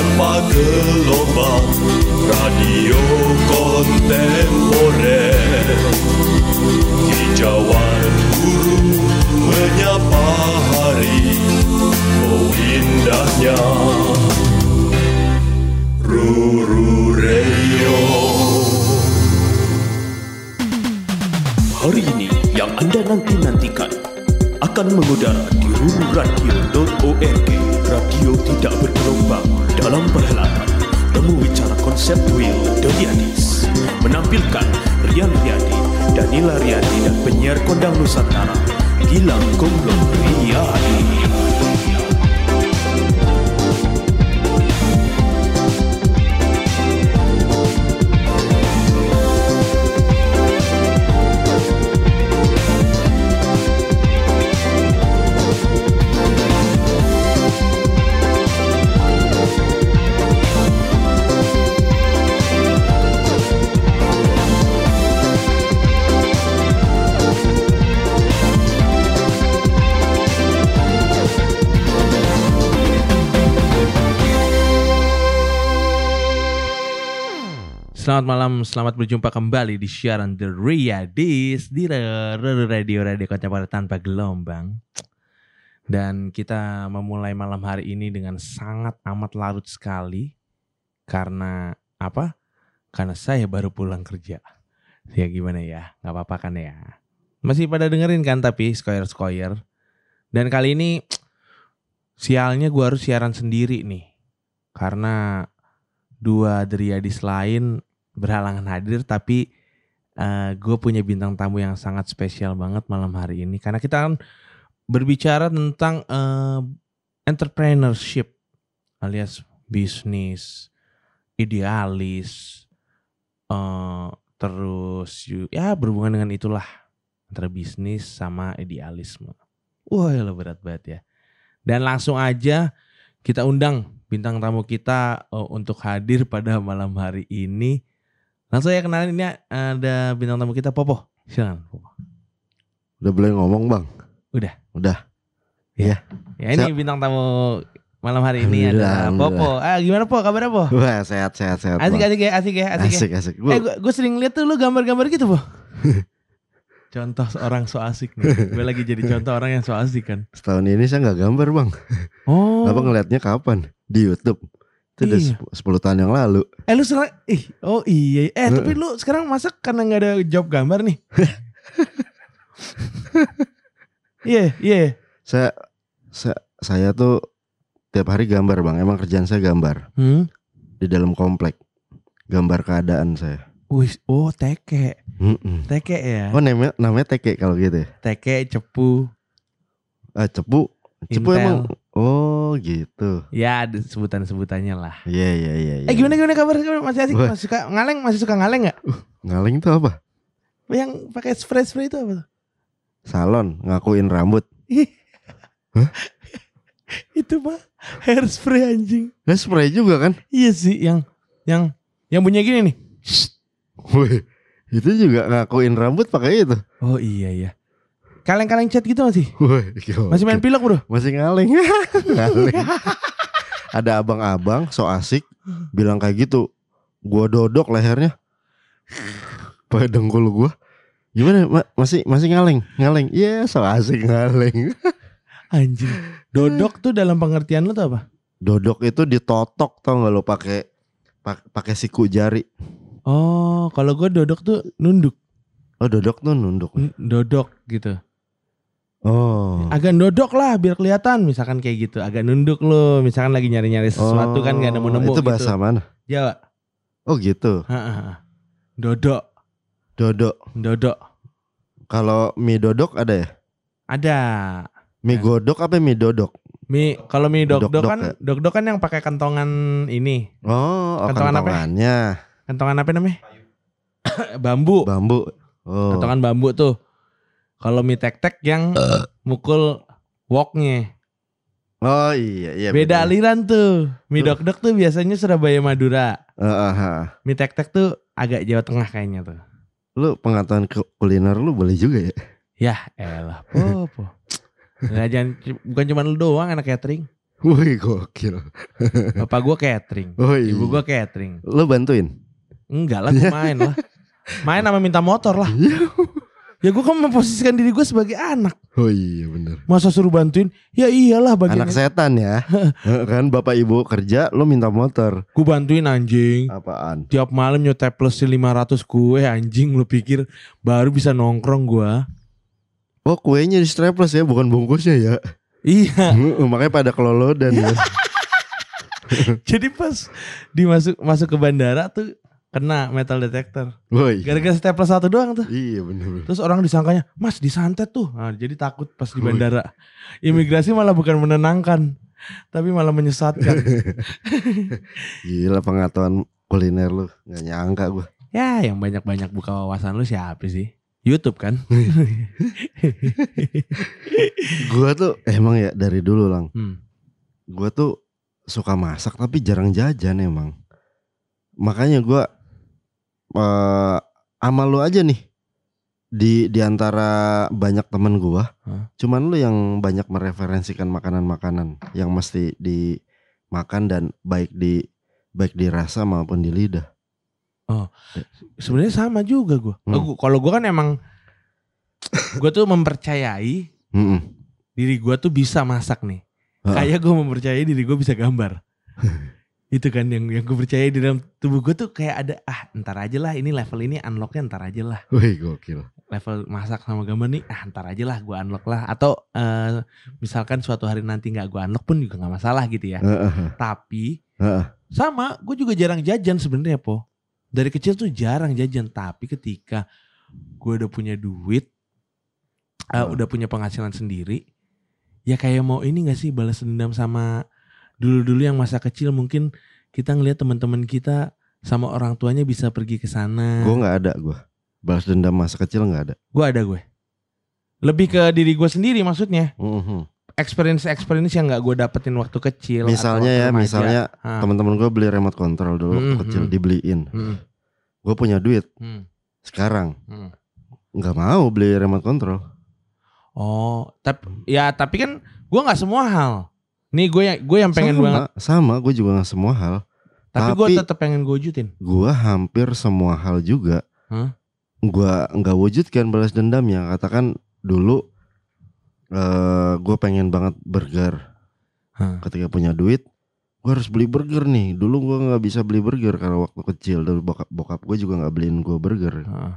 tanpa gelombang radio kontemporer. Hijauan guru menyapa hari oh indahnya. Ruru Radio Hari ini yang Anda nanti-nantikan akan mengudara di rururadio.org Radio tidak bergelombang dalam perhelatan. Temu Bicara Konseptual Dodiadis Menampilkan Rian Riyadi, Danila Riyadi dan penyiar kondang Nusantara Gilang Gomblong Riyadi Selamat malam, selamat berjumpa kembali di siaran The Riyadis di Radio Radio Kontemporer tanpa gelombang. Dan kita memulai malam hari ini dengan sangat amat larut sekali karena apa? Karena saya baru pulang kerja. Ya gimana ya? Gak apa-apa kan ya? Masih pada dengerin kan tapi skoyer-skoyer. Dan kali ini sialnya gua harus siaran sendiri nih. Karena dua Driadis lain berhalangan hadir tapi gue punya bintang tamu yang sangat spesial banget malam hari ini. Karena kita akan berbicara tentang eh, entrepreneurship alias bisnis idealis eh, terus ya berhubungan dengan itulah antara bisnis sama idealisme. Wah ya berat banget ya. Dan langsung aja kita undang bintang tamu kita eh, untuk hadir pada malam hari ini. Langsung ya kenalin ini ada bintang tamu kita Popo. Silakan Popo. Udah boleh ngomong bang? Udah. Udah. Ya ini Siap. bintang tamu malam hari ini ada Popo. Ah gimana Po? Kabarnya Po? Wah sehat sehat sehat. Asik Bang. asik ya, asik ya, asik, ya. asik asik. Eh Gua, gue sering lihat tuh lu gambar-gambar gitu Po. contoh orang so asik nih. Gue lagi jadi contoh orang yang so asik kan. setahun ini saya nggak gambar bang. Oh. Abang ngeliatnya kapan? Di YouTube. Itu udah Iya. sep- 10 tahun yang lalu. Eh lu sekarang ih oh iya eh tapi lu sekarang masak karena nggak ada job gambar nih. Iya iya. Saya, saya saya tuh tiap hari gambar bang. Emang kerjaan saya gambar Hmm. di dalam komplek. Gambar keadaan saya. Wih oh teke Mm-mm. teke ya. Oh namanya namanya teke kalau gitu ya. Teke cepu. Ah cepu. Cepu Intel. emang. Oh gitu. Ya ada sebutan sebutannya lah. Iya iya iya. iya. Eh gimana gimana kabar masih asik masih suka ngaleng masih suka ngaleng nggak? Ngaling tuh apa? Yang pakai spray spray itu apa? Salon ngakuin rambut. itu mah hairspray anjing. Nah spray juga kan? Iya sih yang yang yang bunyinya gini nih. Wih, itu juga ngakuin rambut pakai itu. Oh iya iya. Kaleng-kaleng cat gitu masih? Masih main pilok bro? masih ngaling. Ada abang-abang so asik bilang kayak gitu. Gua dodok lehernya. Pakai dengkul gua. Gimana? Ma- masih masih ngaling, ngaling. Iya, so asik ngaling. Anjing. Dodok tuh dalam pengertian lu tuh apa? Dodok itu ditotok tau gak lo pakai pak- pakai siku jari. Oh, kalau gue dodok tuh nunduk, Oh, dodok tuh nunduk. N- dodok gitu. Oh. Agak dodok lah biar kelihatan, misalkan kayak gitu. Agak nunduk lo, misalkan lagi nyari-nyari sesuatu kan gak nemu-nemu. Itu bahasa gitu. mana? Jawa. Oh, gitu. Ha, ha. Dodok, Dodok. dodok. Kalau mie dodok ada ya? Ada. Mie Ya. godok apa mie dodok? Mie kalau mie dok Dok-dok kan ya? dok kan yang pakai kantongan ini. Oh, oh Kantongan apa? kantongannya Kantongan apa namanya? bambu. bambu. Oh, Kantongan bambu tuh. Kalau mie tek-tek yang mukul woknya. oh iya iya. Beda bener. aliran tuh. Mie Tuh. dok-dok tuh biasanya Surabaya Madura. Eh, eh, eh. Mie tek-tek tuh agak Jawa Tengah kayaknya tuh. Lu pengetahuan ku- kuliner lu boleh juga ya? Ya elah, popo. Nggak, jangan, bukan cuma lu doang anak catering. Wih gokil. Bapak gue catering. Oh iya. Ibu gue catering. Lo bantuin? Enggak lah, gue main lah. Main sama minta motor lah. Ya gue kan memposisikan diri gue sebagai anak. Oh iya bener. Masa suruh bantuin? Ya iyalah bagian Anak setan ya. kan bapak ibu kerja lo minta motor. Gue bantuin anjing. Apaan? Tiap malam nyotep plus 500 kue anjing lu pikir baru bisa nongkrong gua. Oh kuenya di strapless ya bukan bungkusnya ya. Iya. Makanya pada kelolodan ya. Jadi pas dimasuk masuk ke bandara tuh kena metal detector. Woi. Gara-gara staples satu doang tuh. Iya bener. Terus orang disangkanya, "Mas, disantet tuh." Nah, jadi takut pas di bandara. Imigrasi malah bukan menenangkan, tapi malah menyesatkan. Gila pengetahuan kuliner lu nggak nyangka gue. ya, yang banyak-banyak buka wawasan lu siapa sih? YouTube kan? Gue tuh emang ya dari dulu lang. Hmm. Gue tuh suka masak tapi jarang jajan emang. Makanya gue eh sama lu aja nih di di antara banyak temen gue, Hah? cuman lu yang banyak mereferensikan makanan-makanan yang mesti dimakan dan baik di baik dirasa maupun di lidah. Sebenarnya sama juga gua. Hmm. Oh, gua- Kalau gua kan emang gua tuh mempercayai Mm-mm. diri gua tuh bisa masak nih. Heeh. Kayak gue mempercayai diri gue bisa gambar. itu kan yang yang gue percaya di dalam tubuh gue tuh kayak ada ah ntar aja lah ini level ini unlocknya ntar aja lah Wih gokil. level masak sama gambar nih ah ntar aja lah gue unlock lah atau eh, misalkan suatu hari nanti nggak gue unlock pun juga nggak masalah gitu ya Heeh, tapi heeh. sama gue juga jarang jajan sebenarnya po dari kecil tuh jarang jajan tapi ketika gue udah punya duit eh, Hmm. udah punya penghasilan sendiri ya kayak mau ini gak sih balas dendam sama dulu-dulu yang masa kecil mungkin kita ngelihat teman-teman kita sama orang tuanya bisa pergi ke sana Gue nggak ada gue. Balas dendam masa kecil nggak ada. gue ada gue lebih ke diri gue sendiri maksudnya Mhm. experience experience yang nggak gue dapetin waktu kecil atau Misalnya waktu ya, remaja. misalnya teman-teman gue beli remote control dulu waktu Hmm, kecil dibeliin. hmm, Gue punya duit hmm, sekarang hmm. nggak mau beli remote control. Oh, tapi ya tapi kan gue nggak semua hal. Nih gue yang gue yang pengen sama, banget, Sama, gue juga nggak semua hal. tapi, gue tapi- tetap pengen gue wujudin. Gue hampir semua hal juga. Hah? Gue nggak wujudkan balas dendamnya. Katakan dulu eh gue pengen banget burger. Hah. Ketika punya duit, gue harus beli burger nih. Dulu gue nggak bisa beli burger karena waktu kecil. Dulu bokap bokap gue juga nggak beliin gue burger. Heeh.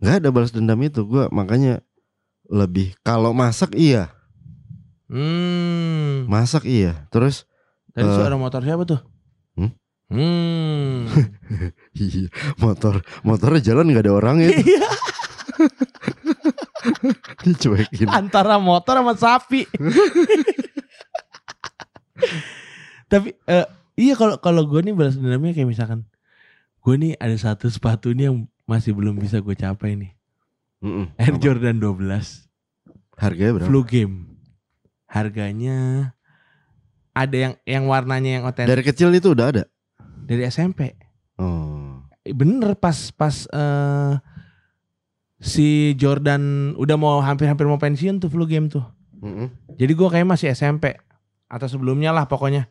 nggak ada balas dendam itu gue makanya lebih kalau masak iya Hmm. masak iya terus Tadi eh, suara motor siapa tuh? Hmm? Hmm. iya, motor motornya jalan nggak ada orangnya Iya, dicuekin antara motor sama sapi. Tapi eh, iya kalau kalau gue nih balas dendamnya kayak misalkan gue nih ada satu sepatu nih yang masih belum bisa gue capai nih. Mm-mm. Air Apa? Jordan 12 harganya berapa Flu Game. Harganya ada yang yang warnanya yang otentik dari kecil itu udah ada dari SMP. oh Bener pas pas eh, si Jordan udah mau hampir-hampir mau pensiun tuh Flu Game tuh. Mm-mm. Jadi gue kayak masih SMP atau sebelumnya lah pokoknya.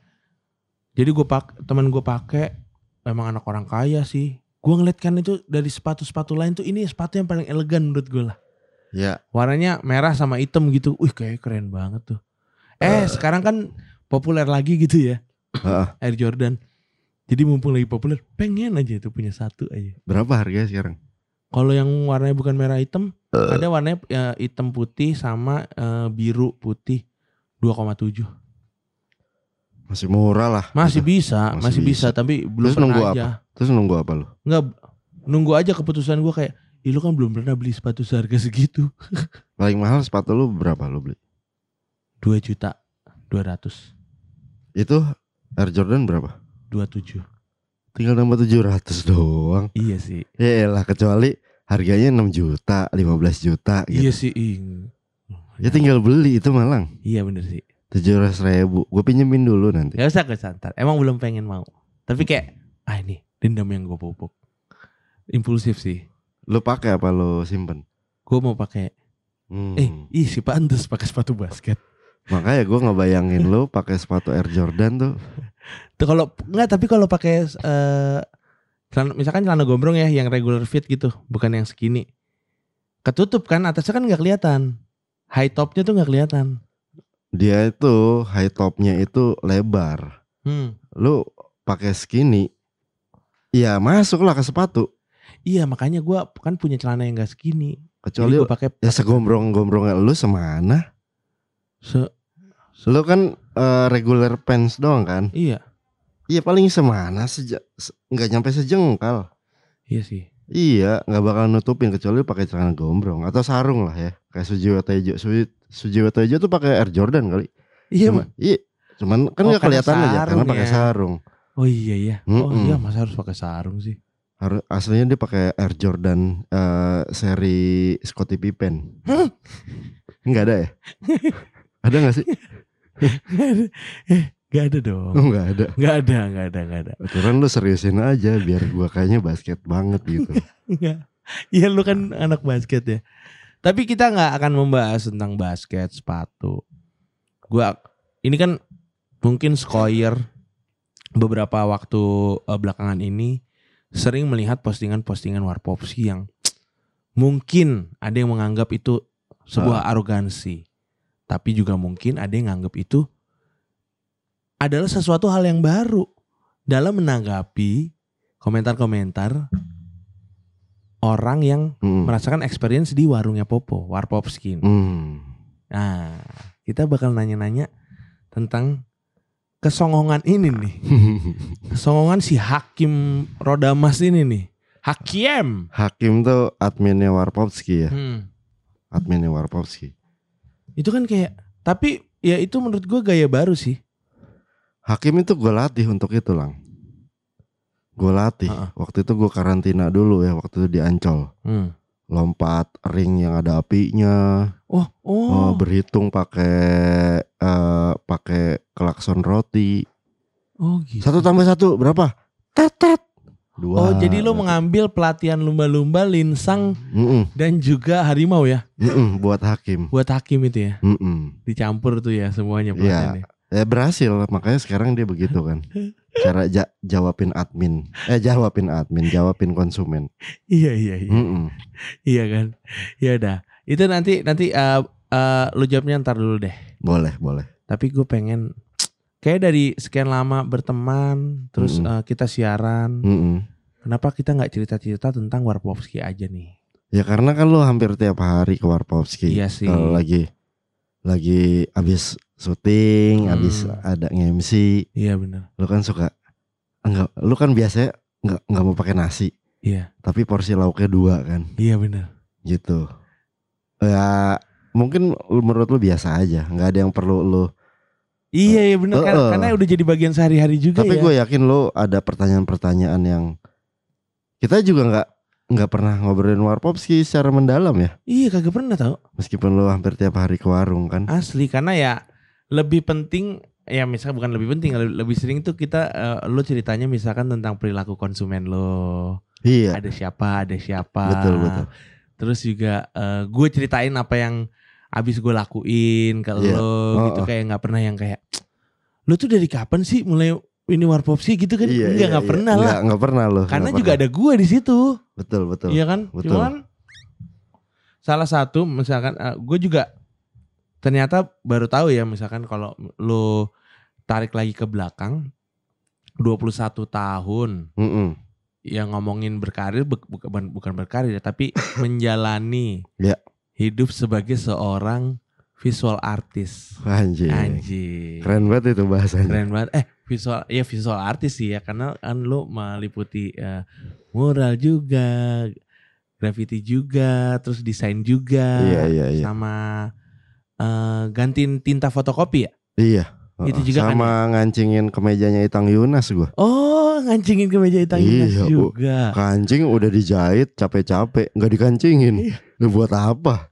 Jadi gue pak teman gue pakai emang anak orang kaya sih. Gue ngeliat kan itu dari sepatu-sepatu lain tuh ini sepatu yang paling elegan menurut gue lah. ya Warnanya merah sama hitam gitu. Wih kayak keren banget tuh. Eh sekarang kan populer lagi gitu ya Heeh. Air Jordan. Jadi mumpung lagi populer, pengen aja tuh punya satu aja. berapa harganya sekarang Kalau yang warnanya bukan merah hitam, ada warnanya ya, hitam putih sama eh, biru putih 2,7. masih murah lah Masih bisa, Masih masih, bisa. bisa. tapi belum Terus pernah nunggu aja. terus nunggu apa lo Enggak nunggu aja keputusan gua kayak, Ih lu kan belum pernah beli sepatu seharga segitu. paling mahal sepatu lu berapa lo beli 2 juta 200 itu Air Jordan berapa 27. tinggal nambah 700 doang Iya sih. ya elah kecuali harganya 6 juta 15 juta gitu. Iya sih. ya tinggal beli itu malang Iya bener sih. tujuh ratus ribu gue pinjemin dulu nanti Gak usah gue santar. Emang belum pengen mau. Tapi kayak, ah ini dendam yang gue pupuk. Impulsif sih. lu pakai apa lu simpen Gue mau pakai. Hmm. Eh, ih si pantes pakai sepatu basket. Makanya gue ngebayangin lu pakai sepatu Air Jordan tuh. Tuh kalau enggak tapi kalau pakai celana, misalkan celana gombrong ya yang regular fit gitu, bukan yang skinny. Ketutup kan atasnya kan nggak kelihatan. High topnya tuh nggak kelihatan. Dia itu high topnya itu lebar. Hmm. Lu pakai skinny, ya masuk lah ke sepatu. Iya makanya gua kan punya celana yang gak skinny. Kecuali gue pakai ya segombrong-gombrongnya lu semana. Se- Lu kan eh, regular pants doang kan? iya Iya paling semana seja se- nggak nyampe sejengkal. iya sih. Iya, nggak bakal nutupin kecuali pakai celana gombrong atau sarung lah ya. Kayak Sujiwo Tejo. Suji, Sujiwo Tejo tuh pakai Air Jordan kali. Iya Cuma- iya. Cuman kan Oh, nggak karena kelihatan aja karena pakai ya. sarung. Oh iya iya. Oh Mm-mm. iya masa harus pakai sarung sih. Harus aslinya dia pakai Air Jordan eh, seri Scottie Pippen. Enggak ada ya? ada nggak sih? eh gak ada dong. Oh, nggak ada. Gak ada gak ada gak ada. Aturan lu seriusin aja biar gua kayaknya basket banget gitu. Enggak. Iya lu kan anak basket ya. Tapi kita nggak akan membahas tentang basket, sepatu. Gua ini kan mungkin Skoyer beberapa waktu eh, belakangan ini sering melihat postingan-postingan Warpopski yang mungkin ada yang menganggap itu sebuah arogansi. Tapi juga mungkin ada yang menganggap itu adalah sesuatu hal yang baru dalam menanggapi komentar-komentar orang yang Hmm. merasakan experience di warungnya Popo, Warpopskin. Hmm. Nah, kita bakal nanya-nanya tentang kesongongan ini nih. Kesongongan si Hakim Rodamas ini nih. Hakim. Hakim tuh adminnya Warpowski ya. Hmm. Adminnya Warpowski. Itu kan kayak tapi ya itu menurut gue gaya baru sih. Hakim itu gue latih untuk itu lang. Gue latih. Ha-ha. Waktu itu gue karantina dulu ya. Waktu itu di Ancol. Hmm. Lompat ring yang ada apinya. Oh, Oh, oh. berhitung pakai eh, pakai klakson roti. Oh gitu. Satu tambah satu berapa? Tetet. Dua. Oh, jadi lo mengambil pelatihan lumba-lumba, linsang Mm-mm, dan juga harimau ya mm-mm, buat hakim. buat hakim itu ya. Mm-mm. Dicampur tuh ya semuanya Iya. pelatihannya. Ya berhasil makanya sekarang dia begitu kan. Cara ja- jawabin admin. Eh jawabin admin, jawabin konsumen. Iya, iya, iya. Mm-mm. Iya kan? Ya udah. Itu nanti nanti eh eh, lu jawabnya ntar dulu deh. Boleh, boleh. Tapi gue pengen kayak dari sekian lama berteman, terus Mm-mm. eh, kita siaran. Mm-mm. Kenapa kita nggak cerita-cerita tentang Warpowski aja nih? Ya karena kan lu hampir tiap hari ke Warpowski. Iya sih. Kalau lagi lagi abis syuting, Hmm. abis ada nge-MC, Iya benar. lu kan suka enggak lu kan biasanya enggak enggak mau pakai nasi, Iya, tapi porsi lauknya dua kan, iya benar. gitu. Ya mungkin menurut lu biasa aja, nggak ada yang perlu lu. Iya, iya benar. Karena, Uh-uh. karena udah jadi bagian sehari-hari juga Tapi ya. gue yakin lu ada pertanyaan-pertanyaan yang kita juga nggak nggak pernah ngobrolin Warpopski secara mendalam ya, Iya, kagak pernah tau. meskipun lu hampir tiap hari ke warung kan. Asli karena ya lebih penting ya misalnya bukan lebih penting lebih, lebih sering tuh kita eh, lu ceritanya misalkan tentang perilaku konsumen lo Iya, ada siapa ada siapa betul betul. terus juga eh, gue ceritain apa yang abis gue lakuin ke Iya. lo Oh, gitu oh. kayak nggak pernah yang kayak lu tuh dari kapan sih mulai ini warpop sih gitu kan Iya, enggak iya, nggak iya. pernah lah Nggak, nggak pernah loh. karena nggak juga pernah. ada gue di situ Betul betul. Iya kan betul. cuman salah satu misalkan gue juga ternyata baru tahu ya misalkan kalau lu tarik lagi ke belakang 21 tahun Mm-mm. yang ngomongin berkarir bu- bukan bukan berkarir ya, tapi menjalani Ya. Hidup sebagai seorang visual artist. Anjir. Anjir. Keren banget itu bahasanya. Keren banget. Eh, visual ya visual artist sih ya karena kan lu meliputi eh, mural juga, graffiti juga, terus desain juga. Iya iya iya. Sama eh, gantiin tinta fotokopi ya? Iya. Itu juga kan sama ngancingin kemejanya Itang Yunas gua. Oh, ngancingin ke meja hitam Iya, Bu. juga. Kancing udah dijahit capek-capek, nggak dikancingin. Iya. Lu buat apa?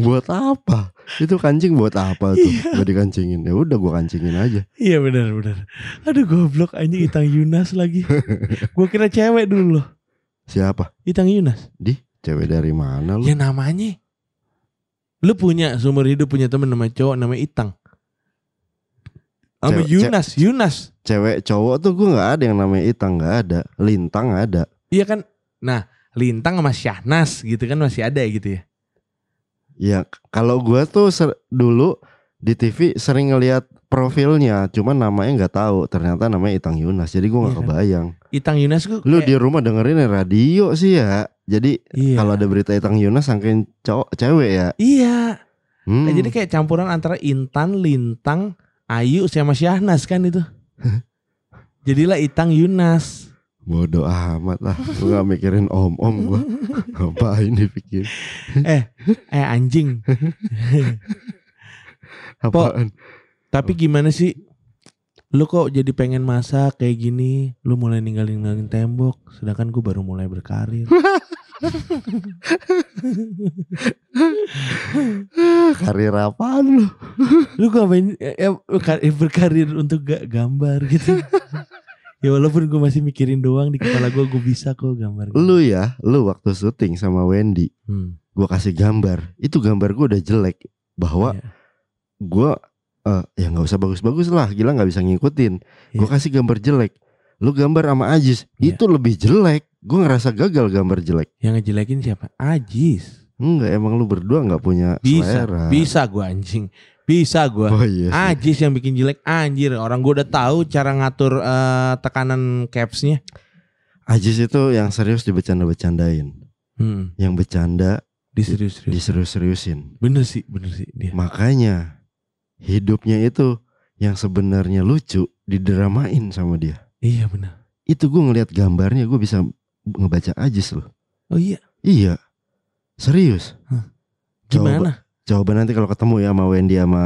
buat apa? Itu kancing buat apa tuh? Iya. Nggak dikancingin. Ya udah gua kancingin aja. Iya benar benar. Aduh goblok anjing Itang Yunas lagi. Gua kira cewek dulu loh. Siapa? Itang Yunas. Di cewek dari mana lu? Ya namanya. Lu punya seumur hidup punya temen nama cowok namanya Itang. Sama Yunas, Yunas. Cewek cowok tuh gue nggak ada yang namanya Itang nggak ada, Lintang ada. Iya kan? Nah, Lintang sama Syahnas gitu kan masih ada gitu ya. Ya kalau gue tuh ser- dulu di TV sering ngelihat profilnya, cuman namanya nggak tahu. Ternyata namanya Itang Yunas, jadi gue nggak Iya kan? kebayang. Itang Yunas gue Lu kayak- di rumah dengerin radio sih ya. Jadi iya. kalau ada berita Itang Yunas sangkain cowok cewek ya. Iya. Hmm. Nah, jadi kayak campuran antara Intan, Lintang, Ayu sama Syahnas kan itu. Jadilah Itang Yunas. Bodoh amat lah Gue gak mikirin om-om gue Ngapain dipikir Eh anjing. Apaan Tapi gimana sih? Lu kok jadi pengen masak kayak gini? Lu mulai ninggalin-ninggalin tembok, sedangkan gue baru mulai berkarir. Karir apaan lu lu ngapain eh, eh, eh, berkarir untuk gak gambar gitu? ya walaupun gue masih mikirin doang di kepala gue, gue bisa kok gambar. Lu ya Lu waktu syuting sama Wendy Hmm, Gue kasih gambar Itu gambar gue udah jelek Bahwa iya. gue eh, Ya gak usah bagus-bagus lah Gila gak bisa ngikutin Gue Iya. kasih gambar jelek Lu gambar sama Ajis Iya. Itu lebih jelek Gue ngerasa gagal gambar jelek Yang ngejelekin siapa? Ajis. Enggak emang lu berdua gak punya Bisa, selera bisa gue anjing. Bisa gue. Oh iya sih. Ajis yang bikin jelek anjir orang gue udah tahu cara ngatur eh, tekanan capsnya. Ajis itu yang serius dibecanda-becandain Hmm, Yang bercanda diserius-serius. diserius-seriusin Bener sih, bener sih dia. Makanya hidupnya itu yang sebenarnya lucu didramain sama dia. Iya bener. Itu gue ngelihat gambarnya gue bisa ngebaca Ajis loh. Oh iya, Iya, serius. Coba, gimana? coba nanti kalau ketemu ya sama Wendy sama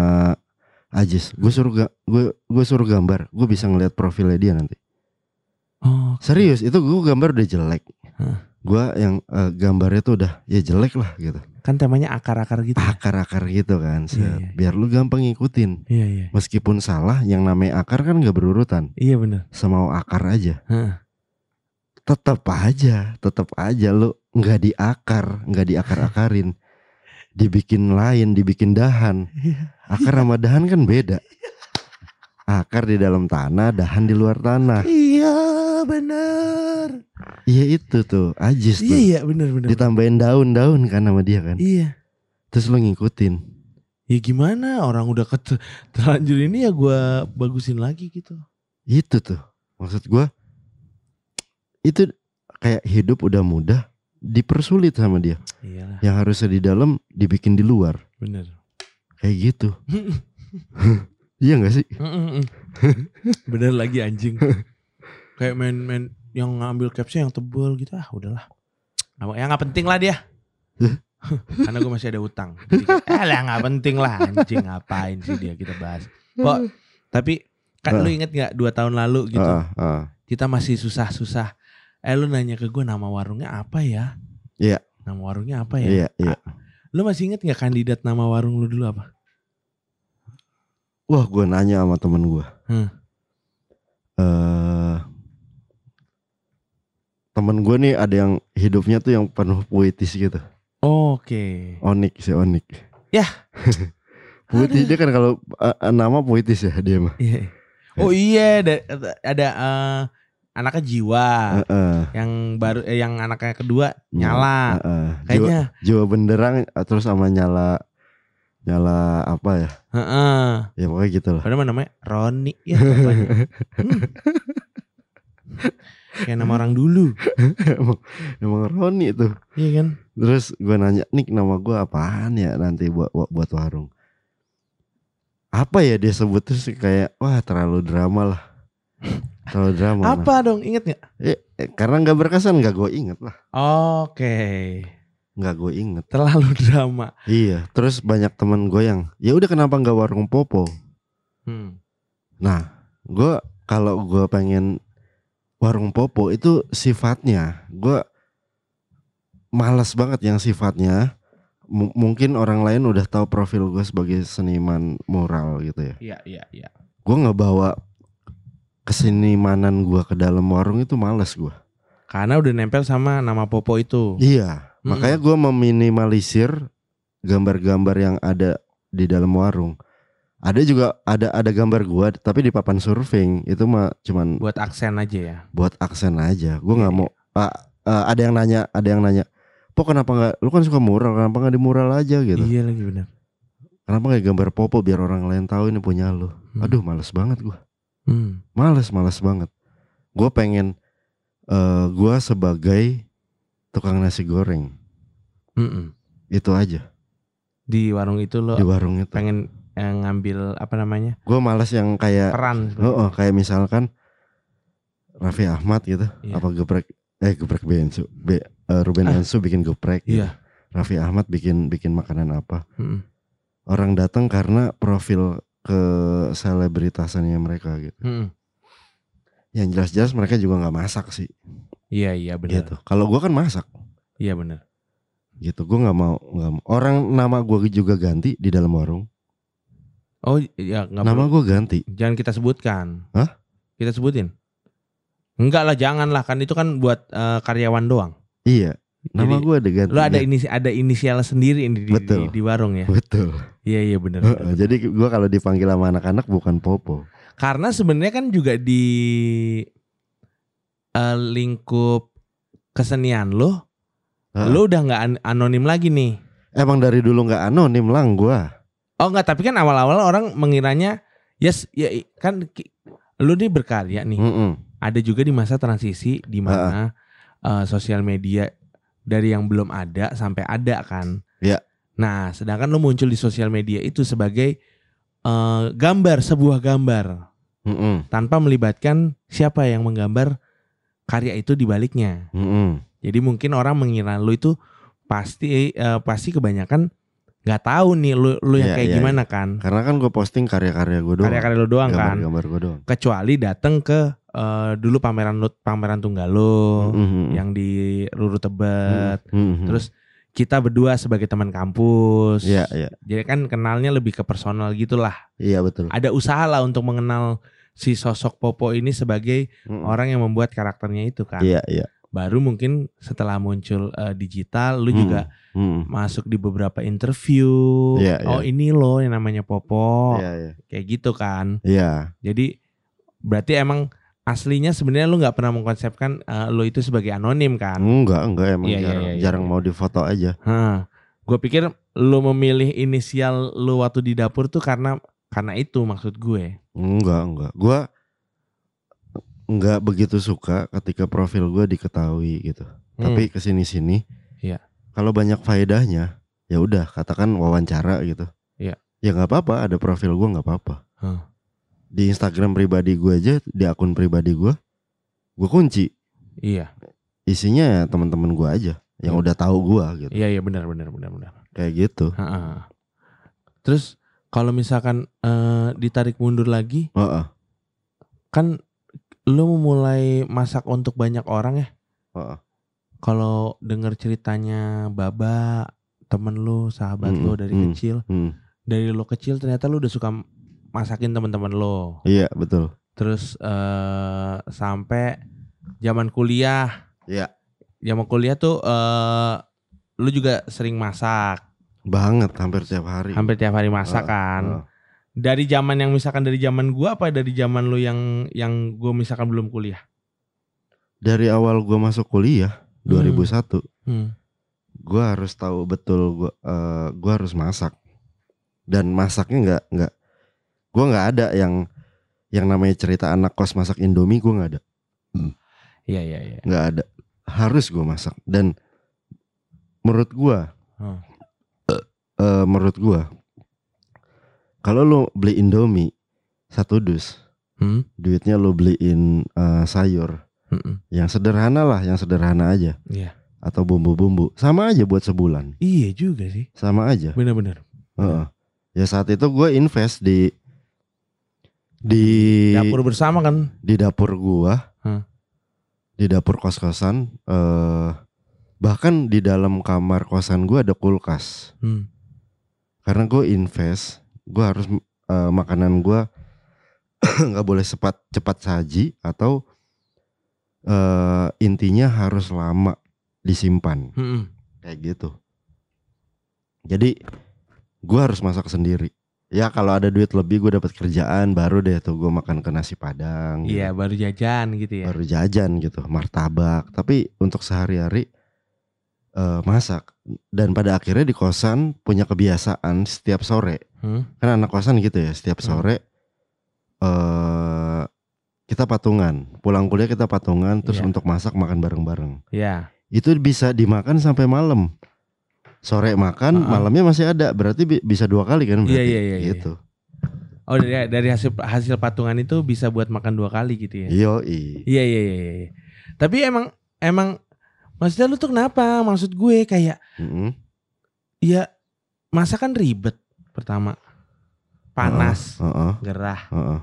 Ajis, gue suruh ga, gue gue suruh gambar, gue bisa ngelihat profilnya dia nanti. Oh, Serius, itu gue gambar udah jelek. Hah. Gue yang eh, gambarnya tuh udah ya jelek lah gitu. kan temanya akar-akar gitu. ya? Akar-akar gitu kan, set. Iya, iya. biar lu gampang ngikutin. Iya iya. Meskipun salah, yang namanya akar kan gak berurutan. Iya bener. Semau akar aja. Heeh. Tetap aja, tetap aja lu nggak diakar, nggak diakar-akarin. Dibikin lain, dibikin dahan. Iya. Akar sama dahan kan beda. Akar di dalam tanah, dahan di luar tanah. Iya bener. Iya itu tuh, ajis tuh. iya bener bener. Ditambahin daun-daun kan sama dia kan. Iya. Terus lu ngikutin. Ya gimana orang udah terlanjur ini ya gua bagusin lagi gitu. Itu tuh. Maksud gua itu kayak hidup udah mudah dipersulit sama dia. Iyalah Yang harusnya di dalam dibikin di luar. bener. Kayak gitu. iya gak sih? bener lagi anjing. Kayak main-main yang ngambil capsnya yang tebel gitu ah udahlah. Nggak- Ya nggak penting lah dia. Karena gue masih ada utang. Jadi eh lah nggak penting lah anjing ngapain sih dia kita bahas. Kok tapi kan Ah. lu inget nggak dua tahun lalu gitu Ah, ah. kita masih susah-susah. Eh lu nanya ke gue nama warungnya apa ya? Iya. Nama warungnya apa ya? Iya, iya. Lu masih inget nggak kandidat nama warung lu dulu apa? Wah, gue nanya sama temen gue. Hmm. Eh, temen gue nih ada yang hidupnya tuh yang penuh puitis gitu. Oke. Onik si Onik. Yah. puitis dia kan kalau eh, nama puitis ya dia mah. Iya. Oh iya ada ada eh, anaknya jiwa. Heeh. yang baru eh, yang anaknya kedua nyala. Heeh. Jiwa, Kayaknya. jiwa benderang eh, terus sama nyala nyala apa ya? Heeh. Ya pokoknya gitu lah. Padahal namanya Roni ya. Hmm. Kayak nama orang dulu. emang, emang Roni tuh. Iya kan? Terus gue nanya, Nik nama gue apaan ya nanti buat buat, buat warung? Apa ya dia sebut terus kayak wah terlalu drama lah. Terlalu drama. nah. Apa dong? Ingat nggak? Eh, eh, karena nggak berkesan nggak gue inget lah. Oke. Nggak gue inget. Terlalu drama. Iya. Terus banyak temen gue yang ya udah kenapa nggak warung popo? Hmm. Nah, gue kalau gue pengen warung popo itu sifatnya gue malas banget yang sifatnya mu- mungkin orang lain udah tahu profil gue sebagai seniman mural gitu ya. Iya iya iya. Gue nggak bawa kesenimanan gue ke dalam warung itu malas gue. Karena udah nempel sama nama Popo itu. Iya, Mm-mm. makanya gue meminimalisir gambar-gambar yang ada di dalam warung. Ada juga ada ada gambar gua tapi di papan surfing itu mah cuman Buat aksen aja ya. buat aksen aja. Gua nggak Iya, mau ah, ah, ada yang nanya, ada yang nanya, "Pok kenapa nggak lu kan suka mural, kenapa nggak di mural aja gitu? Iya lagi benar. Kenapa nggak gambar popo biar orang lain tahu ini punya lu?" Hmm. Aduh, males banget gua. Hmm. Males, males banget. Gue pengen eh gua sebagai tukang nasi goreng. Mm-mm. Itu aja Di warung itu lo di warung itu. pengen eh, ngambil apa namanya Gue males yang kayak peran. oh, oh, kayak misalkan Raffi Ahmad gitu, Iya. apa geprek eh geprek bensu, Be, eh, Ruben Ah. Bikin geprek. gitu. Iya. Raffi Ahmad bikin bikin makanan apa? Mm-mm. Orang datang karena profil ke selebritasannya mereka gitu. Mm-mm. Yang jelas-jelas mereka juga nggak masak sih, Iya iya benar. gitu. Kalau gua kan masak, Iya benar. gitu. Gue nggak mau nggak mau. Orang nama gua juga ganti di dalam warung. Oh iya nggak nama gua ganti. Jangan kita sebutkan. Hah? Kita sebutin. Enggak lah jangan lah kan itu kan buat eh, karyawan doang. Iya. Nama gua ada ganti. Lo ada ini ada inisial sendiri ini di, di, Betul. di warung ya. Betul. Iya iya benar. Benar. Jadi gua kalau dipanggil sama anak-anak bukan Popo. Karena sebenarnya kan juga di eh, lingkup kesenian lo, lo udah nggak an- anonim lagi nih. Emang dari dulu nggak anonim lang gua. Oh enggak, tapi kan awal-awal orang mengiranya yes ya kan lu nih berkarya nih. Mm-mm. Ada juga di masa transisi di mana eh, sosial media dari yang belum ada sampai ada kan. Ya. Nah, sedangkan lu muncul di sosial media itu sebagai eh, gambar sebuah gambar Mm-mm. tanpa melibatkan siapa yang menggambar karya itu di baliknya. Mm-mm. Jadi mungkin orang mengira lu itu pasti eh, pasti kebanyakan nggak tahu nih lu lu yang Iya, kayak iya, gimana kan. Karena kan gue posting karya-karya gue doang. Karya-karya lu doang kan. Gambar-gambar gue doang. Kecuali datang ke eh, dulu pameran pameran tunggal lo Mm-mm. yang di Ruru Tebet. Mm-mm. Terus kita berdua sebagai teman kampus. Iya, iya. Jadi kan kenalnya lebih ke personal gitulah. Iya betul. Ada usaha lah untuk mengenal si sosok Popo ini sebagai Mm-mm. orang yang membuat karakternya itu kan. Iya, iya. Baru mungkin setelah muncul eh, digital lu Hmm. juga Mm-mm. masuk di beberapa interview. Iya, oh ini loh yang namanya Popo. Iya, iya. Kayak gitu kan. Iya. Jadi berarti emang aslinya sebenarnya lu nggak pernah mengkonsepkan eh, lu itu sebagai anonim kan? Enggak, enggak emang Iya, iya, jarang, iya, iya, jarang iya. mau difoto aja. Hah. Gue pikir lu memilih inisial lu waktu di dapur tuh karena karena itu maksud gue. Enggak, enggak. Gua enggak begitu suka ketika profil gue diketahui gitu. Hmm. Tapi ke sini sini, Iya. Kalau banyak faedahnya, ya udah katakan wawancara gitu. Iya. Ya nggak apa-apa, ada profil gue nggak apa-apa. Hmm. Di Instagram pribadi gue aja, di akun pribadi gue, gue kunci. Iya, Isinya ya teman-teman gue aja yang Hmm. udah tahu gue gitu. iya iya benar benar benar benar. Kayak gitu. Ha-ha. Terus kalau misalkan eh, ditarik mundur lagi, Heeh. kan lu mulai masak untuk banyak orang ya. Heeh. Kalau denger ceritanya Baba, temen lu, sahabat Mm, lu dari mm. kecil, Hmm. dari lu kecil ternyata lu udah suka masakin teman-teman lo. Iya betul. Terus eh sampai zaman kuliah, Iya. zaman kuliah tuh eh lu juga sering masak, Banget, hampir tiap hari. hampir tiap hari masak Heeh, kan. heeh. Dari zaman yang misalkan dari zaman gua apa dari zaman lu yang yang gua misalkan belum kuliah? Dari awal gue masuk kuliah 2001, Hmm. gue harus tahu betul gue gue harus masak. Dan masaknya nggak nggak gue nggak ada yang yang namanya cerita anak kos masak Indomie gue nggak ada Iya iya iya. nggak ada harus gue masak dan menurut gue Hmm. eh, menurut gue kalau lo beli Indomie satu dus Hmm? duitnya lo beliin eh, sayur Mm-mm. yang sederhana lah yang sederhana aja Iya. atau bumbu-bumbu sama aja buat sebulan Iya juga sih. sama aja Bener-bener. Heeh. ya saat itu gue invest di di Dapur bersama kan? di dapur gua Hmm. di dapur kos-kosan eh bahkan di dalam kamar kosan gua ada kulkas Hmm. karena gue invest gue harus eh, makanan gua nggak boleh cepat cepat saji atau eh intinya harus lama disimpan Mm-mm. kayak gitu Jadi gue harus masak sendiri. Ya kalau ada duit lebih gue dapat kerjaan baru deh tuh gue makan ke nasi padang. gitu. Iya, baru jajan gitu ya. Baru jajan gitu, martabak. Tapi untuk sehari-hari eh, masak dan pada akhirnya di kosan punya kebiasaan setiap sore. Hmm? Kan anak kosan gitu ya, setiap Hmm. sore eh kita patungan. Pulang kuliah kita patungan terus Iya. untuk masak makan bareng-bareng. Ya. Itu bisa dimakan sampai malam. Sore makan, Ah. malamnya masih ada. Berarti bi- bisa dua kali kan berarti. Iya, iya, iya, iya. Gitu. Oh, dari dari hasil hasil patungan itu bisa buat makan dua kali gitu ya. Iya, Iya, iya, iya, iya. Tapi emang emang maksudnya lu tuh kenapa? Maksud gue kayak Mm-mm. ya masakan ribet pertama. Panas, Heeh, gerah. heeh.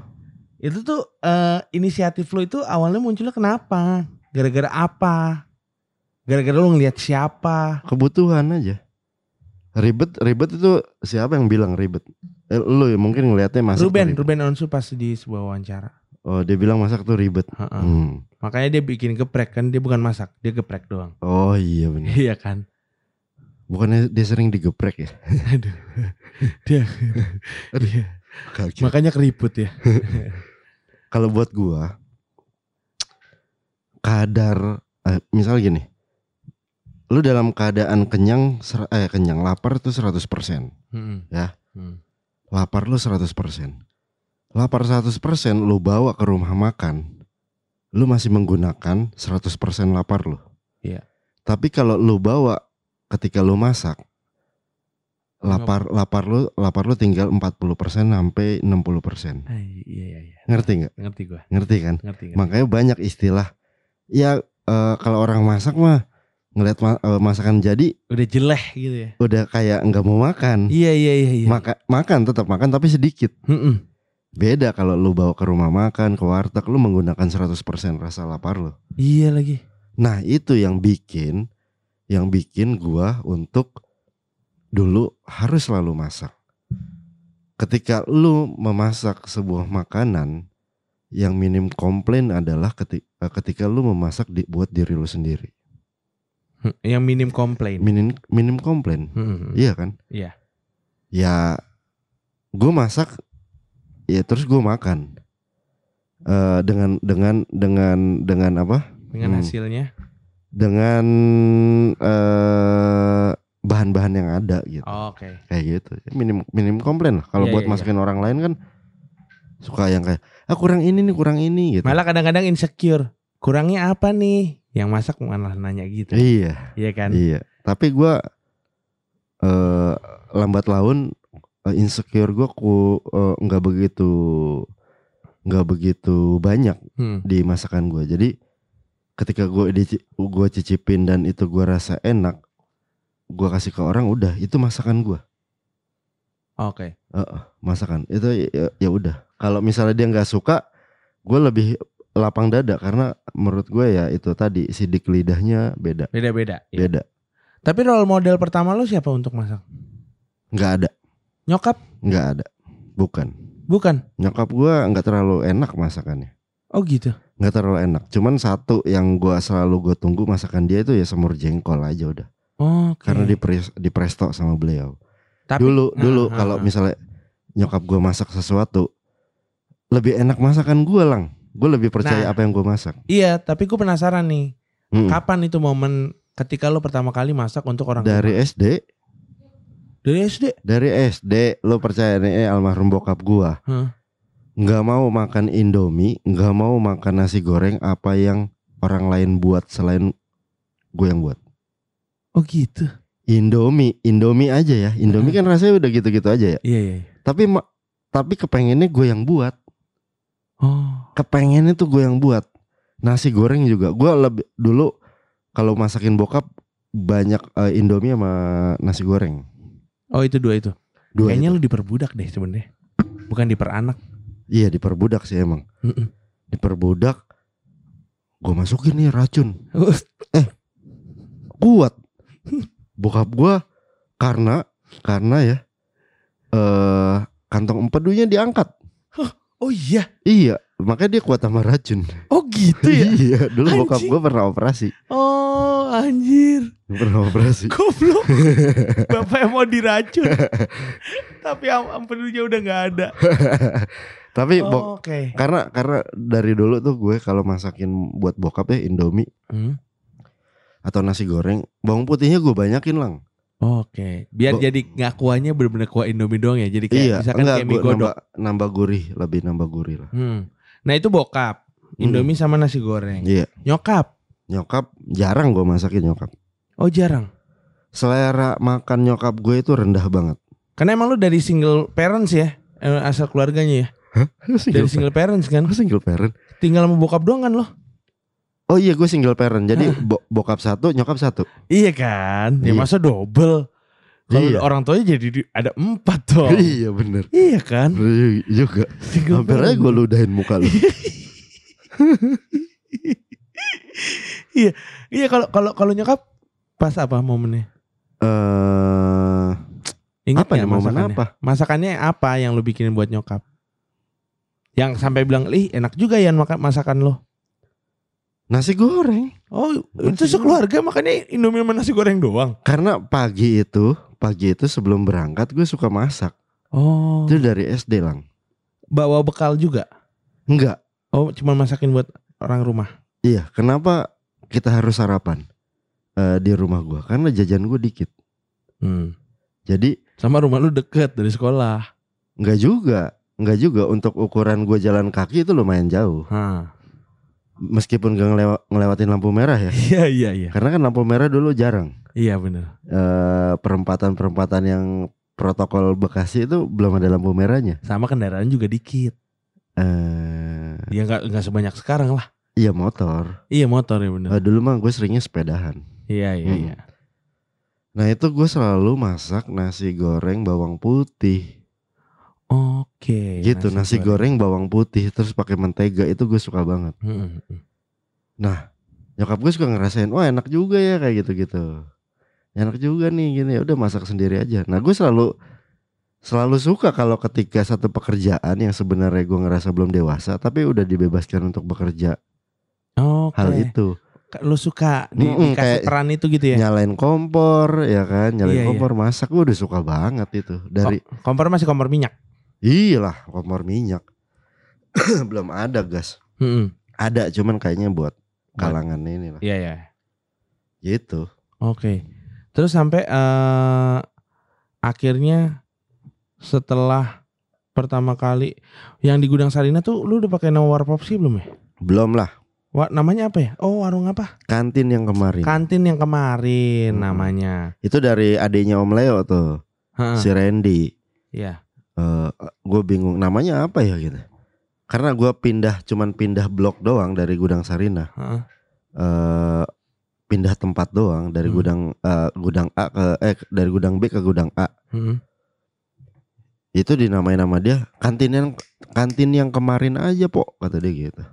Itu tuh eh, inisiatif lo itu awalnya munculnya kenapa? Gara-gara apa? Gara-gara lu ngelihat siapa? Kebutuhan aja. Ribet, ribet itu siapa yang bilang ribet? Eh, lu ya mungkin ngelihatnya masak Ruben. Ruben Onsu pas di sebuah wawancara. Oh, dia bilang masak tuh ribet. Heeh. Hmm. Makanya dia bikin geprek kan dia bukan masak, dia geprek doang. Oh iya benar. Iya kan? Bukannya dia sering digeprek ya? Aduh. Dia. Iya. Kaget. makanya keriput ya. Kalau buat gua kadar eh, misal gini. Lu dalam keadaan kenyang ser- eh kenyang lapar tuh 100%. Hmm. Ya. Hmm. Lapar lu 100%. Lapar 100% lu bawa ke rumah makan. Lu masih menggunakan 100% lapar lu. Iya. Tapi kalau lu bawa ketika lu masak lapar lapar lu lapar lu tinggal 40% sampai 60%. Ah, iya iya iya. Ngerti nggak? Ngerti gua. Ngerti kan? Ngerti. ngerti. Makanya banyak istilah. Ya eh, kalau orang masak mah ngelihat ma- eh, masakan jadi Udah jeleh gitu ya. udah kayak nggak mau makan. Iya iya iya iya. Maka, makan tetap makan tapi sedikit. Mm-mm. Beda kalau lu bawa ke rumah makan, ke warteg lu menggunakan 100% rasa lapar lu. Iya lagi. Nah, itu yang bikin yang bikin gua untuk dulu harus selalu masak. Ketika lu memasak sebuah makanan yang minim komplain adalah ketika, ketika lu memasak di, buat diri lu sendiri. Hmm, Yang minim komplain. Minim minim komplain. Hmm. Iya kan? Iya. Ya gue masak ya terus gue makan. Eh dengan dengan dengan dengan apa? Dengan Hmm. hasilnya. Dengan eh bahan-bahan yang ada gitu. Oh, Oke. Kayak gitu. Minim minim komplain lah. Kalau Iya, buat iya, masakin orang lain kan suka yang kayak ah kurang ini nih, kurang ini gitu. Malah kadang-kadang insecure. Kurangnya apa nih? Yang masak malah nanya gitu. Iya. Iya kan? Iya. Tapi gua eh lambat laun eh, insecure gua ku eh, nggak begitu nggak begitu banyak Hmm. di masakan gua. Jadi ketika gua di gua cicipin dan itu gua rasa enak, gua kasih ke orang udah itu masakan gua. Oke. Heeh, masakan itu ya, ya udah. Kalau misalnya dia nggak suka, gue lebih lapang dada karena menurut gue ya itu tadi sidik lidahnya beda, Beda-beda. Iya. beda. Tapi role model pertama lu siapa untuk masak? Nggak ada, Nyokap? nggak ada, bukan. Bukan. Nyokap gua nggak terlalu enak masakannya. Oh gitu. nggak terlalu enak. Cuman satu yang gua selalu gue tunggu masakan dia itu ya semur jengkol aja udah. Oke. Karena di di presto sama beliau. Tapi dulu Ah, dulu ah, kalau ah. misalnya nyokap gua masak sesuatu lebih enak masakan gua lang. Gue lebih percaya Nah. apa yang gua masak. Iya, tapi gue penasaran nih. Mm. Kapan itu momen ketika lo pertama kali masak untuk orang Dari rumah? SD, dari SD. dari SD lo percaya nih eh, almarhum bokap Hah. nggak mau makan Indomie, nggak mau makan nasi goreng apa yang orang lain buat selain gue yang buat. Oh gitu. Indomie, Indomie aja ya. Indomie kan rasanya udah gitu-gitu aja ya. Iya iya. iya. Tapi tapi kepengennya gue yang buat. Oh. Kepengennya tuh gue yang buat. Nasi goreng juga. Gue lebih dulu kalau masakin bokap banyak eh, Indomie sama nasi goreng. Oh itu dua itu. Dua Kayaknya itu. lu diperbudak deh sebenarnya. Bukan diperanak. Iya diperbudak sih emang. Mm-mm. Diperbudak. Gue masukin nih racun. Uh. Kuat. Bokap gue karena karena ya eh kantong empedunya diangkat. Oh iya. Iya, makanya dia kuat sama racun. Oh gitu ya. iya, dulu bokap Anjing. gue pernah operasi. Oh Anjir. Pernah operasi. Goblok. Bapak yang mau diracun. Tapi am ampelunya udah nggak ada. Tapi Oh, Oke. karena karena dari dulu tuh gue kalau masakin buat bokap ya Indomie Hmm. atau nasi goreng, bawang putihnya gue banyakin lang. Oke. Biar Bo- jadi nggak kuahnya bener-bener kuah Indomie doang ya. Jadi kayak iya, misalkan enggak kayak mie godok. nambah nambah gurih, lebih nambah gurih lah. Hmm. Nah itu bokap. Indomie sama nasi goreng. Iya, Nyokap. nyokap jarang gue masakin nyokap. Oh jarang. Selera makan nyokap gue itu rendah banget. Karena emang lu dari single parents ya. Eh, Asal keluarganya ya. Dari single parents kan. Single parent. Tinggal sama bokap doang kan lo. Oh iya gue single parent. Jadi bo- bokap satu, nyokap satu. Iya kan. Ya Iya. masa double. Kalau Iya. orang tuanya jadi di- ada empat dong. iya bener. iya kan. Iya juga. Single Hampir aja gue ludahin muka lu. Iya kalau kalau kalau nyokap pas apa momennya? Eh, Ingat apa nih nggak momen masakannya? apa? Masakannya apa yang lu bikinin buat nyokap? Yang sampai bilang, "Ih, enak juga ya makan masakan lo." Nasi goreng. Oh, Nasi itu sekeluarga makannya Indomie sama nasi goreng doang. Karena pagi itu, pagi itu sebelum berangkat gue suka masak. Oh. Itu dari SD lang. Bawa bekal juga. Enggak. Oh, cuma masakin buat orang rumah. Iya. Kenapa kita harus sarapan eh, di rumah gue? Karena jajan gue dikit. Hmm. Jadi Sama rumah lu deket dari sekolah. enggak juga. Enggak juga untuk ukuran gue jalan kaki itu lumayan jauh. Hah. Meskipun gak ngelewa- ngelewatin lampu merah ya. Iya, iya, iya. Karena kan lampu merah dulu jarang. Iya bener. Eh, perempatan-perempatan yang protokol Bekasi itu belum ada lampu merahnya. Sama kendaraan juga dikit. Eh, Ya nggak nggak sebanyak sekarang lah. iya motor. Iya motor ya bener. Eh, dulu mah gue seringnya sepedahan. Iya, iya, Hmm. iya. Nah itu gue selalu masak nasi goreng bawang putih. Oke. gitu nasi, goreng. bawang putih terus pakai mentega itu gue suka banget. Hmm, hmm. Nyokap gue suka ngerasain, wah enak juga ya kayak gitu-gitu. Enak juga nih gini ya udah masak sendiri aja. Nah gue selalu selalu suka kalau ketika satu pekerjaan yang sebenarnya gue ngerasa belum dewasa tapi udah dibebaskan untuk bekerja Oke. hal itu. Lu suka di, Mm-mm, dikasih kayak peran itu gitu ya? Nyalain kompor ya kan, nyalain Iya, iya. kompor masak gue udah suka banget itu. Dari Kompor masih kompor minyak. Iyalah kompor minyak. belum ada gas. Hmm, Ada cuman kayaknya buat kalangan ini lah. Iya, iya. Gitu. Oke. Terus sampai eh akhirnya setelah pertama kali yang di gudang Sarina tuh lu udah pakai nama Warpop sih belum ya? Belum lah. Wah, namanya apa ya? Oh, warung apa? Kantin yang kemarin. Kantin yang kemarin Hmm. namanya. Itu dari adiknya Om Leo tuh, Heeh. si Randy. Iya. Eh, gue bingung namanya apa ya gitu. Karena gue pindah, cuman pindah blok doang dari gudang Sarina. Heeh. Eh, pindah tempat doang dari Hmm. gudang eh, gudang A ke eh dari gudang B ke gudang A. Heeh. Itu dinamain nama dia kantin yang kantin yang kemarin aja pok kata dia gitu.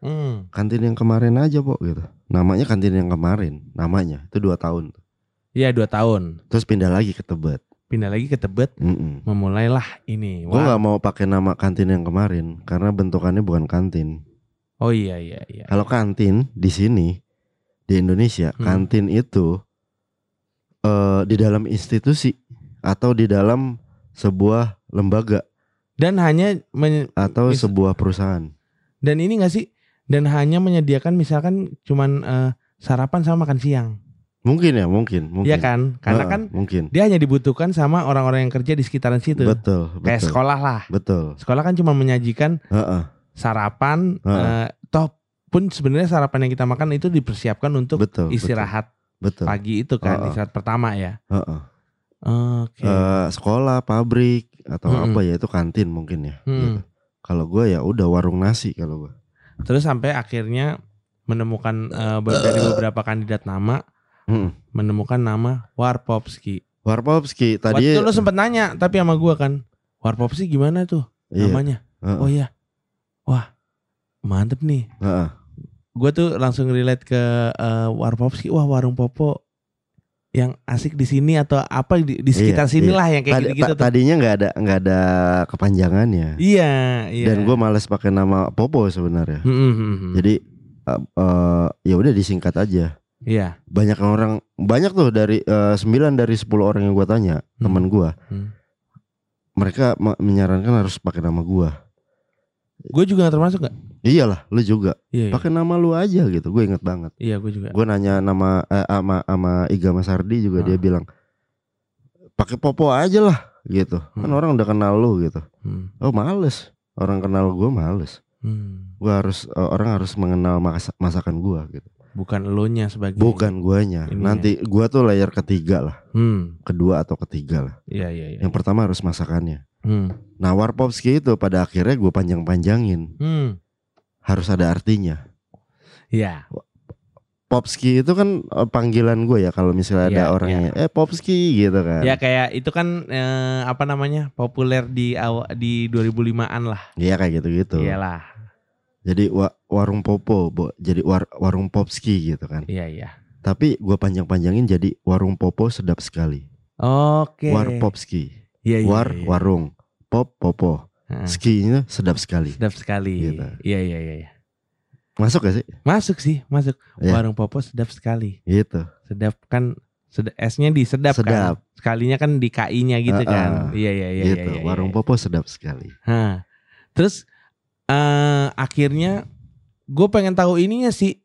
Hmm. Kantin yang kemarin aja pok gitu. Namanya kantin yang kemarin, namanya itu dua tahun. Iya, dua tahun. Terus pindah lagi ke Tebet. Pindah lagi ke Tebet, Mm-mm. memulailah ini. Gue nggak mau pakai nama kantin yang kemarin karena bentukannya bukan kantin. Oh iya iya iya. Kalau kantin di sini di Indonesia, Hmm. kantin itu eh di dalam institusi atau di dalam sebuah lembaga Dan hanya men- atau sebuah perusahaan. dan ini gak sih? Dan hanya menyediakan misalkan cuman eh, sarapan sama makan siang. Mungkin ya, mungkin, mungkin. Iya kan? Karena kan mungkin. dia hanya dibutuhkan sama orang-orang yang kerja di sekitaran situ. Betul, Kayak betul. sekolah lah. Betul. Sekolah kan cuma menyajikan Heeh, sarapan Heeh. eh, toh pun sebenarnya sarapan yang kita makan itu dipersiapkan untuk betul. istirahat Betul. pagi itu kan, Heeh. istirahat pertama ya. Heeh. Oke. Eh, sekolah, pabrik atau Mm-mm. apa ya itu kantin mungkin ya. Hmm. gitu. Kalau gue ya udah warung nasi kalau gue. Terus sampai akhirnya menemukan eh, be- dari beberapa kandidat nama Mm. menemukan nama Warpopski. Warpopski Waktu tadi itu lu sempet nanya tapi sama gua kan Warpopski gimana tuh iya, namanya? heeh, Oh iya. Wah, mantep nih. heeh. Gua tuh langsung relate ke eh, Warpopski. Wah, warung Popo yang asik di sini atau apa di, di sekitar Iya, sinilah yang kayak Tadi- gitu-gitu ta- tadinya nggak ada nggak ada kepanjangannya. Iya, iya. Dan gue males pakai nama Popo sebenarnya. Hmm, hmm, hmm, hmm. Jadi eh, eh, ya udah disingkat aja. Iya. Banyak orang banyak tuh dari eh, 9 dari 10 orang yang gua tanya, Hmm. teman gua. Hmm. Mereka me- menyarankan harus pakai nama gua. Gue juga gak termasuk gak? Iyalah, lu juga. Iya. iya. Pakai nama lu aja gitu. Gue inget banget. Iya gue juga. Gue nanya nama eh, ama ama Iga Masardi juga dia Ah. bilang pakai Popo aja lah gitu. Kan Hmm. orang udah kenal lu gitu. Hmm. Oh males. Orang kenal gue males. Hmm. Gue harus eh, orang harus mengenal mas- masakan gue gitu. Bukan elonya sebagai. Bukan guanya. Ininya. Nanti gua tuh layer ketiga lah, Hmm. kedua atau ketiga lah. Iya iya iya. Yang pertama harus masakannya. Hmm. Nah Warpopski itu pada akhirnya gue panjang-panjangin. Hmm. Harus ada artinya. Iya. Popski itu kan eh, panggilan gue ya kalau misalnya ada Iya, orangnya eh Popski gitu kan. Ya kayak itu kan eh, apa namanya populer di di 2005-an lah. Iya kayak gitu-gitu. Iyalah. Jadi wa- warung Popo, Bo. jadi war- warung Popski gitu kan. Iya iya. Tapi gue panjang-panjangin jadi warung Popo sedap sekali. Oke. War Popski. Iya iya. war iya. warung. Pop Popo. Heeh. Skinya sedap sekali. Sedap sekali. Gitu. Iya iya iya. iya. Masuk gak sih? Masuk sih, masuk. Iya. Warung Popo sedap sekali. Gitu. Sedap kan sed- S-nya di sedap, Sedap. kan. Sekalinya kan di KI-nya gitu Heeh. kan. Iya iya iya gitu. iya. iya, warung iya. Popo sedap sekali. Hah. Terus eh akhirnya gue pengen tahu ininya sih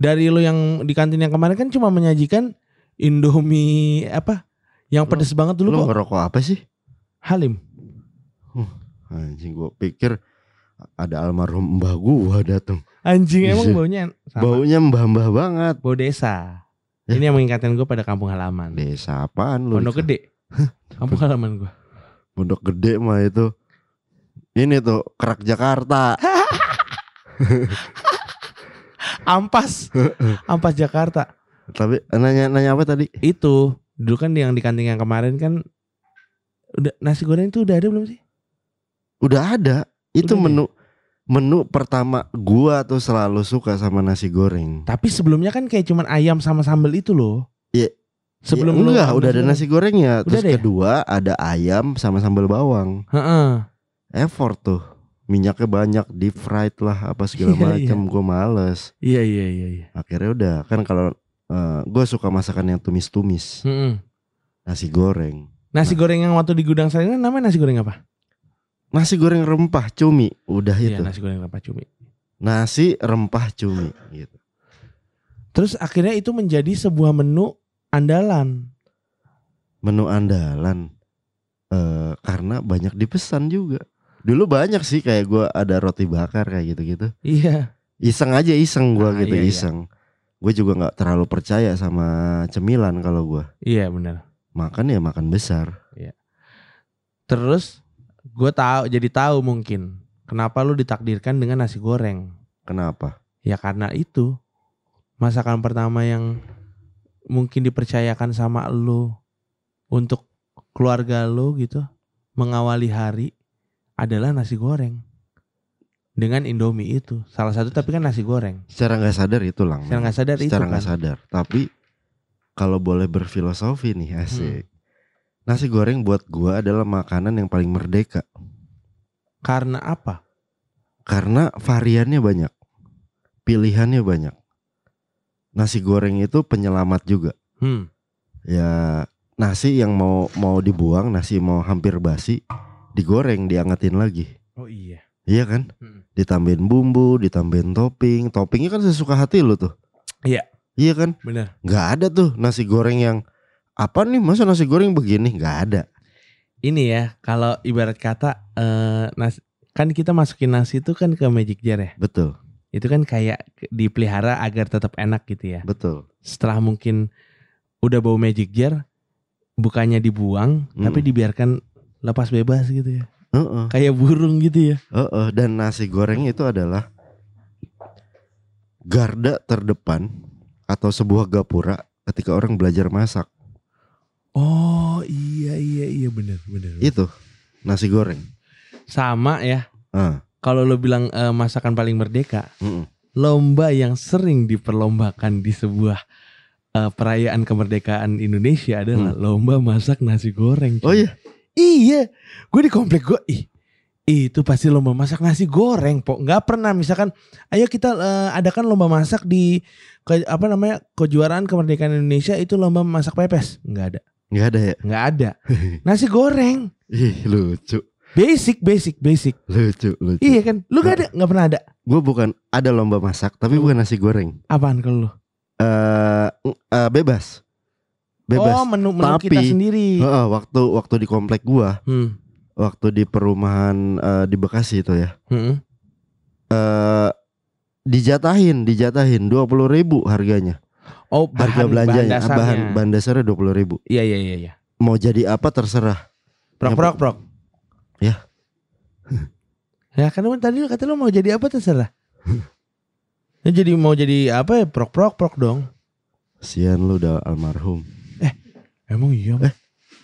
dari lo yang di kantin yang kemarin kan cuma menyajikan Indomie apa yang Lo- pedes banget Lu dulu kok ngerokok apa sih? Halim. Anjing gua pikir ada almarhum mbah gua datang. Anjing emang baunya sama. Baunya mbah-mbah banget. bau desa. Ya. Ini yang mengingatkan gue pada kampung halaman. Desa apaan lu? Pondok Gede. kampung halaman gue. Pondok gede mah itu. Ini tuh kerak Jakarta. Ampas. Ampas Jakarta. Tapi nanya nanya apa tadi? Itu dulu kan yang di kantin yang kemarin kan udah nasi goreng itu udah ada belum sih? Udah ada. Itu Udah menu menu pertama gua tuh selalu suka sama nasi goreng. Tapi sebelumnya kan kayak cuman ayam sama sambal itu loh. Iya. Sebelum ya, enggak, udah ada goreng. nasi gorengnya. Udah Terus ada ya? kedua ada ayam sama sambal bawang. Heeh. Effort tuh. Minyaknya banyak, deep fried lah apa segala Iya, macam. Gua males. Iya iya iya iya. Akhirnya udah kan kalau gue suka masakan yang tumis-tumis, Mm-mm. nasi goreng. Nasi goreng yang waktu di gudang saya namanya nasi goreng apa? Nasi goreng rempah cumi, udah Iya, itu. nasi goreng apa cumi. Nasi rempah cumi gitu. Terus akhirnya itu menjadi sebuah menu andalan. Menu andalan eh karena banyak dipesan juga. Dulu banyak sih kayak gua ada roti bakar kayak gitu-gitu. Iya. Iseng aja iseng gua Ah, gitu, iya, iya. iseng. Gue juga nggak terlalu percaya sama cemilan kalau gua. Iya benar. Makan ya makan besar. Terus gue tahu jadi tahu mungkin kenapa lu ditakdirkan dengan nasi goreng. Kenapa? Ya karena itu masakan pertama yang mungkin dipercayakan sama lu untuk keluarga lu gitu mengawali hari adalah nasi goreng dengan Indomie itu salah satu tapi kan nasi goreng Secara nggak sadar itu lang. secara nggak sadar itu secara kan nggak sadar. Tapi kalau boleh berfilosofi nih Hmm. asik. Nasi goreng buat gua adalah makanan yang paling merdeka karena apa karena variannya banyak, pilihannya banyak. Nasi goreng itu penyelamat juga. hmm Ya nasi yang mau mau dibuang, nasi mau hampir basi, digoreng, diangetin lagi. oh iya Iya kan? Hmm. Ditambahin bumbu, ditambahin topping. Toppingnya kan sesuka hati lu tuh. Iya. Iya kan? benar Nggak ada tuh nasi goreng yang apa nih masa nasi goreng begini nggak ada ini ya kalau ibarat kata eh nas kan kita masukin nasi itu kan ke magic jar ya betul itu kan kayak dipelihara agar tetap enak gitu ya betul setelah mungkin udah bau magic jar bukannya dibuang Hmm. tapi dibiarkan lepas bebas gitu ya Heeh, kayak burung gitu ya heeh. dan nasi goreng itu adalah garda terdepan atau sebuah gapura ketika orang belajar masak oh iya iya iya benar benar itu nasi goreng sama ya ah kalau lo bilang eh, masakan paling merdeka mm-mm. lomba yang sering diperlombakan di sebuah eh, perayaan kemerdekaan Indonesia adalah lomba masak nasi goreng. oh cuy. iya Iya, gue di komplek gue, ih Itu pasti lomba masak nasi goreng, Pok. Nggak pernah misalkan ayo kita eh, adakan lomba masak di ke, apa namanya? kejuaraan kemerdekaan Indonesia itu lomba masak pepes. Nggak ada. Nggak ada ya? Nggak ada. Nasi goreng. Ih lucu, Basic, basic, basic. lucu, lucu. Iya kan? Lu gak ada? Nggak pernah ada? Gue bukan ada lomba masak, tapi bukan nasi goreng. Apaan kalau lu? Eh eh, bebas, bebas. Oh, menu, menu kita Tapi- sendiri. Heeh, waktu waktu di komplek gua, Hmm. waktu di perumahan eh, di Bekasi itu ya. Hmm. eh dijatahin, dijatahin dua puluh ribu harganya. Oh, Harga bahan, belanjanya, bahan bahan dasarnya. bahan dasarnya dua puluh ribu. Iya, iya, iya, iya. Mau jadi apa terserah. Prok, prok, prok. Ya. ya kan lu tadi lu kata lu mau jadi apa terserah. Ya jadi mau jadi apa ya prok prok prok dong. Sian lu udah almarhum. Emang iya? Eh.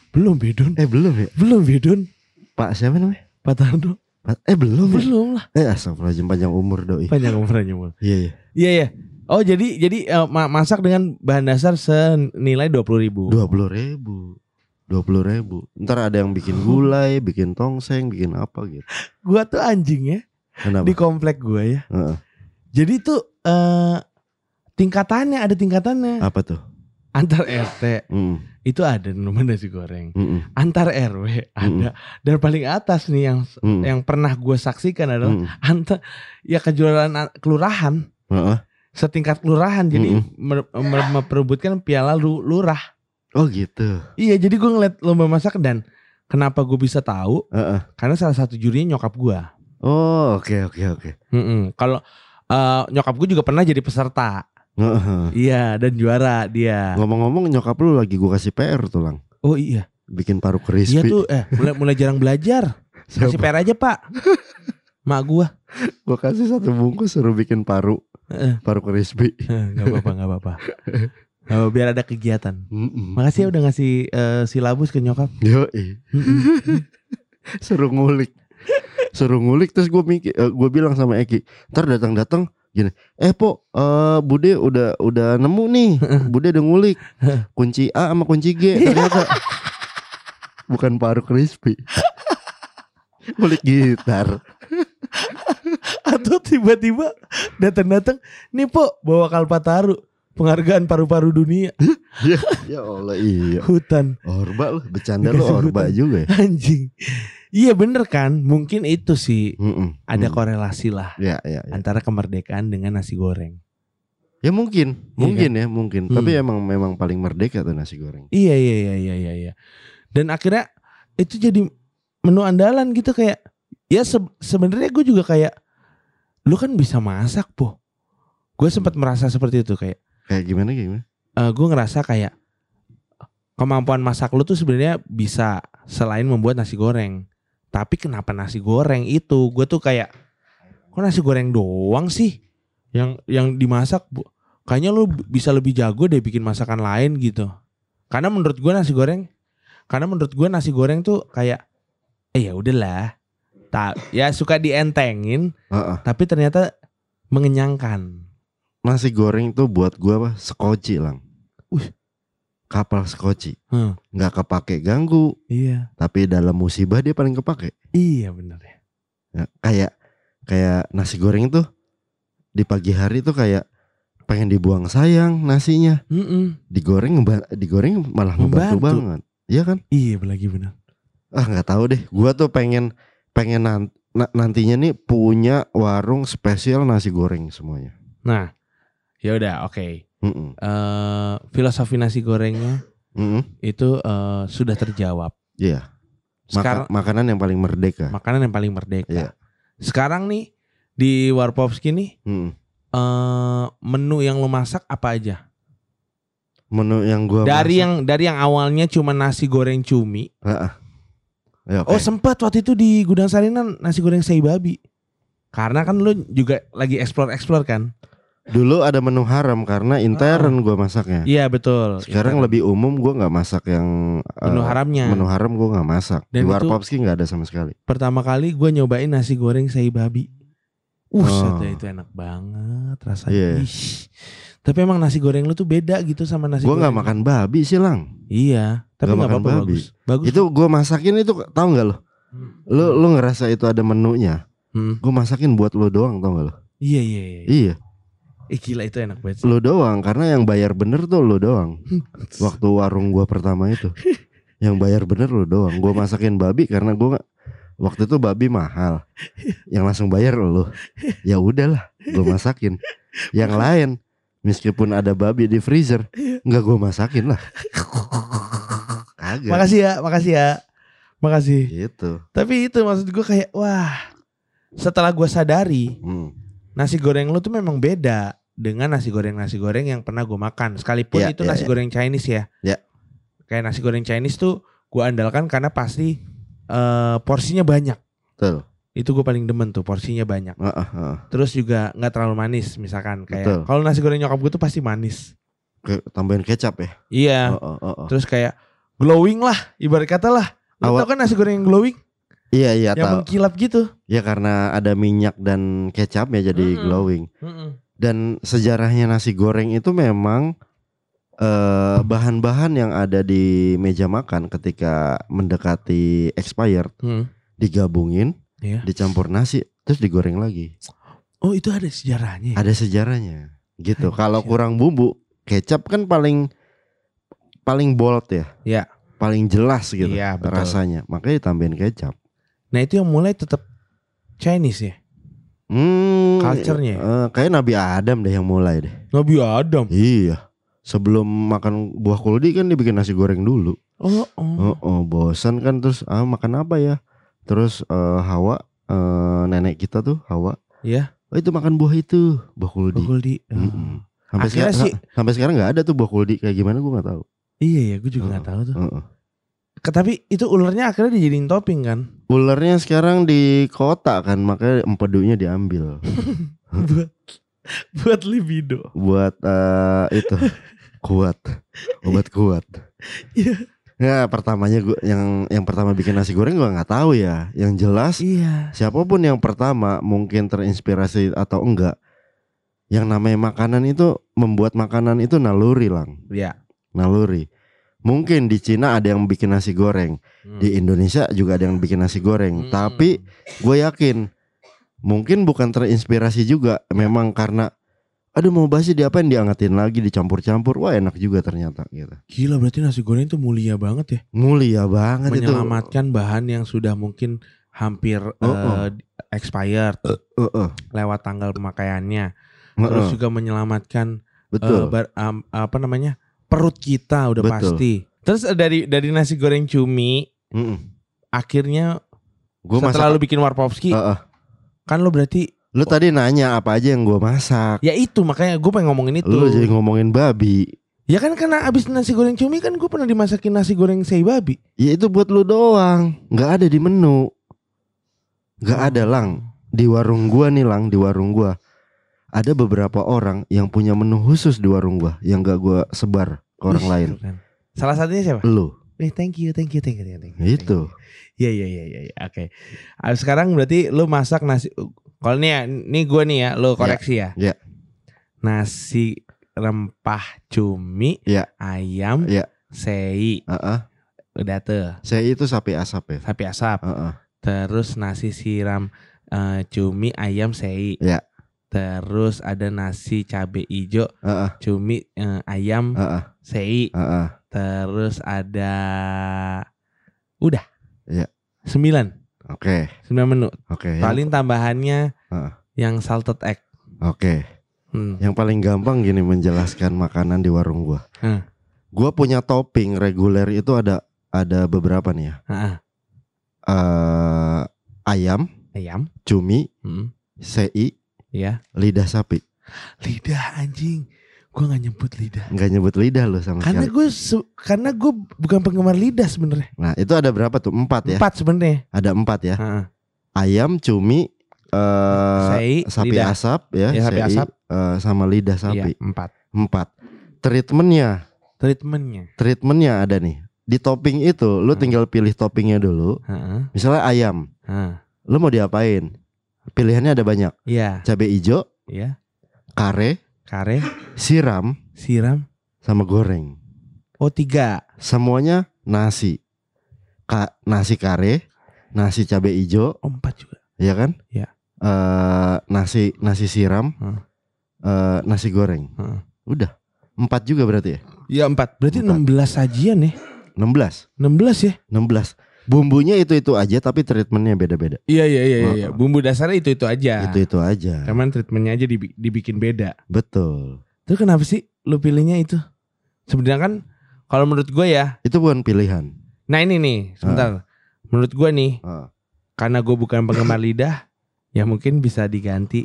Belum Bedun. Eh belum ya? Belum Bedun. Pak siapa namanya? Pak Tarno. Pak- Eh belum. ya? Belum lah. Eh astagfirullahaladzim panjang umur doi. Panjang umurnya mul. Iya iya. Iya iya. Oh jadi jadi ma- masak dengan bahan dasar senilai dua puluh ribu. Dua puluh ribu. Dua puluh ribu. Ntar ada yang bikin gulai, bikin tongseng, bikin apa gitu. Gua tuh anjing ya Kenapa? di komplek gua ya. Heeh. Jadi tuh eh tingkatannya ada tingkatannya. Apa tuh? Antar RT Mm, itu ada nomor nasi goreng. mm, mm, Antar RW ada. Dan paling atas nih yang mm, yang pernah gue saksikan adalah mm. antar ya kejuaraan kelurahan Heeh. setingkat kelurahan jadi mer- memperebutkan piala lu- lurah. Oh gitu. Iya jadi gue ngeliat lomba masak dan kenapa gue bisa tahu Heeh. karena salah satu jurinya nyokap gue. Oh oke oke oke. Mm-mm. Kalau eh, nyokap gue juga pernah jadi peserta. Iya dan juara dia. Ngomong-ngomong nyokap lu lagi gua kasih PR tuh lang. Oh iya. Bikin paru Iya crispy. tuh eh mulai mulai jarang belajar. Kasih Siapa? PR aja pak. Mak gue. Gua kasih satu bungkus suruh bikin paru, paru crispy. Gak apa-apa gak apa-apa. Oh, biar ada kegiatan. Mm-mm. Makasih ya udah ngasih eh, silabus ke nyokap. Yoi. Suruh ngulik. Suruh ngulik terus gue mikir eh, gue bilang sama Eki, ntar datang-datang gini, eh po, eh Bude udah udah nemu nih, Bude udah ngulik kunci A sama kunci G ternyata bukan paru crispy, ngulik gitar. Atau tiba-tiba datang-datang, nih po bawa kalpataru. Penghargaan paru-paru dunia ya, ya Allah iya. hutan Orba lu, bercanda lu orba juga ya. anjing. Iya bener kan? Mungkin itu sih Mm-mm. ada Mm. korelasi lah Ya, ya, ya. antara kemerdekaan dengan nasi goreng. Ya mungkin, Iya mungkin ya, mungkin. Hmm. Tapi emang memang paling merdeka tuh nasi goreng. Iya iya iya iya iya. iya. Dan akhirnya itu jadi menu andalan gitu kayak ya se- sebenarnya gue juga kayak lu kan bisa masak po. Gue sempat merasa seperti itu kayak Kayak gimana gimana? gue ngerasa kayak kemampuan masak lu tuh sebenarnya bisa selain membuat nasi goreng. Tapi kenapa nasi goreng itu? Gue tuh kayak kok nasi goreng doang sih yang yang dimasak? Bu? Kayaknya lu bisa lebih jago deh bikin masakan lain gitu. Karena menurut gue nasi goreng, karena menurut gue nasi goreng tuh kayak, eh ya udahlah, tak ya suka dientengin, Heeh. tapi ternyata mengenyangkan. Nasi goreng tuh buat gua apa? Skoci lang. Kapal skoci. Hmm. Nggak kepake ganggu, Iya, tapi dalam musibah dia paling kepake. iya bener ya. Ya, kayak kayak nasi goreng tuh di pagi hari tuh kayak pengen dibuang sayang nasinya. Mm-mm. Digoreng ngeba- digoreng malah ngebantu Membantu. banget. Iya kan? Iya lagi bener. Ah nggak tahu deh. Gua tuh pengen pengen nan- na- nantinya nih punya warung spesial nasi goreng semuanya. Nah, ya udah oke. Mm-mm. Eh, filosofi nasi gorengnya Mm-mm. itu eh, sudah terjawab. Iya. Maka- Sekarang makanan yang paling merdeka. makanan yang paling merdeka. Iya. Sekarang nih di Warpovski nih Mm. eh, menu yang lo masak apa aja? Menu yang gua dari masak- yang dari yang awalnya cuma nasi goreng cumi. Heeh. Ya, oke. Oh sempat waktu itu di Gudang Sarinan nasi goreng sei babi. Karena kan lu juga lagi explore-explore kan? Dulu ada menu haram karena intern gua masaknya. Iya betul. Sekarang Intern. lebih umum gua nggak masak yang eh, menu haramnya. Menu haram gua nggak masak. Dan Di Warpopski nggak ada sama sekali. Pertama kali gue nyobain nasi goreng sei babi. Uh, Oh. itu enak banget rasanya. Iya. Ih. Tapi emang nasi goreng lu tuh beda gitu sama nasi Gua goreng. nggak makan babi sih lang. Iya, tapi Nggak makan apa-apa babi. bagus. Bagus. Itu gua masakin itu tahu nggak lo? Lu lu ngerasa itu ada menunya. Hmm. Gue masakin buat lu doang tau gak lu? Iya iya iya. Iya, Eh gila itu enak banget. sih. lu doang karena yang bayar bener tuh lu doang. Waktu warung gua pertama itu. yang bayar bener lu doang. Gua masakin babi karena gua waktu itu babi mahal. Yang langsung bayar lu. Ya udahlah, gua masakin. Yang lain meskipun ada babi di freezer, nggak gua masakin lah. Kagak. Makasih ya, makasih ya. Makasih. Gitu. Tapi itu maksud gue kayak wah. Setelah gue sadari Hmm. nasi goreng lu tuh memang beda dengan nasi goreng nasi goreng yang pernah gue makan. Sekalipun Ya, itu ya, nasi ya. goreng Chinese ya. Ya. Kayak nasi goreng Chinese tuh gue andalkan karena pasti eh, porsinya banyak. Betul. Itu gue paling demen tuh porsinya banyak. Heeh, heeh. Terus juga nggak terlalu manis misalkan kayak kalau nasi goreng nyokap gue tuh pasti manis. Kayak tambahin kecap ya. Iya. Heeh, heeh. Terus kayak glowing lah ibarat kata lah. Awal- tau kan nasi goreng yang glowing Iya iya yang tahu. mengkilap gitu. Ya karena ada minyak dan kecapnya jadi Mm-mm. glowing. Dan sejarahnya nasi goreng itu memang eh, bahan-bahan yang ada di meja makan ketika mendekati expired Hmm. digabungin, Iya. dicampur nasi, terus digoreng lagi. Oh itu ada sejarahnya. ya? Ada sejarahnya. Gitu. Kalau kurang bumbu, kecap kan paling paling bold ya. Iya. Paling jelas gitu Iya, betul. rasanya. Makanya ditambahin kecap. Nah itu yang mulai tetap Chinese ya. Hmm, Culture-nya ya? eh, kayak Nabi Adam deh yang mulai deh. Nabi Adam. Iya. Sebelum makan buah kuldi kan dibikin nasi goreng dulu. Oh, oh. Oh, oh bosan kan terus ah makan apa ya? Terus eh, Hawa eh, nenek kita tuh Hawa. Iya. Oh itu makan buah itu, buah kuldi. Bakul di. oh. Mm-mm. Sampai Akhirnya sekarang sih- sampai sekarang nggak ada tuh buah kuldi kayak gimana gua nggak tahu. Iya ya, gue juga nggak tahu tuh. Heeh. Ke- Tapi itu ularnya akhirnya dijadiin topping kan? Ularnya sekarang di kota kan makanya empedunya diambil buat buat libido. buat eh, itu kuat obat kuat. Iya. Ya pertamanya gua yang yang pertama bikin nasi goreng gua nggak tahu ya. Yang jelas Iya. siapa pun yang pertama mungkin terinspirasi atau enggak. Yang namanya makanan itu membuat makanan itu naluri lang, Iya. naluri. Mungkin di Cina ada yang bikin nasi goreng, Hmm. di Indonesia juga ada yang bikin nasi goreng. Hmm. Tapi gue yakin mungkin bukan terinspirasi juga, memang karena aduh mau basi diapain diangetin lagi dicampur-campur, wah enak juga ternyata gitu. Gila berarti nasi goreng itu mulia banget ya. Mulia banget itu. Menyelamatkan bahan yang sudah mungkin hampir oh. eh, expired, Heeh, lewat tanggal pemakaiannya. Terus heeh, juga menyelamatkan betul. eh, bar- am- apa namanya perut kita udah Betul. pasti. Terus eh, dari dari nasi goreng cumi Heeh. akhirnya Gue setelah masak. lu bikin warpovski Heeh. kan lu berarti Lu tadi nanya apa aja yang gue masak. ya itu makanya gue pengen ngomongin itu. Lu jadi ngomongin babi. Ya kan karena abis nasi goreng cumi kan gue pernah dimasakin nasi goreng sei babi. Ya itu buat lu doang, nggak ada di menu. Nggak ada lang di warung gua nih lang di warung gua. Ada beberapa orang yang punya menu khusus di warung gua yang gak gua sebar ke orang Wih, lain. keren. Salah satunya siapa? Lu Eh thank you, thank you, thank you, thank you. thank you. itu. Iya iya iya iya. iya. Oke. Ah, Sekarang berarti lu masak nasi. Kalau nih ya, nih gue nih ya, lu koreksi ya. ya. Nasi rempah cumi, Ya. ayam, Ya. sei, Heeh. udah tuh. Saya itu sapi asap ya. Sapi asap. Heeh. Terus nasi siram eh, cumi, ayam, sei. Ya. Terus ada nasi cabe ijo, Heeh. cumi, eh, ayam, Heeh. sei. Heeh. Terus ada udah. Iya. Sembilan. Oke. Sembilan menu. Oke. Yang- Paling tambahannya Heeh. yang salted egg. Oke. Hmm. Yang paling gampang gini menjelaskan makanan di warung gua. Hmm. Gua punya topping reguler itu ada ada beberapa nih ya. Ah, eh ayam, ayam. cumi, Hmm. sei, Ya. lidah sapi. Lidah anjing. Gue nggak nyebut lidah. Nggak nyebut lidah loh sama Karena sekali. gue karena gue bukan penggemar lidah sebenarnya. Nah itu ada berapa tuh? Empat ya. Empat sebenarnya. Ada empat ya. Heeh. Ayam, cumi, eh Sei, sapi lidah. asap ya, Ya, sapi sei, asap. eh, sama lidah Iya, sapi. empat. Empat. Treatmentnya, Treatmentnya. treatmentnya ada nih. Di topping itu, lu Hmm. tinggal pilih toppingnya dulu. Heeh. Misalnya ayam, Heeh. lu mau diapain? Pilihannya ada banyak. Iya. Cabai hijau, Iya. kare, Kare, siram, siram. sama goreng. Oh tiga. Semuanya nasi. Ka nasi kare, nasi cabai hijau, Oh, empat juga. ya kan? Iya. Eh, nasi nasi siram, Hmm. eh, nasi goreng. Heeh. Udah. Empat juga berarti ya? Ya empat. Berarti Empat. 16 sajian ya. 16. 16 ya? 16. Bumbunya itu-itu aja tapi treatmentnya beda-beda. Iya iya iya iya. Heeh. Bumbu dasarnya itu itu aja. Itu-itu aja. Cuman treatmentnya aja dibi- dibikin beda. Betul. Terus kenapa sih lu pilihnya itu? Sebenarnya kan kalau menurut gue ya. Itu bukan pilihan. Nah ini nih, sebentar. Menurut gue nih, Ah. karena gue bukan penggemar lidah, ya mungkin bisa diganti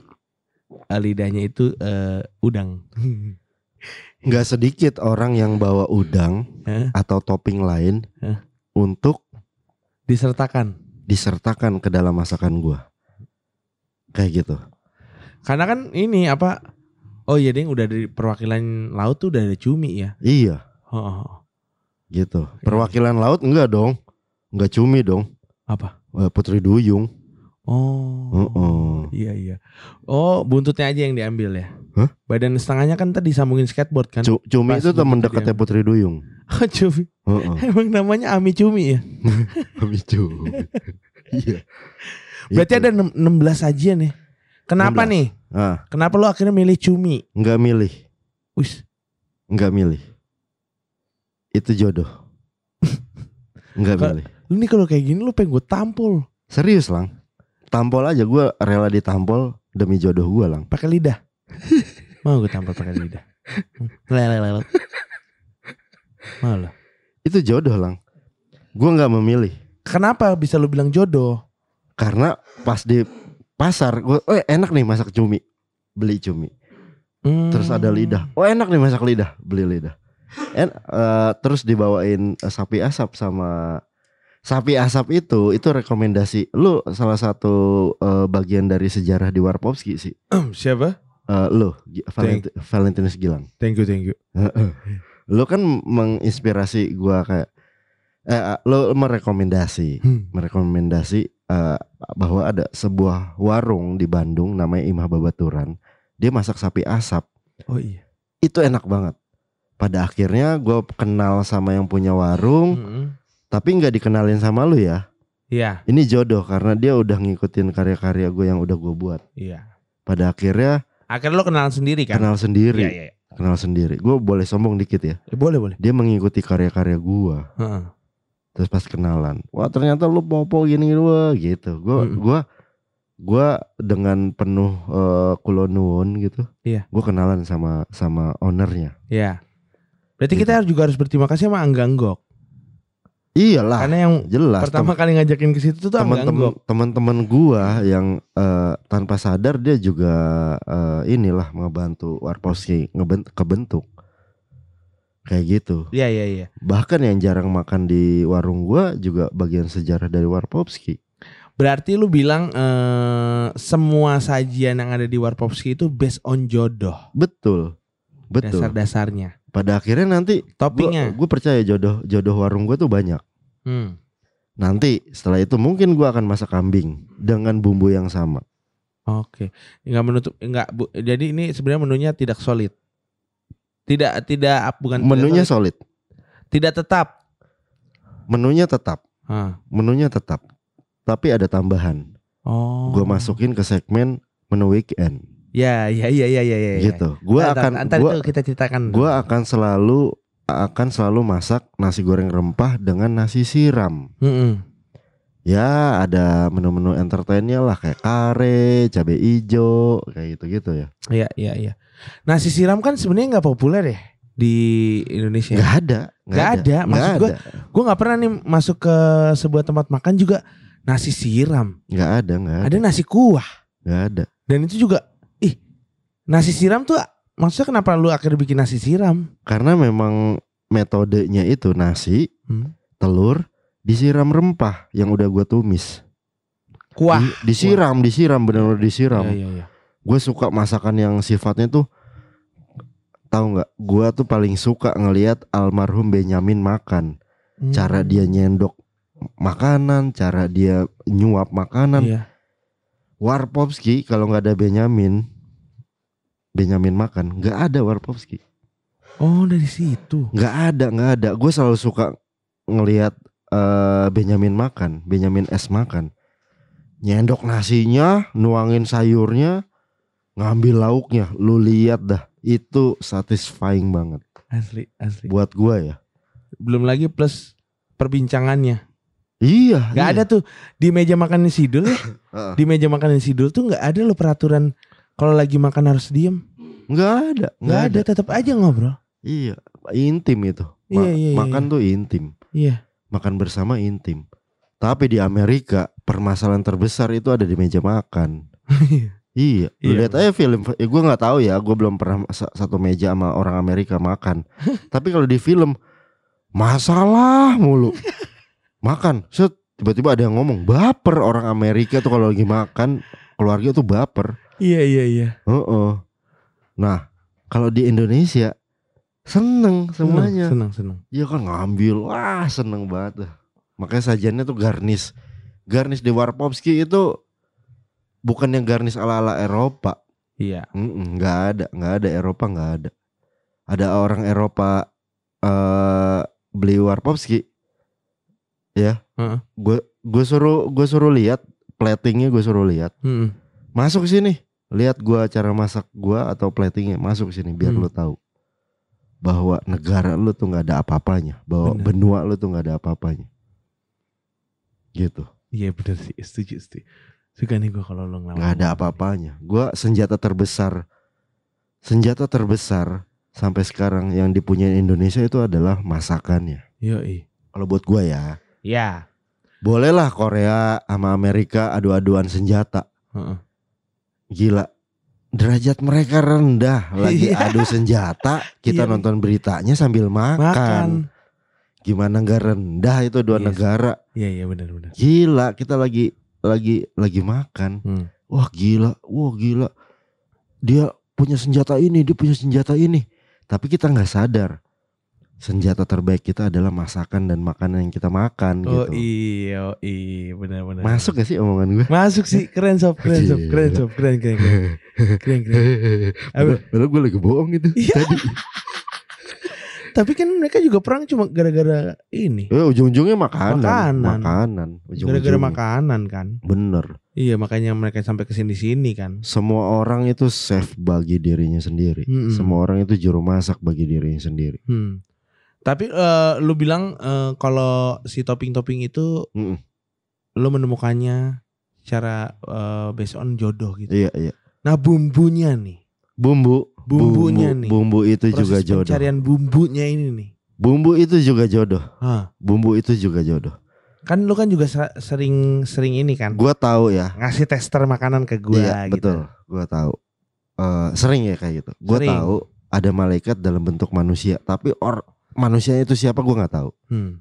eh, lidahnya itu eh, udang. Nggak sedikit orang yang bawa udang Hah? atau topping lain Hah? untuk Disertakan. disertakan ke dalam masakan gua. Kayak gitu. Karena kan ini apa? Oh iya ding udah dari perwakilan laut tuh udah ada cumi ya. Iya, Oh, gitu. Perwakilan laut enggak dong. Enggak cumi dong. Apa? Eh, Putri Duyung. Oh. Heeh. Iya iya. Oh buntutnya aja yang diambil ya. Hah? Badan setengahnya kan tadi sambungin skateboard kan. Cu- Cumi Pas itu teman dekatnya. Putri Duyung. Oh, cumi. Heeh. Emang namanya Ami Cumi ya. Kami cumi. Iya. Berarti Itu. ada enam- 16 sajian ya. Kenapa 16. nih? Ah, Kenapa lo akhirnya milih cumi? enggak milih, Wis, enggak milih. Itu jodoh. Enggak milih. lu nih kalau kayak gini lu pengen gue tampol Serius, Lang. Tampol aja gua rela ditampol demi jodoh gua, Lang. pakai lidah. Mau gue tampol pakai lidah. Lele lele. Mau lo. Itu jodoh, Lang. Gua nggak memilih Kenapa bisa lu bilang jodoh? karena pas di pasar gua oh enak nih masak cumi. Beli cumi. Hmm. Terus ada lidah. Oh enak nih masak lidah, beli lidah. En, eh, terus dibawain eh, sapi asap sama sapi asap itu itu rekomendasi lu salah satu eh, bagian dari sejarah di Warpowski sih. Siapa? Eh, lu Valenti- Valentinus Gilang. Thank you, thank you. Lu kan menginspirasi gua kayak eh lu merekomendasi Hmm. merekomendasi eh, bahwa ada sebuah warung di Bandung namanya Imah Babaturan. Dia masak sapi asap. Oh iya. Itu enak banget. Pada akhirnya gue kenal sama yang punya warung, Hmm. Tapi nggak dikenalin sama lu ya. Iya, Ini jodoh karena dia udah ngikutin karya-karya gue yang udah gue buat. iya. Pada akhirnya Akhirnya lo kenalan sendiri kan? kenal sendiri, Iya, iya. iya. kenal sendiri. Gue boleh sombong dikit ya. Ya, boleh, boleh. Dia mengikuti karya-karya gue. Heeh. Terus pas kenalan, wah ternyata lu popo gini wah gitu. Gue Mm-mm. gua gua dengan penuh eh, kulo nuwun gitu. Iya. Gue kenalan sama sama ownernya. Iya. Berarti Gitu. kita juga harus berterima kasih sama Angga Anggok. Iyalah, Karena yang jelas. pertama kali ngajakin ke situ tuh teman-teman teman-teman gua yang eh, tanpa sadar dia juga eh, inilah ngebantu Warpowski ngebent kebentuk kayak gitu Iya, iya, iya. bahkan yang jarang makan di warung gua juga bagian sejarah dari Warpowski Berarti lu bilang eh, semua sajian yang ada di Warpowski itu based on jodoh. betul betul Dasar-dasarnya. Pada akhirnya nanti Toppingnya. gue percaya jodoh jodoh warung gua tuh banyak Hmm. nanti setelah itu mungkin gua akan masak kambing dengan bumbu yang sama Oke. Enggak menutup enggak Bu. Jadi ini sebenarnya menunya tidak solid. Tidak tidak bukan tidak menunya solid. solid tidak tetap. menunya tetap Ah. menunya tetap tapi ada tambahan Oh. gue masukin ke segmen menu weekend Ya, ya, ya, ya, ya, ya. gitu. Gue Ntar, akan ntar gua, itu kita ceritakan. gua akan selalu akan selalu masak nasi goreng rempah dengan nasi siram. Mm-mm. Ya ada menu-menu entertainnya lah kayak kare, cabai ijo, kayak gitu-gitu ya. Iya, iya, iya. Nasi siram kan sebenarnya nggak populer ya di Indonesia. Gak ada, Nggak ada. Maksud Nggak gua- ada, Gue nggak pernah nih masuk ke sebuah tempat makan juga nasi siram. nggak ada, nggak ada, Ada nasi kuah. nggak ada. Dan itu juga, nasi siram tuh maksudnya kenapa lu akhirnya bikin nasi siram? Karena memang metodenya itu nasi, Hmm. telur, disiram rempah yang udah gue tumis. Kuah. Di- disiram, disiram, benar-benar disiram. Iya, iya, iya. gue suka masakan yang sifatnya tuh tahu nggak gue tuh paling suka ngelihat almarhum Benyamin makan Hmm. cara dia nyendok makanan cara dia nyuap makanan Iya. Warpowski kalau nggak ada Benyamin Benyamin makan nggak ada Warpowski Oh dari situ. nggak ada nggak ada gue selalu suka ngelihat eh, Benyamin makan, Benyamin S makan. Nyendok nasinya, nuangin sayurnya, ngambil lauknya. Lu lihat dah, itu satisfying banget Asli, asli. buat gua ya. Belum lagi plus perbincangannya. Iya. Gak iya. ada tuh di meja makan Sidul ya. Heeh. Di meja makan Sidul tuh nggak ada loh peraturan kalau lagi makan harus diem. Nggak ada, Nggak nggak ada, tetap aja ngobrol. Iya, intim itu. Ma- Iya, iya, iya, makan tuh intim. Iya. Makan bersama intim. Tapi di Amerika permasalahan terbesar itu ada di meja makan. Iya, lu Iya, lihat aja film. Ya, gue nggak tahu ya, gue belum pernah sa- satu meja sama orang Amerika makan. Tapi kalau di film masalah mulu. makan, set tiba-tiba ada yang ngomong baper orang Amerika tuh kalau lagi makan keluarga tuh baper. Iya iya iya. Heeh. Nah, kalau di Indonesia seneng semuanya. Senang senang. Iya kan ngambil, wah seneng banget. Makanya sajiannya tuh garnish. Garnish di Warpowski itu bukan yang garnish ala-ala Eropa. Iya. Nggak ada, nggak ada Eropa nggak ada. Ada orang Eropa eh beli Warpowski, ya. Heeh. Gue gue suruh gue suruh lihat platingnya gue suruh lihat. Mm-mm. Masuk sini, lihat gua cara masak gua atau platingnya masuk sini biar Hmm. lu tahu bahwa negara lu tuh nggak ada apa-apanya, bahwa Bener. benua lu tuh nggak ada apa-apanya. Gitu, Iya bener sih, setuju setuju. Suka nih gue kalau lo ngelawan. nggak ada apa-apanya. Gua senjata terbesar, senjata terbesar sampai sekarang yang dipunyai Indonesia itu adalah masakannya. Yo Kalau buat gua ya, Ya. Bolehlah Korea sama Amerika adu-aduan senjata. Heeh. Gila derajat mereka rendah lagi Iya. adu senjata kita Iya. nonton beritanya sambil makan, Makan. gimana nggak rendah itu dua Yes. negara Iya iya benar benar. gila kita lagi lagi lagi makan Hmm. wah gila wah gila dia punya senjata ini dia punya senjata ini tapi kita nggak sadar senjata terbaik kita adalah masakan dan makanan yang kita makan Oh gitu iya, oh, iya benar benar. masuk gak sih omongan gue Masuk sih, keren sob, keren sob, keren sob, keren keren keren. Keren keren. Padahal gue lagi bohong itu Iya. tadi Tapi kan mereka juga perang cuma gara-gara ini. Eh, ujung-ujungnya makanan, Makanan. makanan. Gara-gara Ujung-ujungnya. makanan kan. Bener. Iya, makanya mereka sampai ke sini-sini kan. Semua orang itu chef bagi dirinya sendiri. Mm-mm. Semua orang itu juru masak bagi dirinya sendiri. Hmm. Tapi eh, lu bilang eh, kalau si topping-topping itu Mm-mm. lu menemukannya secara eh, based on jodoh gitu. Iya, iya. Nah, bumbunya nih. Bumbu, Bumbunya bumbu, nih. Bumbu itu Proses juga jodoh. pencarian bumbunya ini nih. Bumbu itu juga jodoh. Hah. Bumbu itu juga jodoh. Kan lu kan juga sa- sering sering ini kan. Gua tahu ya. ngasih tester makanan ke gua iya, gitu. betul. Gua tahu. Eh, sering ya kayak gitu. Gua Sering. tahu ada malaikat dalam bentuk manusia, tapi or manusianya itu siapa gua nggak tahu. Hmm.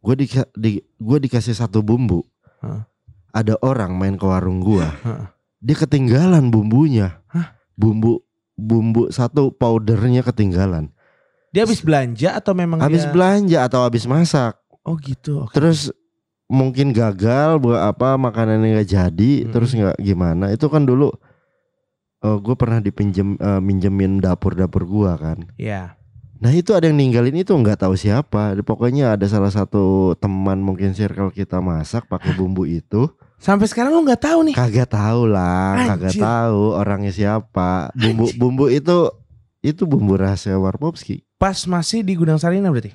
Gue di, di gue dikasih satu bumbu. Hah? Ada orang main ke warung gua. Hah. Dia ketinggalan bumbunya. Hah? Bumbu bumbu satu powdernya ketinggalan. Dia habis belanja atau memang Habis dia... belanja atau habis masak. Oh gitu. oke. Terus mungkin gagal buat apa makanannya nggak jadi, Mm-mm. terus nggak gimana. Itu kan dulu gue pernah dipinjem eh, minjemin dapur-dapur gua kan. Iya. Nah itu ada yang ninggalin itu nggak tahu siapa. Pokoknya ada salah satu teman mungkin circle kita masak pakai bumbu itu. Sampai sekarang lu nggak tahu nih. Kagak tahu lah, kagak Anjir. tahu orangnya siapa. Bumbu Anjir. bumbu itu itu bumbu rahasia Warpopski Pas masih di gudang Sarina berarti.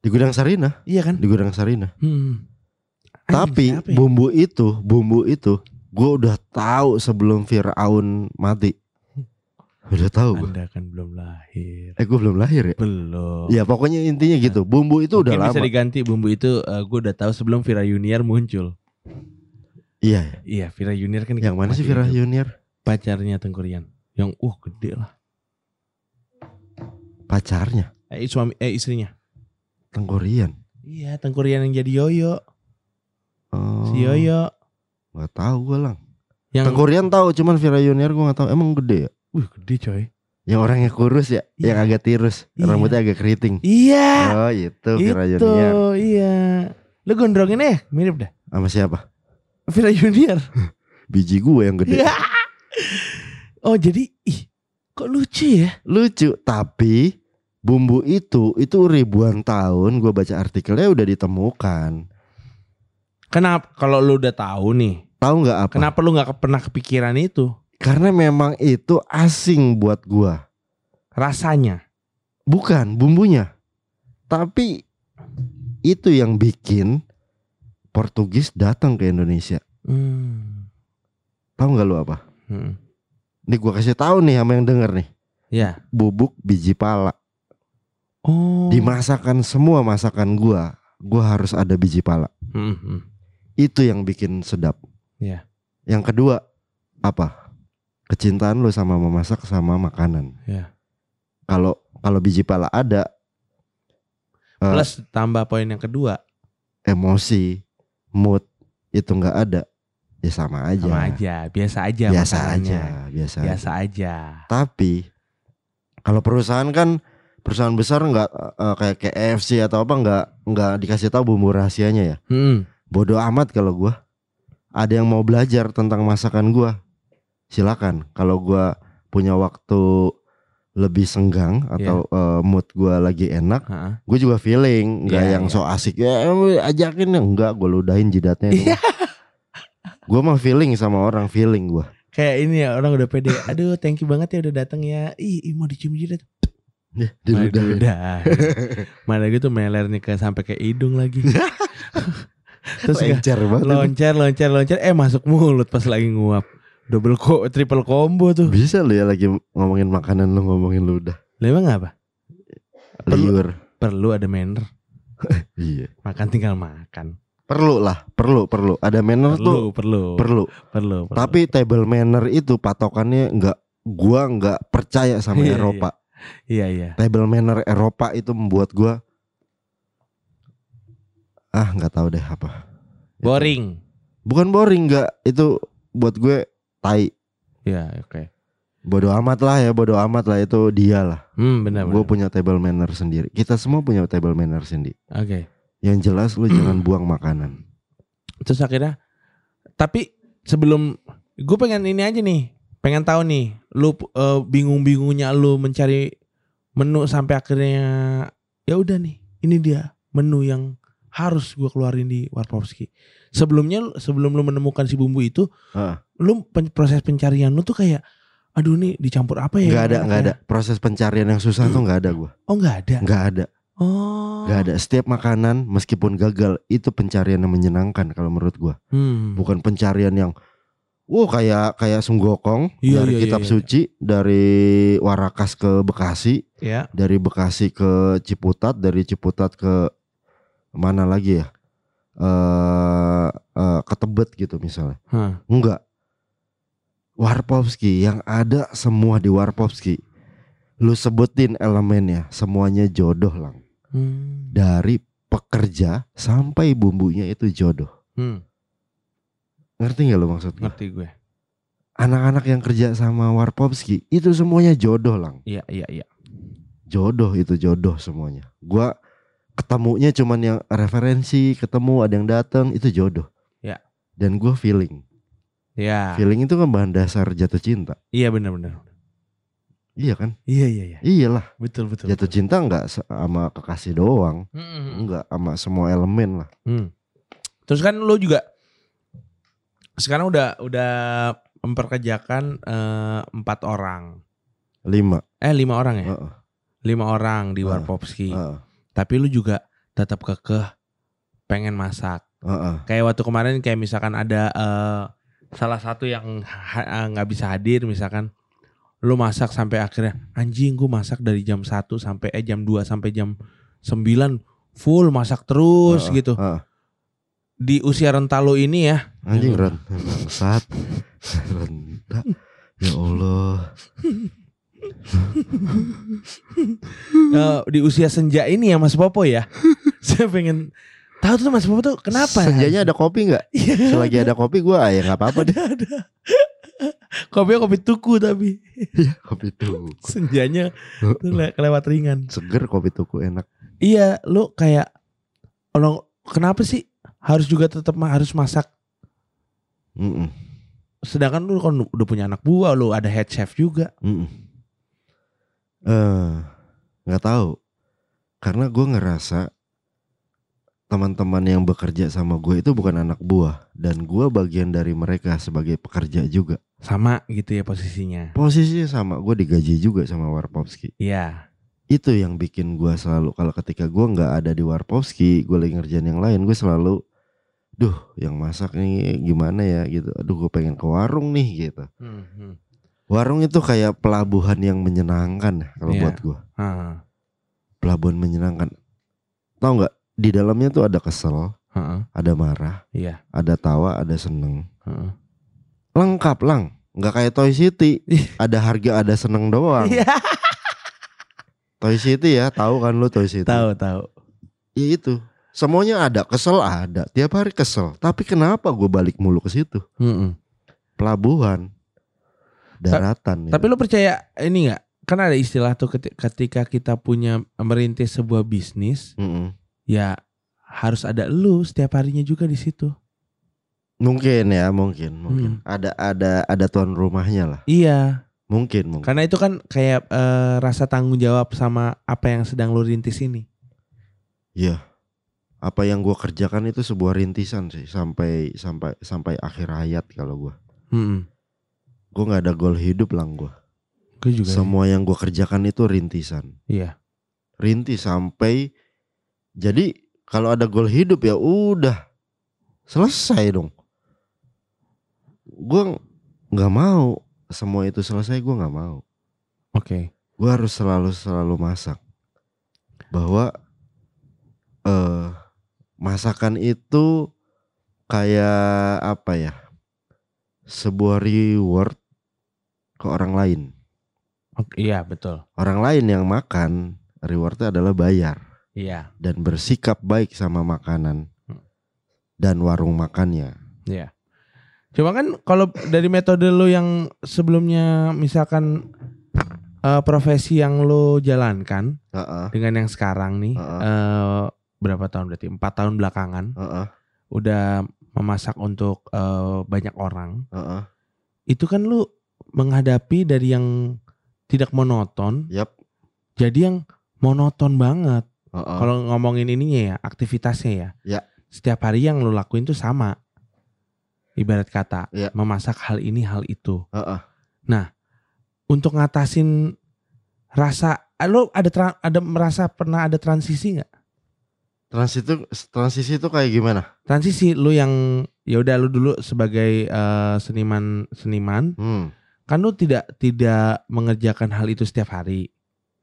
di gudang Sarina, Iya kan? di gudang Sarina. Hmm. Anjing, Tapi ya? bumbu itu, bumbu itu gue udah tahu sebelum Firaun mati. Udah tahu gue. Anda kan belum lahir. Eh gue belum lahir ya. Belum. Ya pokoknya intinya gitu. Bumbu itu udah Mungkin bisa lama. diganti bumbu itu gue udah tahu sebelum Vira Junior muncul. Iya. ya. Iya, Vira Junior kan Yang mana sih Vira. Junior? Pacarnya Tengkurian. Yang uh gede lah. Pacarnya Eh suami eh istrinya. Tenggorian. Iya, Tengkurian yang jadi Yoyo. Oh, Si Yoyo. Gak tahu gue lang. Yang Tenggorian tahu, cuman Vira Junior gue gak tahu. Emang gede ya? Wih, gede coy. Yang orangnya kurus ya, Iya. yang agak tirus, Iya. rambutnya agak keriting. Iya. Oh itu Vira itu Junior. iya. Lu gondrongin ya mirip dah. Sama siapa? Vira Junior. Biji gue yang gede. Iya. oh jadi ih kok lucu ya? Lucu, tapi bumbu itu itu ribuan tahun gue baca artikelnya udah ditemukan. Kenapa kalau lu udah tahu nih, Tahu nggak apa? kenapa lu nggak pernah kepikiran itu? Karena memang itu asing buat gua. Rasanya. Bukan bumbunya. Tapi itu yang bikin Portugis datang ke Indonesia. Hmm. Tahu nggak lu apa? Hmm. Nih gua kasih tahu nih sama yang denger nih. Ya. Bubuk biji pala. Oh. Di masakan semua masakan gua, gua harus ada biji pala. Hmm, hmm. Itu yang bikin sedap. Iya. Yang kedua apa? Kecintaan lu sama memasak sama makanan. Iya. Kalau kalau biji pala ada eh, Plus tambah poin yang kedua, emosi, mood itu nggak ada, ya sama aja. sama aja, biasa aja biasa makanannya. aja, biasa. aja. Biasa aja. Tapi kalau perusahaan kan perusahaan besar nggak eh, kayak KFC atau apa nggak nggak dikasih tahu bumbu rahasianya ya. Hmm. Bodoh amat kalau gua. Ada yang mau belajar tentang masakan gua, silakan. Kalau gua punya waktu lebih senggang atau eh, mood gua lagi enak, gue juga feeling nggak Iya, yang iya. so asik ya eh, ajakin ya enggak gue ludahin jidatnya Iya. gue mah feeling sama orang feeling gue Kayak ini ya orang udah pede. Aduh, thank you banget ya udah datang ya. Ih, ih, mau dicium jidat. Diludahin udah. Mana gitu melernya ke sampai ke hidung lagi. Terus Lencer banget loncer, loncer, loncer. Eh masuk mulut pas lagi nguap. Double ko, triple combo tuh. bisa lu ya lagi ngomongin makanan lu ngomongin ludah Lah emang apa? Perlu- liur Perlu ada manner. iya Makan tinggal makan. perlu lah perlu perlu ada manner tuh Perlu, perlu, perlu perlu, perlu. tapi table manner itu patokannya nggak gua nggak percaya sama Iya, Eropa iya, iya. table manner Eropa itu membuat gua ah nggak tahu deh apa Itu. Boring. bukan boring nggak itu buat gue tai Iya, oke. bodoh amat lah ya bodoh amat lah itu dia lah Hmm, benar, gue punya table manner sendiri kita semua punya table manner sendiri Oke. yang jelas lu jangan buang makanan Terus akhirnya tapi sebelum gue pengen ini aja nih, pengen tahu nih, lu eh, bingung-bingungnya lu mencari menu sampai akhirnya ya udah nih, ini dia menu yang harus gue keluarin di Warpowski. Sebelumnya lu- sebelum lu menemukan si bumbu itu, Heeh. lu pen- proses pencarian lu tuh kayak aduh nih dicampur apa ya? nggak yang ada ya? ada proses pencarian yang susah tuh nggak ada gue Oh nggak ada. nggak ada Oh. nggak ada setiap makanan meskipun gagal itu pencarian yang menyenangkan kalau menurut gue Hmm. bukan pencarian yang Wow kayak kayak Sunggokong Iya, dari iya, kitab iya, iya. suci dari Warakas ke Bekasi Ya. dari Bekasi ke Ciputat, dari Ciputat ke mana lagi ya? Eh eh, ke Tebet gitu misalnya. Hah. Enggak. Warpowski yang ada semua di Warpowski. Lu sebutin elemennya, semuanya jodoh lang. Hmm. Dari pekerja sampai bumbunya itu jodoh. Hmm. Ngerti gak lu maksud gue? Ngerti gue. Anak-anak yang kerja sama Warpowski itu semuanya jodoh lang. Iya, iya, iya. Jodoh itu jodoh semuanya. Gua ketemunya cuman yang referensi, ketemu ada yang datang itu jodoh. Ya. Dan gua feeling. Ya. Feeling itu kan bahan dasar jatuh cinta. Iya benar-benar. Iya kan? Iya, iya, iya. Iyalah. Betul, betul. Jatuh betul. cinta nggak sama kekasih doang. Hmm, hmm. Enggak sama semua elemen lah. Hmm. Terus kan lu juga sekarang udah udah memperkerjakan eh, empat orang. Lima. Eh lima orang ya? Heeh, Lima orang di Heeh. Warpopski. heeh, Tapi lu juga tetap kekeh pengen masak. heeh. Kayak waktu kemarin kayak misalkan ada eh, salah satu yang ha- nggak bisa hadir misalkan lu masak sampai akhirnya anjing gue masak dari jam 1 sampai eh jam 2 sampai jam 9 full masak terus Heeh, gitu. heeh. Di usia renta lu ini ya. Anjing Ya Ren. Bangsat. Renta. Ya Allah. Eh, di usia senja ini ya Mas Popo ya. Saya pengen tahu tuh Mas Popo tuh kenapa? Senjanya ada kopi nggak? Iya. Selagi ada kopi gua ya nggak apa-apa deh. ada ada. Kopinya kopi tuku tapi Kopi tuku. senjanya tuh le- kelewat ringan. Seger kopi tuku enak. Iya, lu kayak lo kenapa sih harus juga tetap harus masak? Mm-mm, Sedangkan lu kan udah punya anak buah, lu ada head chef juga. mm-mm. Eh, nggak tahu. Karena gue ngerasa teman-teman yang bekerja sama gue itu bukan anak buah. Dan gue bagian dari mereka sebagai pekerja juga. Sama gitu ya posisinya. posisinya sama. Gue digaji juga sama Warpowski. Iya. itu yang bikin gue selalu kalau ketika gue nggak ada di Warpowski gue lagi ngerjain yang lain gue selalu duh yang masak nih gimana ya? Gitu. Aduh gue pengen ke warung nih gitu. Hmm, hmm. Warung itu kayak pelabuhan yang menyenangkan ya kalau Iya. buat gue Ah, pelabuhan menyenangkan tahu nggak di dalamnya tuh ada kesel ah, ada marah Iya. ada tawa ada seneng ah. lengkap lang nggak kayak Toy City Ih. ada harga ada seneng doang Iya. Toy City ya tahu kan lu Toy City Tahu tahu. ya itu semuanya ada kesel ada tiap hari kesel tapi kenapa gue balik mulu ke situ Mm-mm. pelabuhan daratan ya. Tapi lu percaya ini nggak? Kan ada istilah tuh keti- ketika kita punya merintis sebuah bisnis, Mm-mm. ya harus ada lu setiap harinya juga di situ. mungkin ya mungkin mungkin Hmm. ada ada ada tuan rumahnya lah Iya, mungkin mungkin karena itu kan kayak eh, rasa tanggung jawab sama apa yang sedang lu rintis ini. Iya. Apa yang gua kerjakan itu sebuah rintisan sih sampai sampai sampai akhir hayat kalau gua. Mm-mm. Gua nggak ada goal hidup lang gua. Gue juga. Semua yang gua kerjakan itu rintisan. Iya. Rintis sampai jadi kalau ada goal hidup ya udah selesai dong. Gua nggak mau semua itu selesai gua nggak mau. Oke. gue harus selalu selalu masak bahwa eh masakan itu kayak apa ya sebuah reward ke orang lain Iya betul. orang lain yang makan rewardnya adalah bayar Iya. dan bersikap baik sama makanan Hmm. dan warung makannya Iya. Cuma kan kalau dari metode lu yang sebelumnya misalkan eh, profesi yang lu jalankan Heeh, dengan yang sekarang nih Heeh. eh, berapa tahun berarti empat tahun belakangan heeh, udah memasak untuk eh, banyak orang heeh. itu kan lu menghadapi dari yang tidak monoton Yap. jadi yang monoton banget heeh. kalau ngomongin ininya ya aktivitasnya ya Ya. setiap hari yang lu lakuin tuh sama ibarat kata Ya. memasak hal ini hal itu Heeh. untuk ngatasin rasa ah, lu ada tra- ada merasa pernah ada transisi nggak Transisi itu transisi itu kayak gimana? transisi lu yang ya udah lu dulu sebagai eh, seniman seniman Hmm. kan lu tidak tidak mengerjakan hal itu setiap hari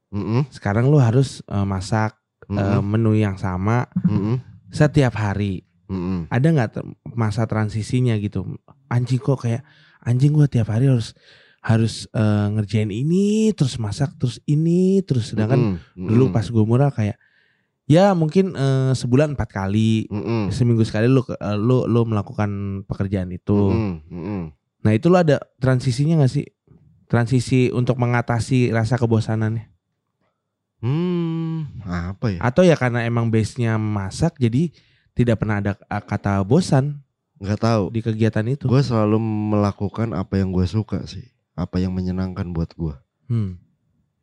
Mm-mm. sekarang lu harus eh, masak eh, Mm-mm. menu yang sama Mm-mm. setiap hari Mm-mm. ada nggak masa transisinya gitu anjing kok kayak anjing gua tiap hari harus harus eh, ngerjain ini terus masak terus ini terus sedangkan Mm-mm. dulu Mm-mm. pas gue murah kayak ya mungkin eh, sebulan empat kali Mm-mm. seminggu sekali lu ke- eh, lu lu melakukan pekerjaan itu Mm-mm. Mm-mm. nah itu lu ada transisinya nggak sih transisi untuk mengatasi rasa kebosanannya Hmm, apa ya? atau ya karena emang base nya masak jadi tidak pernah ada eh, kata bosan Nggak tahu. di kegiatan itu Gue selalu melakukan apa yang gue suka sih, apa yang menyenangkan buat gue. Hmm.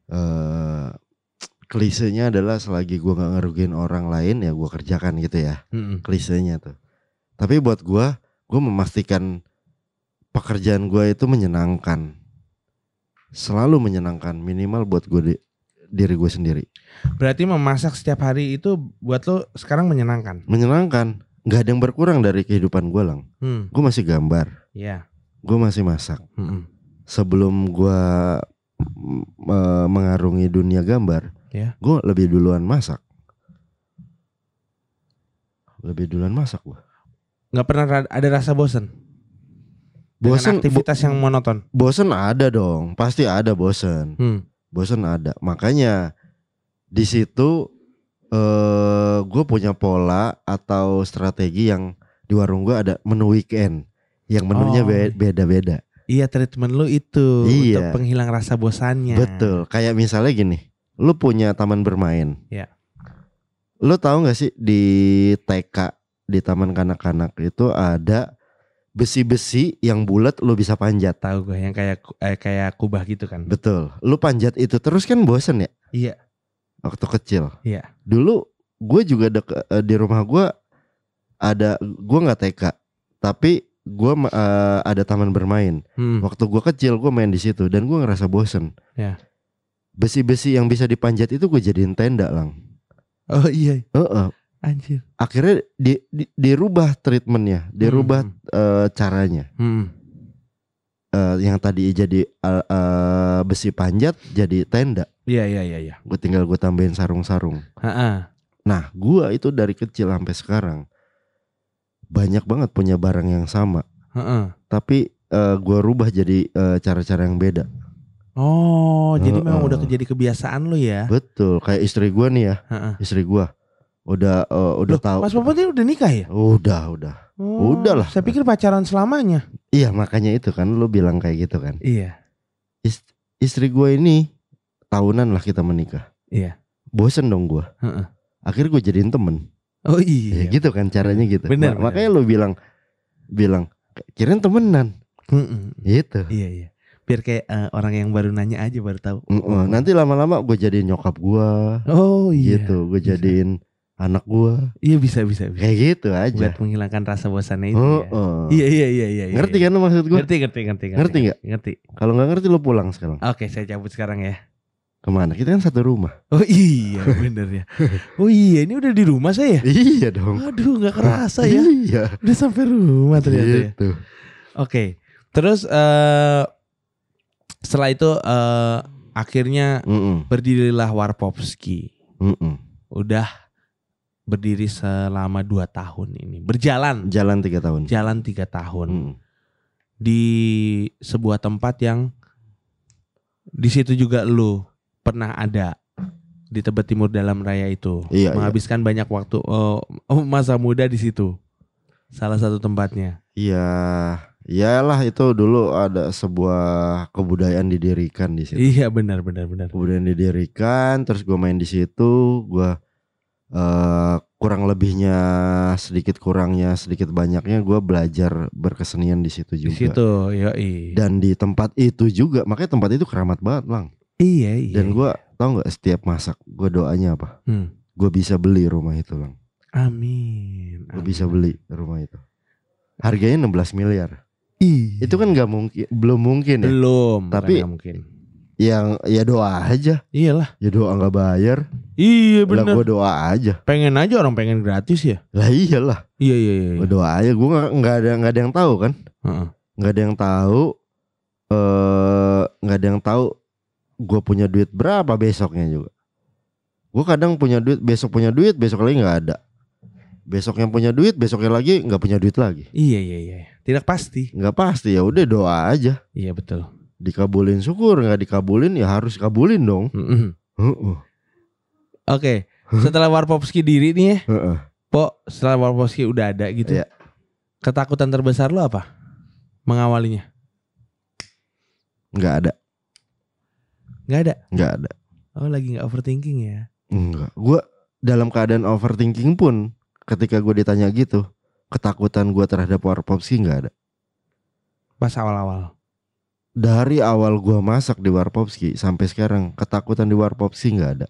Eh, klisenya adalah selagi gue nggak ngerugiin orang lain ya gue kerjakan gitu ya. Mm-mm. Klisenya tuh. Tapi buat gue, gue memastikan pekerjaan gue itu menyenangkan, selalu menyenangkan minimal buat gue diri gue sendiri. berarti memasak setiap hari itu buat lo sekarang menyenangkan Menyenangkan, nggak ada yang berkurang dari kehidupan gue lang. hmm. Gue masih gambar, ya gue masih masak. Mm-mm. sebelum gua mm, mengarungi dunia gambar, Ya. gue lebih duluan masak. Lebih duluan masak gua. nggak pernah ada rasa bosan Dengan Bosen, aktivitas yang monoton bo- bosen ada dong, pasti ada bosen, hmm. bosen ada. Makanya di situ eh gue punya pola atau strategi yang di warung gua ada menu weekend, yang menunya Oh. be- beda-beda. Iya treatment lu itu Iya. untuk penghilang rasa bosannya. Betul. Kayak misalnya gini, lu punya taman bermain. Iya. Lu tahu nggak sih di TK di taman kanak-kanak itu ada besi-besi yang bulat lu bisa panjat. Tahu gue yang kayak eh, kayak kubah gitu kan. Betul. Lu panjat itu terus kan bosen ya? Iya. waktu kecil. Iya. Dulu gue juga dek, eh, di rumah gue ada gue nggak TK, tapi gue eh, ada taman bermain. Hmm. Waktu gue kecil gue main di situ dan gue ngerasa bosen. Ya. Besi-besi yang bisa dipanjat itu gue jadiin tenda lang. Oh iya, Heeh. anjir. Akhirnya di, di- dirubah treatmentnya, dirubah Hmm. eh, caranya. Hmm. Eh, yang tadi jadi eh, eh, besi panjat jadi tenda. Iya iya iya iya. Gue tinggal gue tambahin sarung-sarung. Nah, gua itu dari kecil sampai sekarang banyak banget punya barang yang sama, Ha-ha. tapi eh, gua rubah jadi eh, cara-cara yang beda. Oh, jadi memang Heeh. udah jadi kebiasaan lu ya. Betul, kayak istri gua nih ya, Ha-ha. istri gua udah eh, udah Loh, tahu. Mas Popot ini udah nikah ya? Udah, udah. Oh, Udah lah. Saya pikir pacaran selamanya. Iya, makanya itu kan lu bilang kayak gitu kan. Iya. Ist- istri gua ini tahunan lah kita menikah. Iya. Bosen dong gua. Heeh. Akhirnya gue jadiin temen. Oh Ya iya. gitu kan caranya gitu. Bener, Ma- bener. Makanya lu bilang bilang kirain temenan. Mm-mm. Gitu. Iya iya. Biar kayak eh, orang yang baru nanya aja baru tahu. Mm-mm. Nanti lama-lama gue jadiin nyokap gua Oh iya. gitu, gue jadiin anak gua Iya bisa bisa bisa. kayak gitu aja. Buat menghilangkan rasa bosannya itu Oh, ya. oh. Iya iya iya iya. iya, Ngerti iya. kan maksud gue? Ngerti ngerti ngerti Ngerti nggak? Ngerti. Kalau nggak ngerti lu pulang sekarang. Oke, saya cabut sekarang ya. Ke mana? Kita kan satu rumah. Oh iya bener ya. Oh iya ini udah di rumah saya ya. iya dong. Aduh nggak kerasa ya. Iya. Udah sampai rumah ternyata ya. Gitu. Oke. Terus eh setelah itu eh akhirnya Mm-mm. berdirilah Warpopski. Mm-mm. Udah berdiri selama dua tahun ini. Berjalan Jalan tiga tahun. jalan tiga tahun Mm. di sebuah tempat yang di situ juga lu pernah ada di Tebet Timur Dalam Raya itu Iya, iya. menghabiskan banyak waktu oh, oh, masa muda di situ salah satu tempatnya Iya, iyalah itu dulu ada sebuah kebudayaan didirikan di situ. iya benar benar benar Kemudian didirikan, terus gue main di situ, gue eh kurang lebihnya sedikit kurangnya sedikit banyaknya gue belajar berkesenian di situ di juga. situ yoi. Dan di tempat itu juga, makanya tempat itu keramat banget lang. iya iya Dan gue tau nggak setiap masak gue doanya apa? Hmm. Gue bisa beli rumah itu lang. amin, Gue bisa beli rumah itu. Harganya 16 miliar. Iya. Itu kan nggak mungkin, belum mungkin ya. belum Tapi- nggak mungkin Yang ya doa aja, iyalah ya doa nggak bayar. iya Lah benar gue doa aja. pengen aja orang pengen gratis ya Lah iyalah, iya iya iya, gue iya. doa aja. Gue nggak ada nggak ada yang tahu kan? Nggak ada yang tahu eh nggak ada yang tahu gue punya duit berapa besoknya juga gue kadang punya duit besok punya duit besok lagi nggak ada besok yang punya duit besoknya lagi nggak punya duit lagi iya iya iya tidak pasti nggak pasti ya udah doa aja iya betul dikabulin syukur nggak dikabulin ya harus kabulin dong Mm-mm. Heeh, Oke, setelah Warpopski diri nih ya, heeh. Po, setelah Warpopski udah ada gitu. Iya. Ketakutan terbesar lo apa? Mengawalinya? nggak ada Nggak ada. nggak ada Oh, lagi nggak overthinking ya? Enggak. Gue dalam keadaan overthinking pun ketika gue ditanya gitu, ketakutan gue terhadap warpopsi nggak ada. Pas awal-awal. Dari awal gue masak di warpopski sampai sekarang ketakutan di warpopski nggak ada.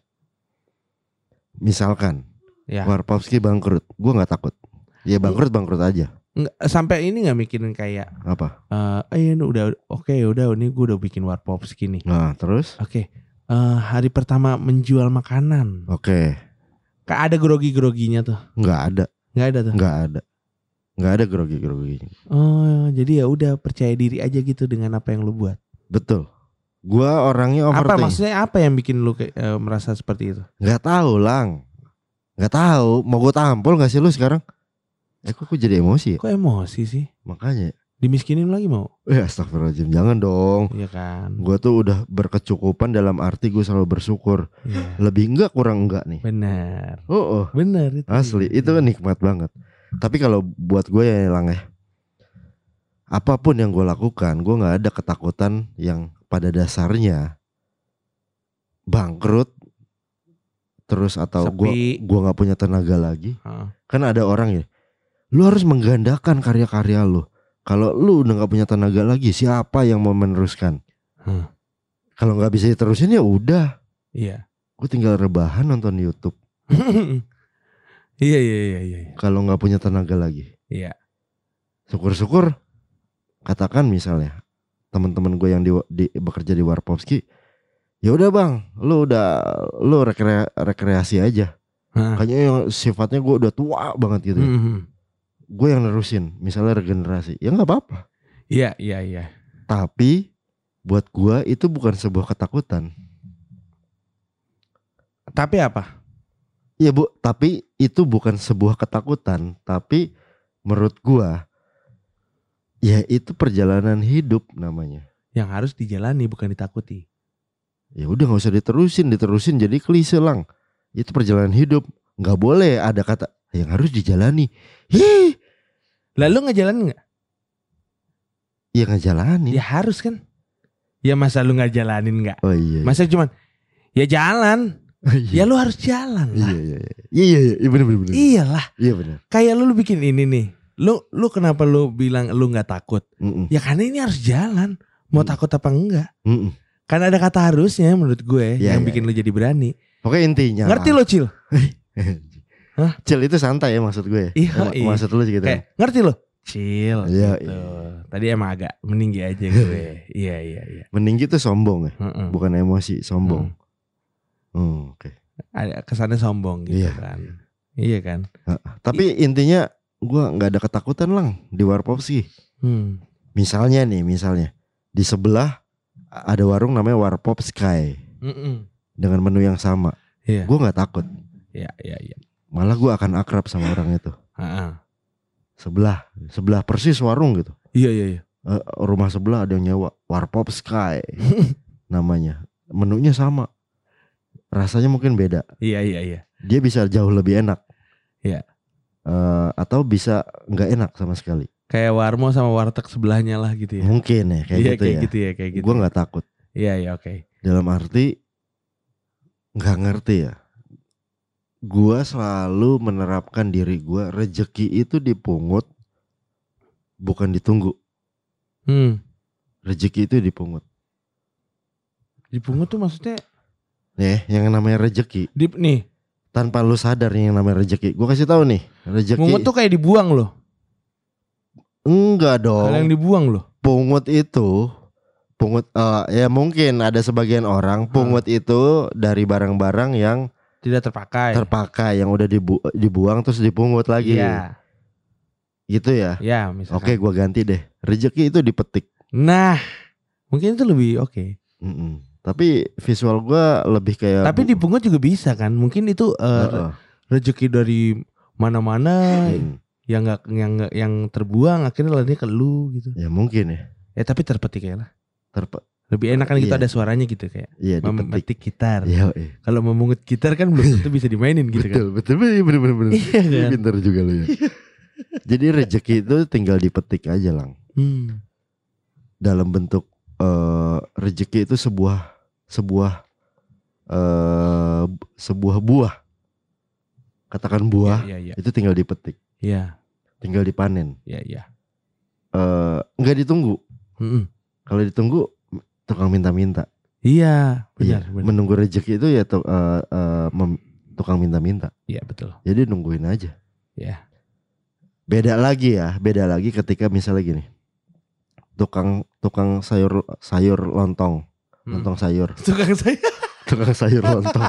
Misalkan Ya. warpopski bangkrut, gue nggak takut. Ya bangkrut bangkrut aja. Nggak- sampai ini nggak mikirin kayak, Apa? eh, ini udah, oke udah, ini gue udah bikin Warpopski nih. Nah terus? Oke, eh, hari pertama menjual makanan. Oke, Kayak ada grogi-groginya tuh. nggak ada, Nggak ada tuh. nggak ada, nggak ada grogi grogi. Oh, jadi ya udah percaya diri aja gitu dengan apa yang lu buat. Betul. Gue orangnya Apa overthinking. maksudnya apa yang bikin lu kayak, eh, merasa seperti itu? Nggak tahu lang, nggak tahu. Mau gue tampol nggak sih lu sekarang? Eh kok gue jadi emosi ya? Kok emosi sih? Makanya, Dimiskinin lagi mau? eh astagfirullahaladzim jangan dong. Iya kan? Gue tuh udah berkecukupan dalam arti gue selalu bersyukur. Iya. Lebih enggak kurang enggak nih. Benar. Oh, oh Benar itu. asli itu kan nikmat banget. Tapi kalau buat gue ya lang ya, apa pun yang gue lakukan, gue nggak ada ketakutan yang pada dasarnya bangkrut terus atau gue gua nggak punya tenaga lagi. Heeh. Kan ada orang ya, lu harus menggandakan karya-karya lu. Kalau lu udah nggak punya tenaga lagi, siapa yang mau meneruskan? Hmm. Kalau nggak bisa diterusin ya udah, Iya. gue tinggal rebahan nonton YouTube. Iya iya iya iya. Kalau nggak punya tenaga lagi, Iya. syukur-syukur katakan misalnya teman-teman gue yang di, di- bekerja di Warpopski, ya udah bang, lu udah lu rekre- rekreasi aja. Hah. Kayaknya yang sifatnya gue udah tua banget gitu. Mhm. Gue yang nerusin, misalnya regenerasi, ya nggak apa-apa. Iya iya iya. Tapi buat gue itu bukan sebuah ketakutan. Tapi apa? Iya bu, tapi itu bukan sebuah ketakutan, tapi menurut gua ya itu perjalanan hidup namanya. Yang harus dijalani bukan ditakuti. Ya udah nggak usah diterusin, diterusin jadi klise lang. Itu perjalanan hidup, nggak boleh ada kata yang harus dijalani. Hi, Lalu ngejalanin nggak? ya ngejalanin. Ya harus kan. Ya masa lu nggak jalanin nggak? Oh iya. iya. Masa cuman ya jalan. Ya iya. lu harus jalan iya lah. iya iya. Iya iya iya benar benar benar. Iyalah. Iya benar. Kayak lu, lu bikin ini nih. Lu lu kenapa lu bilang lu nggak takut? Mm-mm. Ya karena ini harus jalan. Mau Hmm. takut apa enggak? Mm-mm. Karena ada kata harusnya menurut gue Iya, yang iya, bikin lu jadi berani. Oke intinya. Ngerti lo Cil? Hah? Cil itu santai ya maksud gue. Iya, Em- iya. Maksud lu gitu. Kayak ngerti lo? Cil. Iya, gitu. iya. Tadi emang agak meninggi aja gue. iya iya iya. Meninggi itu sombong ya, Heeh. bukan emosi, sombong. Hmm, oke. Ada kesannya sombong gitu Iya, kan. Iya kan? Tapi intinya gua nggak ada ketakutan lang di warpop sih. Hmm. Misalnya nih, misalnya di sebelah ada warung namanya Warpop Sky Mm-mm. dengan menu yang sama. Iya. Gua nggak takut, Iya iya iya. Malah gua akan akrab sama orang itu. Sebelah, sebelah persis warung gitu. Iya iya iya. Eh, rumah sebelah ada yang nyewa Warpop Sky namanya. Menunya sama, rasanya mungkin beda. Iya iya iya. Dia bisa jauh lebih enak. Iya. Eh, atau bisa nggak enak sama sekali. Kayak Warmo sama Warteg sebelahnya lah gitu ya. Mungkin ya kayak iya gitu kayak ya. gitu ya kayak gitu. Gue nggak takut. Iya iya oke. Dalam arti nggak ngerti ya. Gua selalu menerapkan diri gua rejeki itu dipungut bukan ditunggu. Hmm. Rejeki itu dipungut. Dipungut tuh maksudnya Nih, yang namanya rejeki di nih, tanpa lu sadar nih yang namanya rejeki. Gua kasih tahu nih, rejeki pungut tuh kayak dibuang loh. enggak Hal yang dong. dibuang loh. Pungut itu pungut eh, ya mungkin ada sebagian orang pungut itu dari barang-barang yang Tidak terpakai. terpakai yang udah dibu- dibuang terus dipungut lagi. Iya. Gitu ya. Ya misalkan. Oke, gua ganti deh. Rezeki itu dipetik. Nah, mungkin itu lebih oke. Mm-mm. Tapi visual gua lebih kayak Tapi dipungut juga bisa kan? Mungkin itu eh, Heeh. rezeki dari mana-mana Mm. yang nggak yang nggak- yang terbuang akhirnya larinya ke lu gitu. Ya mungkin ya. Ya tapi terpetik ya lah. Terpe Lebih enak kan gitu Iya. ada suaranya gitu kayak Iya memetik gitar. Iya, iya. Kalau memungut gitar kan belum tentu bisa dimainin gitu kan. betul, betul, betul, bener, bener, bener. Iya kan? Pinter juga lu ya. Jadi rezeki itu tinggal dipetik aja lang. Hmm. Dalam bentuk eh rezeki itu sebuah sebuah eh sebuah buah. Katakan buah Iya iya itu tinggal dipetik, iya. tinggal dipanen. Iya iya. Eh nggak ditunggu. Mm-mm. Kalau ditunggu tukang minta-minta. Iya, Iya, benar benar. menunggu rezeki itu ya tu- eh, eh, mem- tukang minta-minta. Iya betul. Jadi nungguin aja. Iya. Beda lagi ya, beda lagi ketika misalnya gini. Tukang tukang sayur sayur lontong, Mm. lontong sayur, Tukang saya. tukang sayur lontong.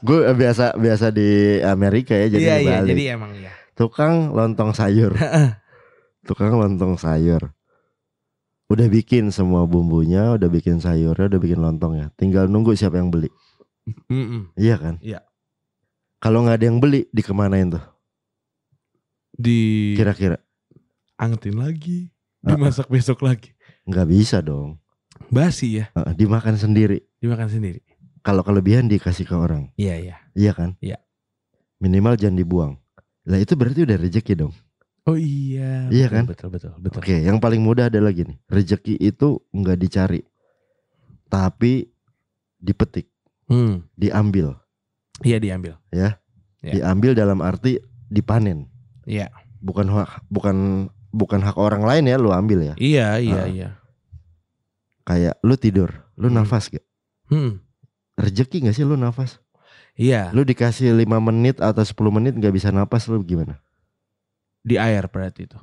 Gue biasa biasa di Amerika ya jadi Iya iya. Jadi emang iya. Tukang lontong sayur. tukang lontong sayur. Udah bikin semua bumbunya, udah bikin sayurnya, udah bikin lontongnya. Tinggal nunggu siapa yang beli. Mm-mm. Iya kan? Iya. Kalau nggak ada yang beli, dikemanain tuh? Di Kira-kira angetin lagi, Ah, dimasak besok lagi. nggak bisa dong. Basi ya, Heeh, dimakan sendiri. dimakan sendiri. Kalau kelebihan dikasih ke orang, Iya iya. iya kan? Iya. Minimal jangan dibuang. Lah itu berarti udah rezeki dong. Oh iya. Iya betul, kan? Betul betul betul. Oke, yang paling mudah adalah gini. Rezeki itu nggak dicari, tapi dipetik, Hmm. diambil, Iya diambil. Iya. diambil dalam arti dipanen. Iya. Bukan hak, bukan bukan hak orang lain ya, lu ambil ya. Iya iya Ah. iya. Kayak lu tidur, lu Hmm. nafas gak? Hmm. rezeki gak sih lu nafas? Iya, Lu dikasih 5 menit atau 10 menit nggak bisa napas lu gimana? Di air berarti itu.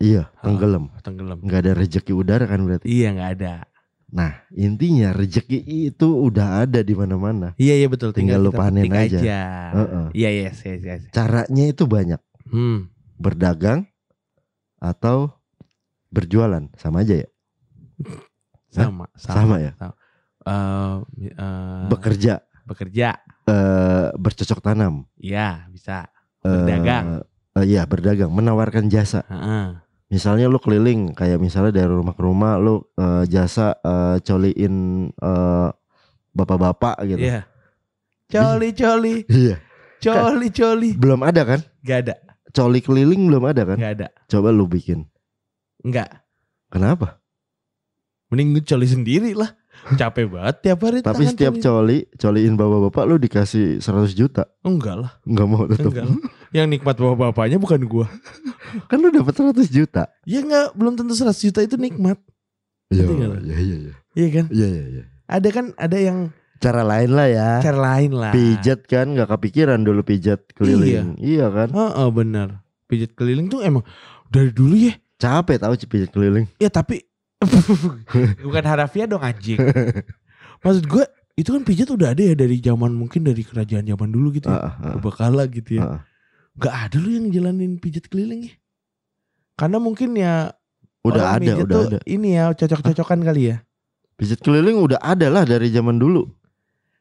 Iya, Oh. tenggelam. Tenggelam. Nggak ada rezeki udara kan berarti. Iya, nggak ada. Nah, intinya rezeki itu udah ada di mana-mana. Iya, iya betul. Tinggal Tinggal, lu panen aja. aja. Heeh. Iya, yes, yes, yes. Caranya itu banyak. Hmm. Berdagang atau berjualan sama aja ya. Sama, Sama ya? sama. Eh, eh, Bekerja, bekerja. eh, bercocok tanam, Iya, bisa. eh, Berdagang. Eh, iya, berdagang, menawarkan jasa. Heeh. Misalnya lu keliling kayak misalnya dari rumah ke rumah lu eh, jasa eh, coliin eh, bapak-bapak gitu. Iya. Coli, coli, Iya. coli, coli. Belum ada kan? Gak ada, Coli keliling belum ada kan? gak ada. Coba lu bikin. Enggak. Kenapa? Mending coli sendiri lah. Capek banget tiap hari. Tapi setiap coli. coli, coliin bapak-bapak lu dikasih 100 juta. Enggak lah, Enggak mau tetap. enggak. Yang nikmat bapak-bapaknya bukan gua. Kan lu dapat 100 juta. Ya enggak, belum tentu 100 juta itu nikmat. Iya, iya, iya, iya. Iya kan? Iya, iya, iya. Ada kan ada yang Cara lain lah ya. cara lain lah. Pijat kan nggak kepikiran dulu pijat keliling. Iya, kan? Heeh, bener. Pijat keliling tuh emang dari dulu ya. Capek tahu pijat keliling. Ya tapi bukan harafiah dong anjing. Maksud gue itu kan pijat udah ada ya dari zaman mungkin dari kerajaan zaman dulu gitu ya. Ah, ah, ah. Berbekala gitu ya. Ah. Gak ada lu yang jalanin pijat keliling ya. Karena mungkin ya Udah ada, udah ada. Ini ya cocok-cocokan kali ya. Pijat keliling udah ada lah dari zaman dulu.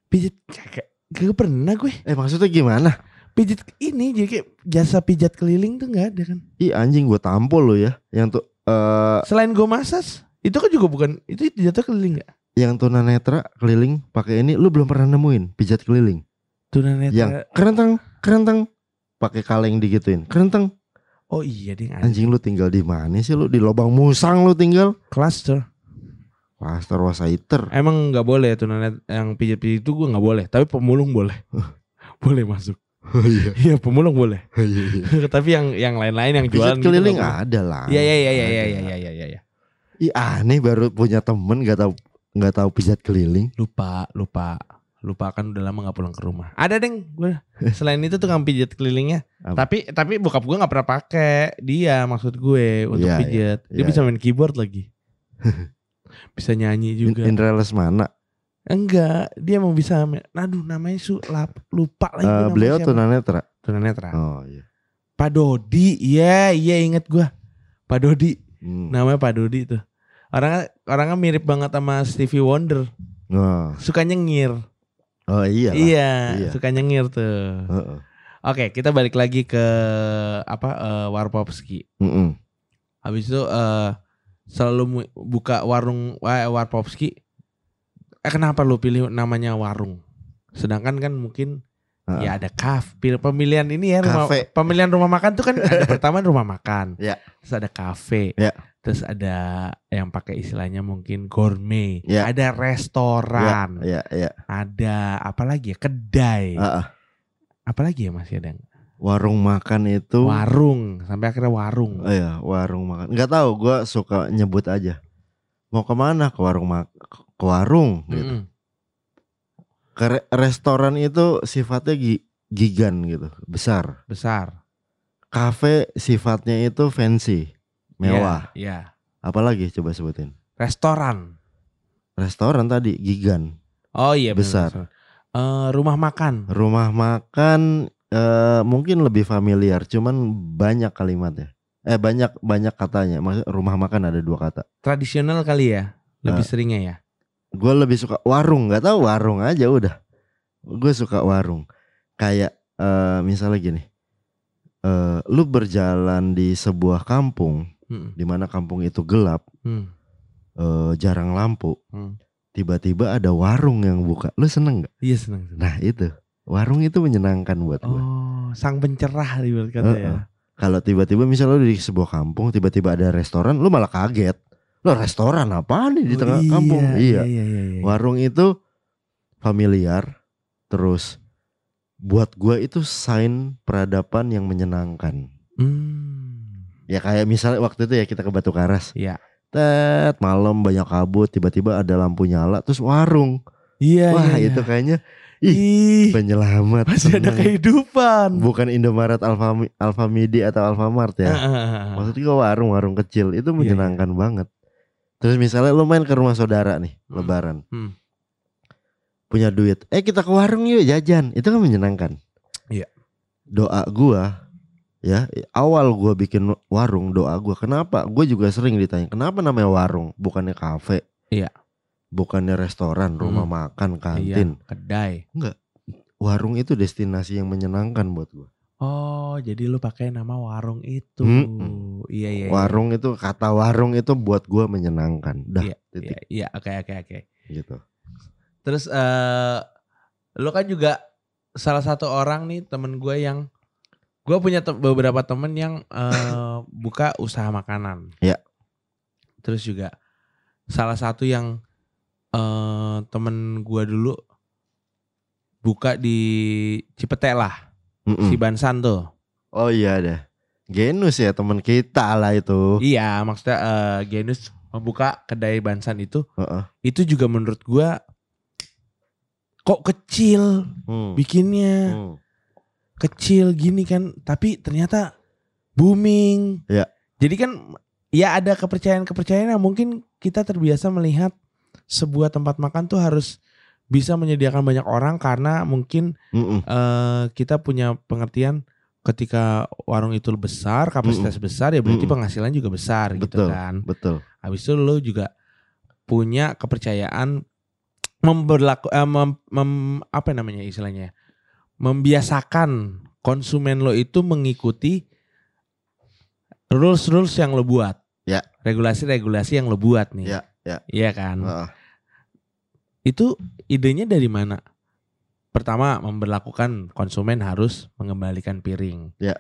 Pijat kagak gak pernah gue. Eh maksudnya gimana? Pijat ini jadi kayak jasa pijat keliling tuh nggak ada kan. Ih anjing gue tampol lo ya. Yang tuh eh Selain gue masas, itu kan juga bukan itu jatuh keliling nggak? yang tunanetra keliling pakai ini lu belum pernah nemuin pijat keliling. Tunanetra. Yang kerenteng, kerenteng pakai kaleng digituin. Kerenteng. Oh iya ada. Anjing lu tinggal di mana sih lu? Di lubang musang lu tinggal. Cluster. Pastor Wasaiter. Emang nggak boleh tunanet yang pijat-pijat itu gue nggak boleh. Tapi pemulung boleh. boleh masuk. Oh iya. Iya pemulung boleh. iya, iya. Tapi yang yang lain-lain yang jualan gitu keliling boleh. ada lah. Iya iya iya iya Ada. iya iya iya iya. Iya. Ih aneh baru punya temen gak tahu nggak tahu pijat keliling. Lupa lupa lupa kan udah lama nggak pulang ke rumah. Ada deng gue. Selain itu tukang pijat kelilingnya. Apa? Tapi tapi bokap gue nggak pernah pakai dia maksud gue untuk Iya, pijat. Dia iya, bisa main keyboard lagi. bisa nyanyi juga. Indra Lesmana. Enggak, dia mau bisa. Aduh namanya su lap, lupa lagi. Namanya beliau siapa. tunanetra. tunanetra. Oh iya. Pak Dodi, iya iya inget gua. Pak Dodi, Hmm. namanya Pak Dodi tuh. Orangnya orangnya mirip banget sama Stevie Wonder. Oh, Suka nyengir. oh iya. Iya, Iya. suka nyengir tuh. Heeh. Oke, kita balik lagi ke apa eh, Warpopski. Mm-mm. Habis itu eh selalu buka warung eh, Warpopski. Eh kenapa lu pilih namanya warung? Sedangkan kan mungkin ya ada kafe. Pemilihan ini ya rumah pemilihan rumah makan tuh kan ada pertama rumah makan. Ya. Terus ada kafe. Ya. Terus ada yang pakai istilahnya mungkin gourmet. Ya. Ada restoran. Iya, iya. Ada apa lagi ya? Kedai. Ah, ah. Apalagi ya masih ada warung makan itu warung sampai akhirnya warung. Oh iya, warung makan. Nggak tahu, gua suka nyebut aja. Mau ke mana? Ke warung mak ke warung gitu. Mm-mm. Ke re- restoran itu sifatnya gi- gigan gitu, besar. Besar. Kafe sifatnya itu fancy, mewah. Iya. iya. Apalagi coba sebutin. Restoran. Restoran tadi gigan, Oh iya Besar. Eh, rumah makan. rumah makan eh, mungkin lebih familiar, cuman banyak kalimatnya. Eh banyak banyak katanya. Maksud rumah makan ada dua kata. Tradisional kali ya. Lebih Eh. seringnya ya. Gue lebih suka warung, nggak tahu warung aja udah. Gue suka warung. Kayak eh, misalnya gini, eh, lu berjalan di sebuah kampung, Mm, di mana kampung itu gelap, mm, eh, jarang lampu. mm. Tiba-tiba ada warung yang buka, lu seneng nggak? Iya senang. Nah itu, warung itu menyenangkan buat gue. Oh, sang pencerah ibarat kata ya. Heeh. Kalau tiba-tiba misalnya lu di sebuah kampung, tiba-tiba ada restoran, lu malah kaget. Lo restoran apa nih di Oh, tengah iya, kampung? Iya. Iya, iya, iya, iya. Warung itu familiar, terus buat gua itu sign peradaban yang menyenangkan. Hmm. Ya kayak misalnya waktu itu ya kita ke Batu Karas. Iya. Tet malam banyak kabut, tiba-tiba ada lampu nyala, terus warung. Iya, Wah iya, itu iya. kayaknya ih, Ih, penyelamat. masih ada kehidupan. Bukan Indomaret Alfami, Alfamidi atau Alfamart ya. Maksudnya ke warung-warung kecil itu Iya, menyenangkan banget. Terus misalnya lu main ke rumah saudara nih, Hmm. lebaran. Hmm. Punya duit. Eh kita ke warung yuk jajan. Itu kan menyenangkan. Iya. Doa gua ya, awal gua bikin warung, doa gua kenapa? Gue juga sering ditanya, kenapa namanya warung, bukannya kafe? Iya. Bukannya restoran, rumah Hmm. makan, kantin. Iya, kedai. Warung itu destinasi yang menyenangkan buat gua. Oh, jadi lu pakai nama warung itu. Hmm. Iya, iya. iya. Warung itu kata warung itu buat gua menyenangkan. Dah, Iya, titik Iya, iya, oke oke oke. gitu. Terus eh lu kan juga salah satu orang nih temen gue yang gue punya te- beberapa temen yang eh, buka usaha makanan. Iya. Terus juga salah satu yang eh temen gue dulu buka di Cipete lah, Mm-mm. si Bansan tuh. Oh iya deh. Genus ya teman kita lah itu. Iya, maksudnya eh, Genus membuka kedai Bansan itu, Heeh. itu juga menurut gue kok kecil Hmm. bikinnya. Hmm. Kecil gini kan tapi ternyata booming. Ya. Jadi kan ya ada kepercayaan-kepercayaan yang mungkin kita terbiasa melihat sebuah tempat makan tuh harus bisa menyediakan banyak orang karena mungkin Mm-mm. eh, kita punya pengertian ketika warung itu besar, kapasitas besar ya berarti Mm-mm. penghasilan juga besar gitu Betul. kan. Betul. Habis itu lo juga punya kepercayaan memberlaku eh, mem- mem- apa namanya istilahnya? Membiasakan konsumen lo itu mengikuti rules rules yang lo buat. Ya. Regulasi-regulasi yang lo buat nih. Ya, ya. Iya kan? Heeh. Itu idenya dari mana? Pertama, memberlakukan konsumen harus mengembalikan piring. Ya.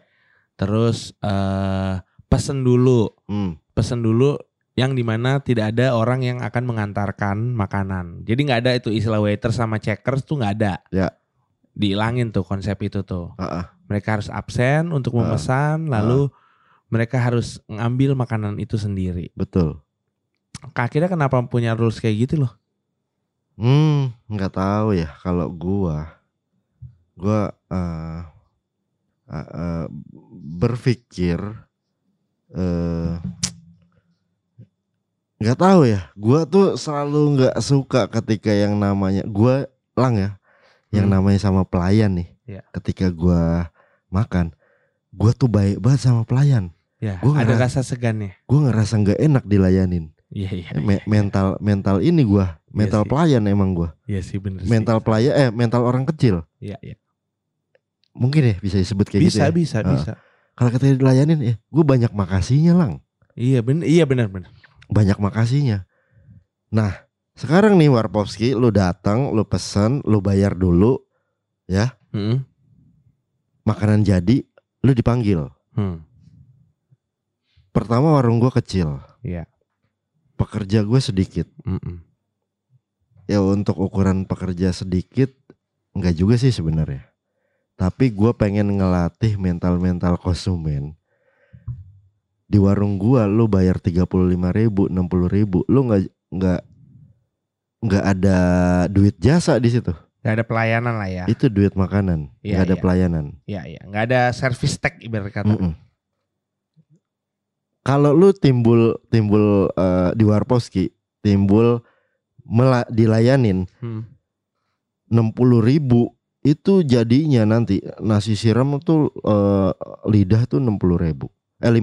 Terus eh pesen dulu Hmm. pesen dulu yang di mana tidak ada orang yang akan mengantarkan makanan. Jadi nggak ada itu istilah waiter sama checkers tuh nggak ada. Ya. Dihilangin tuh konsep itu tuh. Heeh. Mereka harus absen untuk memesan, lalu mereka harus ngambil makanan itu sendiri. Betul. Akhirnya kenapa punya rules kayak gitu loh? Hmm, nggak tahu ya kalau gua. Gua eh eh, eh, berpikir nggak tahu ya. Gua tuh selalu nggak suka ketika yang namanya gua lang ya, yang Hmm. namanya sama pelayan nih. Ya. Ketika gua makan, gua tuh baik banget sama pelayan. Ya, Gua ada ngerasa- rasa segannya. Gua ngerasa nggak enak dilayanin. Iya iya. Me- mental mental ini gua, mental sih. pelayan emang gua. Iya sih bener. sih. Mental pelayan eh mental orang kecil. Iya iya. Mungkin ya bisa disebut kayak Bisa gitu ya. bisa Ah. bisa. Kalau kita dilayanin ya, gue banyak makasihnya lang, Iya bener iya bener bener. banyak makasihnya. Nah, sekarang nih Warpovski, lu datang, lu pesen, lu bayar dulu, Hmm. makanan jadi, lu dipanggil. Hmm. Pertama warung gue kecil, Iya. pekerja gue sedikit. Mm-mm. Ya untuk ukuran pekerja sedikit, enggak juga sih sebenarnya. Tapi gue pengen ngelatih mental-mental konsumen. Di warung gua lu bayar 35.000 ribu, 60 ribu, lu nggak nggak nggak ada duit jasa di situ. Gak ada pelayanan lah ya. Itu duit makanan, Iya, nggak ada iya. pelayanan. Iya iya. Gak ada service tag ibarat kata. Mm-mm. Kalau lu timbul timbul eh, di Warposki, timbul mela- dilayanin Hmm. 60 ribu itu jadinya nanti nasi siram tuh eh, lidah tuh 60 ribu eh 55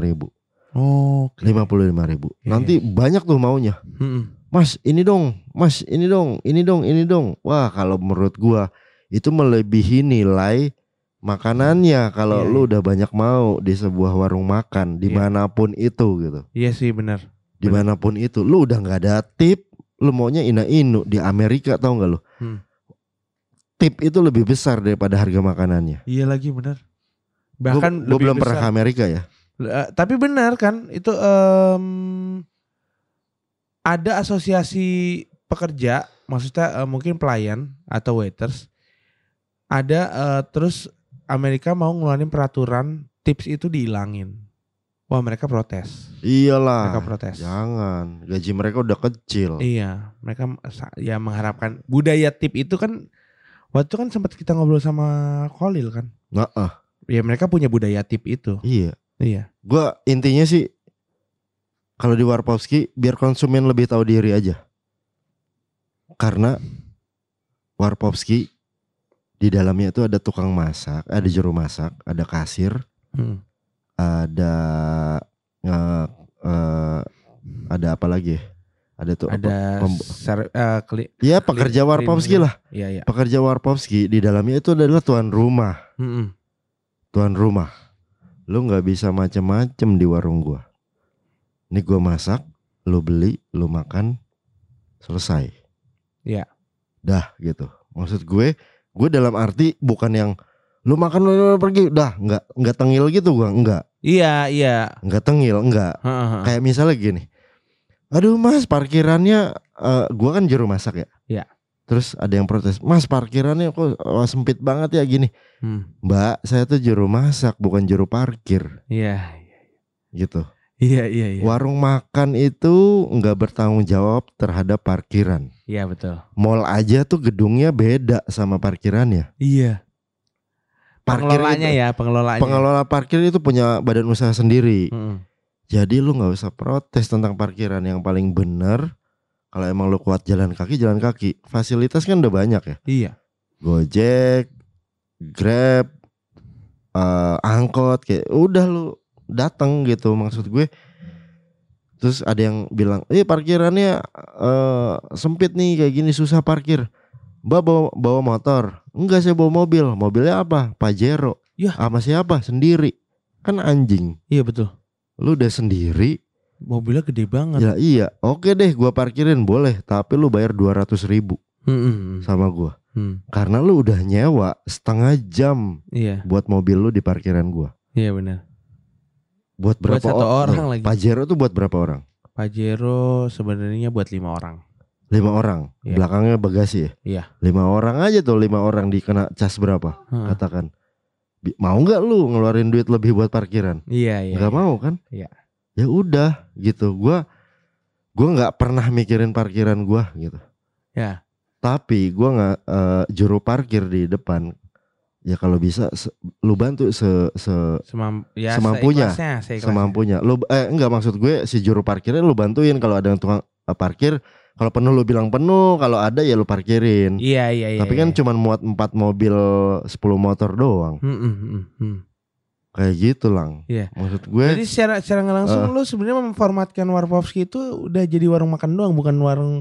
ribu Oke. 55 ribu Iya, nanti banyak tuh maunya Hmm. Mas ini dong mas ini dong ini dong ini dong wah kalau menurut gua itu melebihi nilai makanannya kalau Iya, lu iya. udah banyak mau di sebuah warung makan di mana pun itu gitu Iya sih benar. di mana pun itu lu udah nggak ada tip lu maunya ina inu di Amerika tau nggak lu Hmm. tip itu lebih besar daripada harga makanannya Iya lagi benar. Bahkan gua lebih belum pernah ke besar. Amerika ya Eh, tapi benar kan itu em, ada asosiasi pekerja, maksudnya eh, mungkin pelayan atau waiters. Ada eh, terus Amerika mau ngeluarin peraturan tips itu dihilangin. Wah mereka protes. Iyalah. Mereka protes. Jangan, gaji mereka udah kecil. Iya, mereka ya mengharapkan budaya tip itu kan waktu itu kan sempat kita ngobrol sama Kolil kan. Nggak, ah, Ya mereka punya budaya tip itu. iya. Iya. Gua intinya sih kalau di Warpowski biar konsumen lebih tahu diri aja. Karena Warpowski di dalamnya itu ada tukang masak, ada juru masak, ada kasir, Hmm. ada eh, eh, ada apa lagi? ya? Ada tuh? Ada ser- eh, kli- Ya pekerja Warpowski lah. Iya iya. Pekerja Warpowski di dalamnya itu adalah tuan rumah. Mm-mm. tuan rumah. Lu nggak bisa macem-macem di warung gua. Ini gua masak, lu beli, lu makan, selesai. Iya. Dah gitu. Maksud gue, gue dalam arti bukan yang lu makan lu, lu pergi, dah nggak nggak tengil gitu gua, nggak Iya iya. nggak tengil, nggak. Kayak misalnya gini, aduh mas parkirannya, eh, gua kan juru masak ya. Iya. Terus ada yang protes, mas parkirannya kok eh, sempit banget ya gini. Hmm. Mbak, saya tuh juru masak bukan juru parkir Iya. gitu. Iya iya iya. Warung makan itu nggak bertanggung jawab terhadap parkiran. Iya betul. Mall aja tuh gedungnya beda sama parkirannya. Iya. Parkir Pengelolanya itu- ya, pengelolanya. Pengelola parkir itu punya badan usaha sendiri. Mm-mm. Jadi lu nggak usah protes tentang parkiran yang paling bener. Kalau emang lu kuat jalan kaki, jalan kaki. Fasilitas kan udah banyak ya. Iya. Gojek, Grab, eh, angkot kayak udah lu datang gitu maksud gue. Terus ada yang bilang, "Eh parkirannya eh, sempit nih kayak gini susah parkir." Mbak bawa, bawa motor. Enggak saya bawa mobil. Mobilnya apa? Pajero. Yah. Sama siapa? Sendiri. Kan anjing. Iya betul. Lu udah sendiri. Mobilnya gede banget. Ya iya. Oke deh gua parkirin boleh. Tapi lu bayar 200 ribu Mm-mm. sama gua. Hmm. Karena lu udah nyewa setengah jam Iya. buat mobil lu di parkiran gua. Iya benar. Buat Buat berapa satu or- orang Loh, lagi. Pajero tuh buat berapa orang? Pajero sebenarnya buat lima orang. Lima orang. Iya. Belakangnya bagasi ya. Iya. Lima orang aja tuh lima orang dikena cas berapa? Heeh. Katakan. Mau nggak lu ngeluarin duit lebih buat parkiran? Iya iya. Nggak mau kan? Iya. Ya udah gitu. Gua gua nggak pernah mikirin parkiran gua gitu. Ya. Tapi gua nggak eh, juru parkir di depan. Ya kalau bisa se- lu bantu se, se Semam ya Semampunya. seikhlasnya, seikhlasnya. semampunya. Lu eh enggak maksud gue si juru parkirnya lu bantuin kalau ada yang tukang eh, parkir. Kalau penuh lu bilang penuh, kalau ada ya lu parkirin. Iya iya iya. Tapi kan iya. cuman muat 4 mobil 10 motor doang. Mm, mm, mm, mm. Kayak gitu lang. Iya. Maksud gue Jadi secara secara langsung Eh. lu sebenarnya memformatkan Warpowski itu udah jadi warung makan doang, bukan warung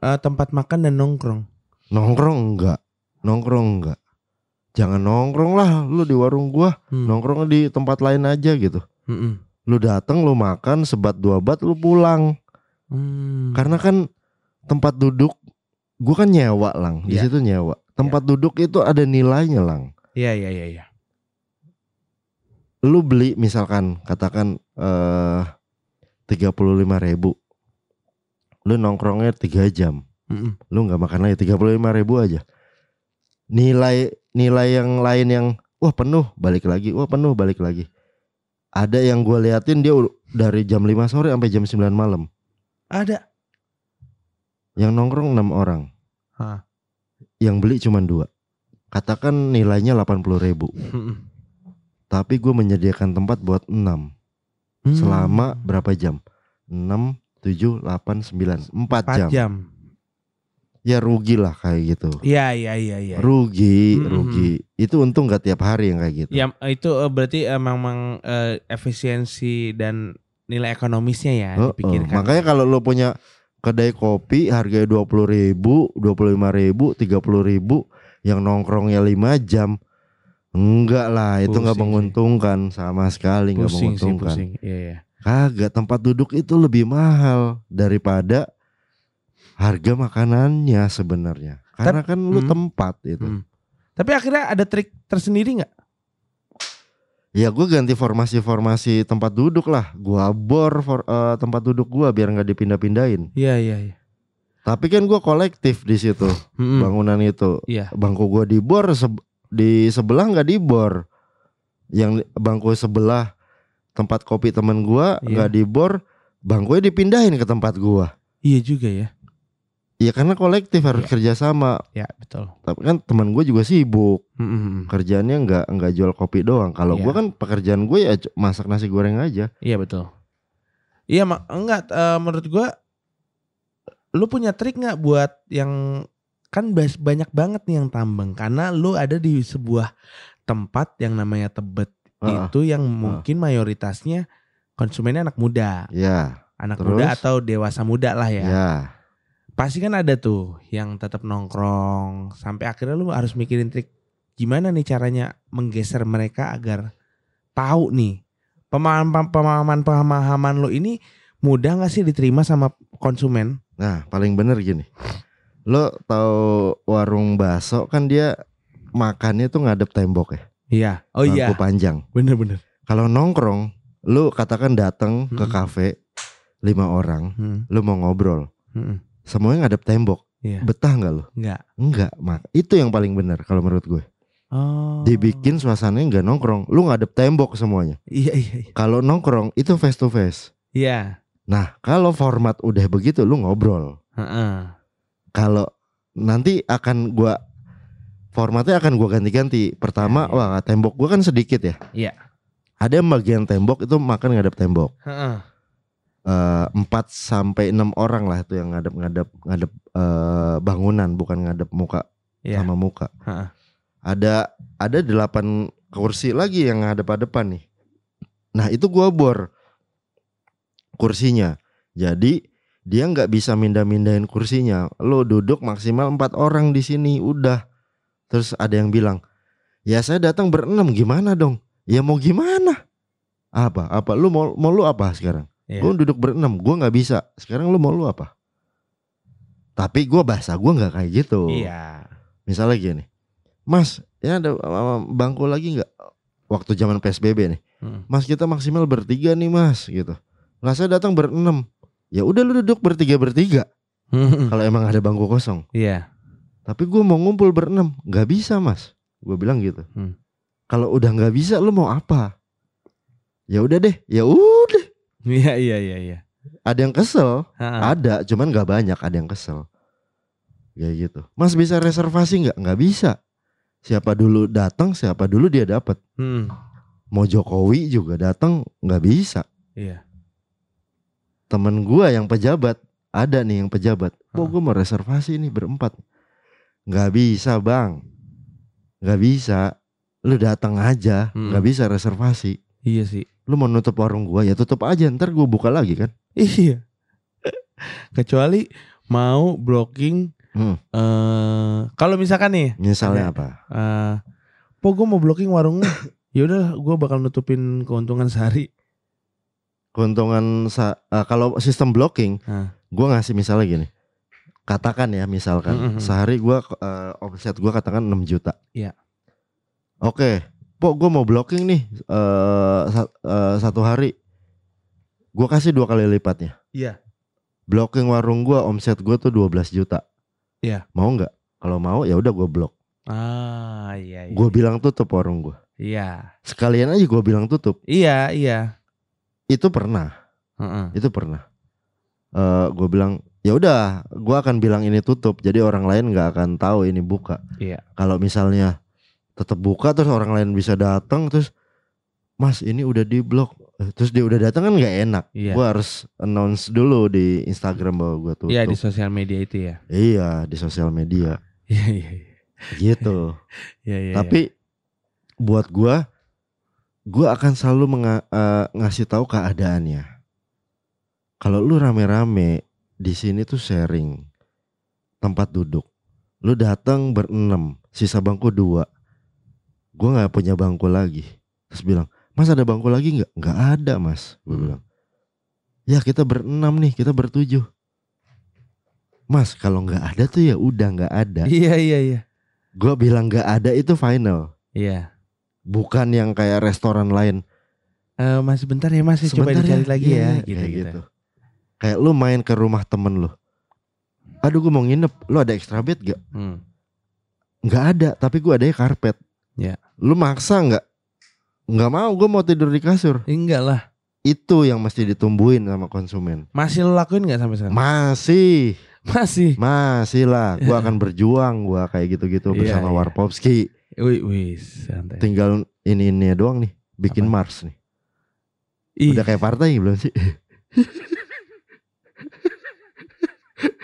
eh, tempat makan dan nongkrong. nongkrong enggak. Nongkrong enggak. Jangan nongkrong lah lu di warung gua. Hmm. Nongkrong di tempat lain aja gitu. Mm-mm. Lu datang lu makan sebat dua bat lu pulang. Hmm. Karena kan tempat duduk gua kan nyewa lang, di Iya. situ nyewa. Tempat duduk itu ada nilainya lang. Iya iya iya iya. Lu beli misalkan katakan eh 35 ribu. Lu nongkrongnya 3 jam. Mm-mm. Lu nggak makan lagi 35 ribu aja. Nilai nilai yang lain yang wah penuh balik lagi, wah penuh balik lagi. Ada yang gua liatin dia dari jam 5 sore sampai jam 9 malam. Ada. Yang nongkrong 6 orang. Hah. Yang beli cuma dua. Katakan nilainya 80 ribu. Mm-mm. Tapi gue menyediakan tempat buat 6 Hmm. Selama berapa jam? 6, 7, 8, 9 4 Empat jam. jam. Ya rugi lah kayak gitu Iya iya iya iya. Rugi, Mm-mm. rugi Itu untung gak tiap hari yang kayak gitu Ya itu eh, berarti emang memang eh, efisiensi dan nilai ekonomisnya ya dipikirkan. Makanya kalau lo punya kedai kopi harganya 20 ribu, 25 ribu, 30 ribu Yang nongkrongnya 5 jam Enggak lah, itu nggak sih. menguntungkan sama sekali nggak pusing sih menguntungkan. pusing. Iya iya. Kagak, tempat duduk itu lebih mahal daripada harga makanannya sebenarnya. Karena kan lu hmm. tempat itu. Hmm. Tapi akhirnya ada trik tersendiri nggak? Ya gue ganti formasi-formasi tempat duduk lah. Gua bor for, eh, tempat duduk gua biar nggak dipindah-pindahin. Iya iya iya. Tapi kan gua kolektif di situ Mm-mm. bangunan itu. Iya. Bangku gua dibor seb- di sebelah nggak dibor. Yang bangku sebelah tempat kopi temen gua Iya. nggak dibor, bangkunya dipindahin ke tempat gua. Iya juga ya. Iya karena kolektif harus Iya. kerja sama. Ya betul. Tapi kan teman gue juga sibuk. Mm-mm. Kerjaannya nggak nggak jual kopi doang. Kalau Iya. gua kan pekerjaan gue ya masak nasi goreng aja. Iya betul. Iya mak enggak eh, menurut gua lu punya trik nggak buat yang kan banyak banget nih yang tambang karena lu ada di sebuah tempat yang namanya Tebet Heeh. itu yang mungkin mayoritasnya konsumennya anak muda, Ya, anak Terus? muda atau dewasa muda lah ya, ya. Pasti kan ada tuh yang tetap nongkrong sampai akhirnya lu harus mikirin trik gimana nih caranya menggeser mereka agar tahu nih pemahaman pemahaman pemahaman lo ini mudah nggak sih diterima sama konsumen? Nah, paling bener gini. Lo tahu warung bakso kan dia makannya tuh ngadep tembok ya. Iya. Oh iya. Panjang. Bener-bener. Kalau nongkrong, lu katakan datang ke Mm-mm. kafe lima orang, Hmm. lu mau ngobrol, hmm, semuanya ngadep tembok. Iya. Betah nggak lu? Enggak. Enggak, mak. Itu yang paling bener kalau menurut gue. Oh. Dibikin suasananya nggak nongkrong, lu ngadep tembok semuanya. Iya iya iya. Kalau nongkrong itu face to face. Iya. Nah, kalau format udah begitu lu ngobrol. Heeh. Kalau nanti akan gua formatnya akan gua ganti-ganti. Pertama, Ya, ya. wah tembok gua kan sedikit ya. Iya. Ada yang bagian tembok itu makan ngadep tembok. Heeh. Eh, Empat sampai enam orang lah itu yang ngadep-ngadep ngadep eh, bangunan bukan ngadep muka Iya. sama muka. Heeh. Ada ada delapan kursi lagi yang ngadep-hadepan nih. Nah itu gua bor kursinya. Jadi dia nggak bisa mindah-mindahin kursinya. Lo duduk maksimal empat orang di sini udah. Terus ada yang bilang, ya saya datang berenam gimana dong? Ya mau gimana? Apa? Apa? Lu mau mau lu apa sekarang? Iya. Gue duduk berenam, gue nggak bisa. Sekarang lu mau lu apa? Tapi gue bahasa gue nggak kayak gitu. Iya. Misalnya gini, Mas, ya ada uh, bangku lagi nggak? Waktu zaman PSBB nih, Hmm. Mas kita maksimal bertiga nih Mas, gitu. Lah saya datang berenam. Ya udah lu duduk bertiga bertiga. Hmm. Kalau emang ada bangku kosong. Iya. Tapi gue mau ngumpul berenam, nggak bisa Mas. Gue bilang gitu. Hmm. Kalau udah nggak bisa, lu mau apa? Ya udah deh, ya udah. Iya iya iya iya. Ada yang kesel, Heeh. ada, cuman nggak banyak. Ada yang kesel. Kayak gitu. Mas bisa reservasi nggak? Nggak bisa. Siapa dulu datang, siapa dulu dia dapat. Hmm. Mau Jokowi juga datang nggak bisa. Iya. Temen gua yang pejabat ada nih yang pejabat. Oh gue mau reservasi nih berempat. Nggak bisa bang. Nggak bisa. Lu datang aja. Hmm. Nggak bisa reservasi. Iya sih. Lu mau nutup warung gua ya tutup aja. Ntar gua buka lagi kan. Iya. Kecuali mau blocking Hmm. eh kalau misalkan nih Misalnya apa? eh po gue mau blocking warungnya ya udah gue bakal nutupin keuntungan sehari Keuntungan sa- eh, kalau sistem blocking, Hah. gua ngasih misalnya gini. Katakan ya misalkan Mm-mm. sehari gua eh, omset gua katakan 6 juta. Iya. Oke, Pok gua mau blocking nih eh, sa- eh, satu hari. Gua kasih dua kali lipatnya. Iya. Blocking warung gua omset gua tuh 12 juta. Iya. Mau nggak? Kalau mau ya udah gua blok. ah iya iya Gua bilang tutup warung gua. iya Sekalian aja gua bilang tutup. iya iya Itu pernah. Heeh. itu pernah eh gue bilang ya udah gue akan bilang ini tutup jadi orang lain nggak akan tahu ini buka Iya. kalau misalnya tetap buka terus orang lain bisa datang terus mas ini udah di blok Eh, terus dia udah datang kan nggak enak Iya. gue harus announce dulu di Instagram bahwa gue tutup Iya di sosial media itu ya. iya di sosial media Iya iya iya. gitu Iya iya. tapi buat gue gue akan selalu menga- eh, ngasih tahu keadaannya kalau lu rame-rame di sini tuh sharing tempat duduk lu datang berenam sisa bangku dua gue nggak punya bangku lagi. Terus bilang mas ada bangku lagi nggak? Nggak ada mas. Gue Hmm. bilang ya kita berenam nih kita bertujuh. Mas kalau nggak ada tuh ya udah nggak ada. Iya iya iya. gue bilang nggak ada itu final. Iya. bukan yang kayak restoran lain. Eh masih bentar ya Mas, ya, coba Sebentar dicari ya, lagi iya, ya, iya, gitu kayak gitu. kayak lu main ke rumah temen lu. Aduh gue mau nginep. Lu ada extra bed gak Hmm. nggak ada tapi gue ada karpet Ya. lu maksa nggak nggak mau gue mau tidur di kasur Enggak lah. itu yang mesti ditumbuhin sama konsumen Masih lo lakuin nggak sampai sekarang? masih Masih. masih lah gue akan berjuang gue kayak gitu-gitu Iya, bersama iya. Warpovski Wih, wih, santai. tinggal ini ini doang nih bikin Apa? Mars nih Ih, udah kayak partai belum sih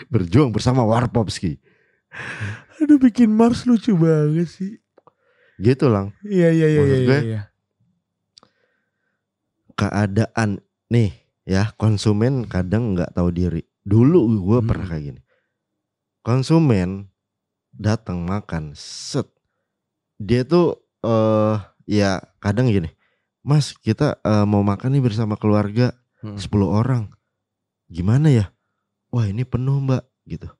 berjuang bersama Warpovski aduh bikin Mars lucu banget sih. Gitu lang. Iya, iya, iya, Maksud iya, gue, iya. keadaan nih ya konsumen kadang nggak tahu diri. Dulu gue Hmm. pernah kayak gini. Konsumen datang makan set. Dia tuh eh ya kadang gini mas kita eh, mau makan nih bersama keluarga Hmm. 10 orang. Gimana ya? Wah ini penuh mbak gitu.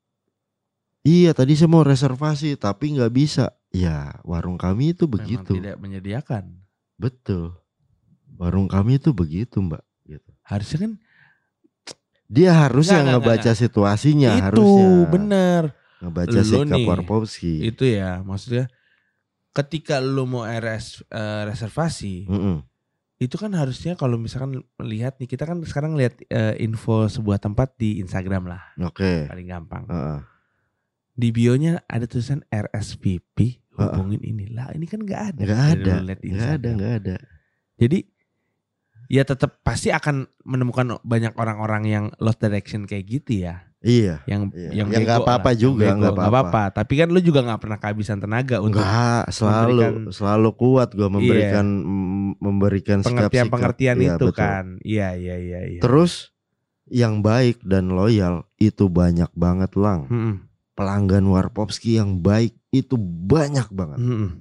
Iya tadi saya mau reservasi tapi nggak bisa ya warung kami itu Memang begitu tidak menyediakan. betul warung kami itu begitu mbak gitu Harusnya kan dia harusnya Nggak, nggak, ngebaca situasinya itu harusnya bener. ngebaca Lu sikap nih, Warpovski Itu ya, maksudnya ketika lu mau RS eh, reservasi, Mm-mm. itu kan harusnya kalau misalkan melihat nih kita kan sekarang lihat eh, info sebuah tempat di Instagram lah, oke paling gampang. Heeh. Di bionya ada tulisan RSVP hubungin ini lah. Ini kan nggak ada. nggak ada nggak ada nggak ada Jadi ya tetap pasti akan menemukan banyak orang-orang yang lost direction kayak gitu ya. iya Yang Iya. yang Yang nggak bego apa-apa lah, juga, nggak apa-apa. Tapi kan lu juga nggak pernah kehabisan tenaga untuk Enggak, selalu selalu kuat gua memberikan m- memberikan pengertian-pengertian Iya, itu betul. kan. Iya iya iya iya. Terus yang baik dan loyal itu banyak banget lang. Mm-mm. Pelanggan Warpovski yang baik itu banyak banget. Mm-mm.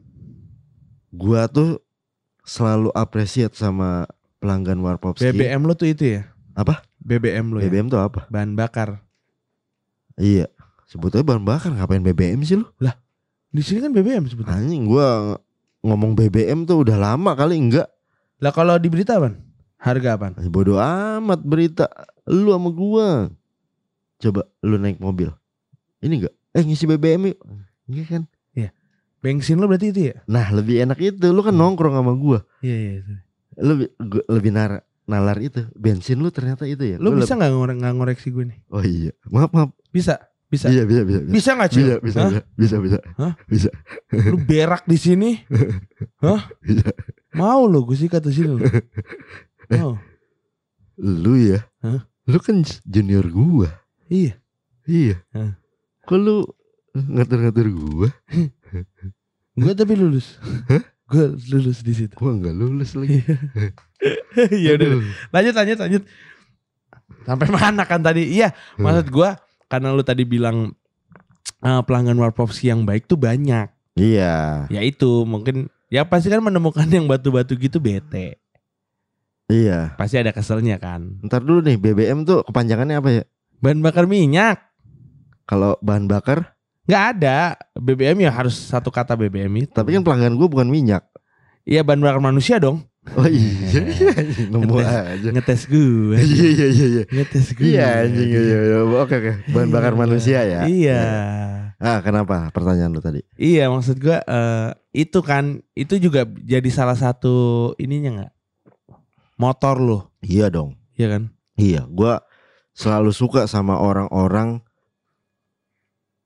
Gua tuh selalu apresiat sama pelanggan Warpovski. BBM lu tuh itu ya? Apa? BBM lu ya? BBM tuh apa? Bahan bakar. Iya. Sebetulnya bahan bakar ngapain BBM sih lu? Di sini kan BBM sebetulnya. Anjing gua ng- ngomong BBM tuh udah lama kali enggak. Lah kalau di berita apa? Harga apa? Bodoh amat berita lu sama gua. Coba lu naik mobil. Ini enggak? Eh ngisi BBM yuk. Iya kan? Bensin lu berarti itu ya? Nah, lebih enak itu. Lu kan Hmm. nongkrong sama gua. Iya iya. itu. Lebih gua- lebih nar nalar itu. Bensin lu ternyata itu ya. Lu Gua bisa nggak ngore nggak ngoreksi gue nih? Oh iya. Maaf, maaf. Bisa, bisa. Bisa, bisa, bisa. Bisa, Bisa nggak Cil? bisa, bisa, bisa, bisa. Hah? Bisa. Lu berak di sini? Hah? Bisa. Mau lu gue sikat di sini lu. Mau. Lu ya. Hah? Lu kan junior gua. Iya. Iya. Hah. Kok lu ngatur-ngatur gua? Gue tapi lulus. Gue lulus di situ. Gua nggak lulus lagi. Iya udah. Aduh. Lanjut lanjut lanjut. Sampai mana kan tadi? Iya, maksud gua karena lu tadi bilang eh, pelanggan Warpovski yang baik tuh banyak. Iya. Ya itu mungkin ya pasti kan menemukan yang batu-batu gitu bete. Iya. Pasti ada keselnya kan. Ntar dulu nih BBM tuh kepanjangannya apa ya? Bahan bakar minyak Kalau bahan bakar, nggak ada. BBM ya harus satu kata BBM itu. tapi kan pelanggan gua bukan minyak. Iya bahan bakar manusia dong. Oh iya, nemu Ngetes. aja. Ngetes gue. Iya iya iya iya. Ngetes gue. Iya anjing iya, iya. Oke oke. Bahan bakar Iya. manusia ya. Iya. Ah kenapa? Pertanyaan lu tadi. Iya maksud gua eh, itu kan itu juga jadi salah satu ininya nggak motor lo, Iya dong. ya kan? Iya, gua selalu suka sama orang-orang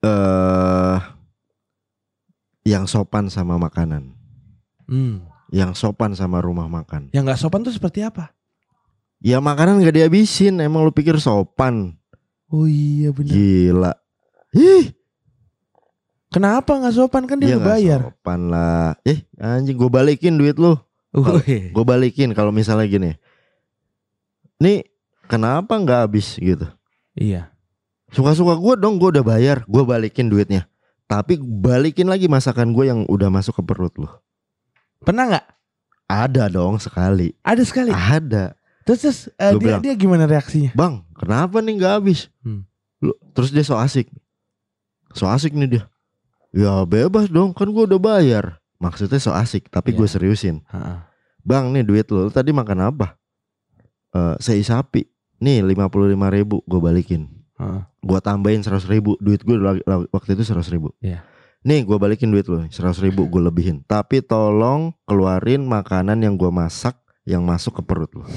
eh yang sopan sama makanan, Hmm. yang sopan sama rumah makan. Yang nggak sopan tuh seperti apa? Ya makanan gak dihabisin, emang lu pikir sopan? Oh iya benar. Gila. Ih, Kenapa nggak sopan kan dia ya nggak bayar? sopan lah. Eh, anjing gue balikin duit lu. Gue balikin kalau misalnya gini. Nih, kenapa nggak habis gitu? Iya. Suka-suka gue dong, gue udah bayar, gue balikin duitnya. Tapi balikin lagi masakan gue yang udah masuk ke perut lu. Pernah nggak? Ada dong sekali. Ada sekali. Ada. Terus, terus Gua dia bilang. dia gimana reaksinya? Bang, kenapa nih nggak habis? Hmm. Lu, terus dia so asik. So asik nih dia. Ya bebas dong, kan gue udah bayar. Maksudnya so asik, tapi gue Iya. seriusin. Heeh. Bang nih duit lu tadi makan apa? Eh, sei sapi. Nih 55 ribu gue balikin. Heeh. Gue tambahin 100 ribu. Duit gue waktu itu 100 ribu. Iya. nih gue balikin duit lu seratus ribu gue lebihin tapi tolong keluarin makanan yang gue masak yang masuk ke perut lu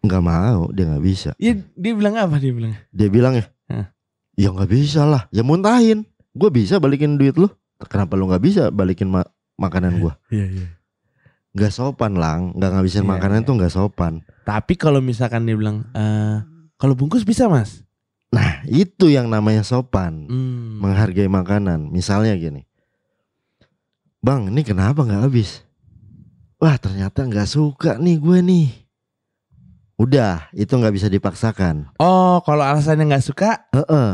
nggak mau dia nggak bisa Iya, dia bilang apa dia bilang? dia bilang ya Hah. ya nggak bisa lah ya muntahin gue bisa balikin duit lu kenapa lu nggak bisa balikin ma- makanan gue Iya, iya. nggak sopan lang nggak ngabisin Iya, makanan iya. tuh nggak sopan Tapi kalau misalkan dia bilang, eh kalau bungkus bisa mas? nah itu yang namanya sopan. Hmm. menghargai makanan. Misalnya gini. Bang ini kenapa nggak habis? Wah ternyata nggak suka nih gue nih. Udah itu nggak bisa dipaksakan. Oh, kalau alasannya nggak suka,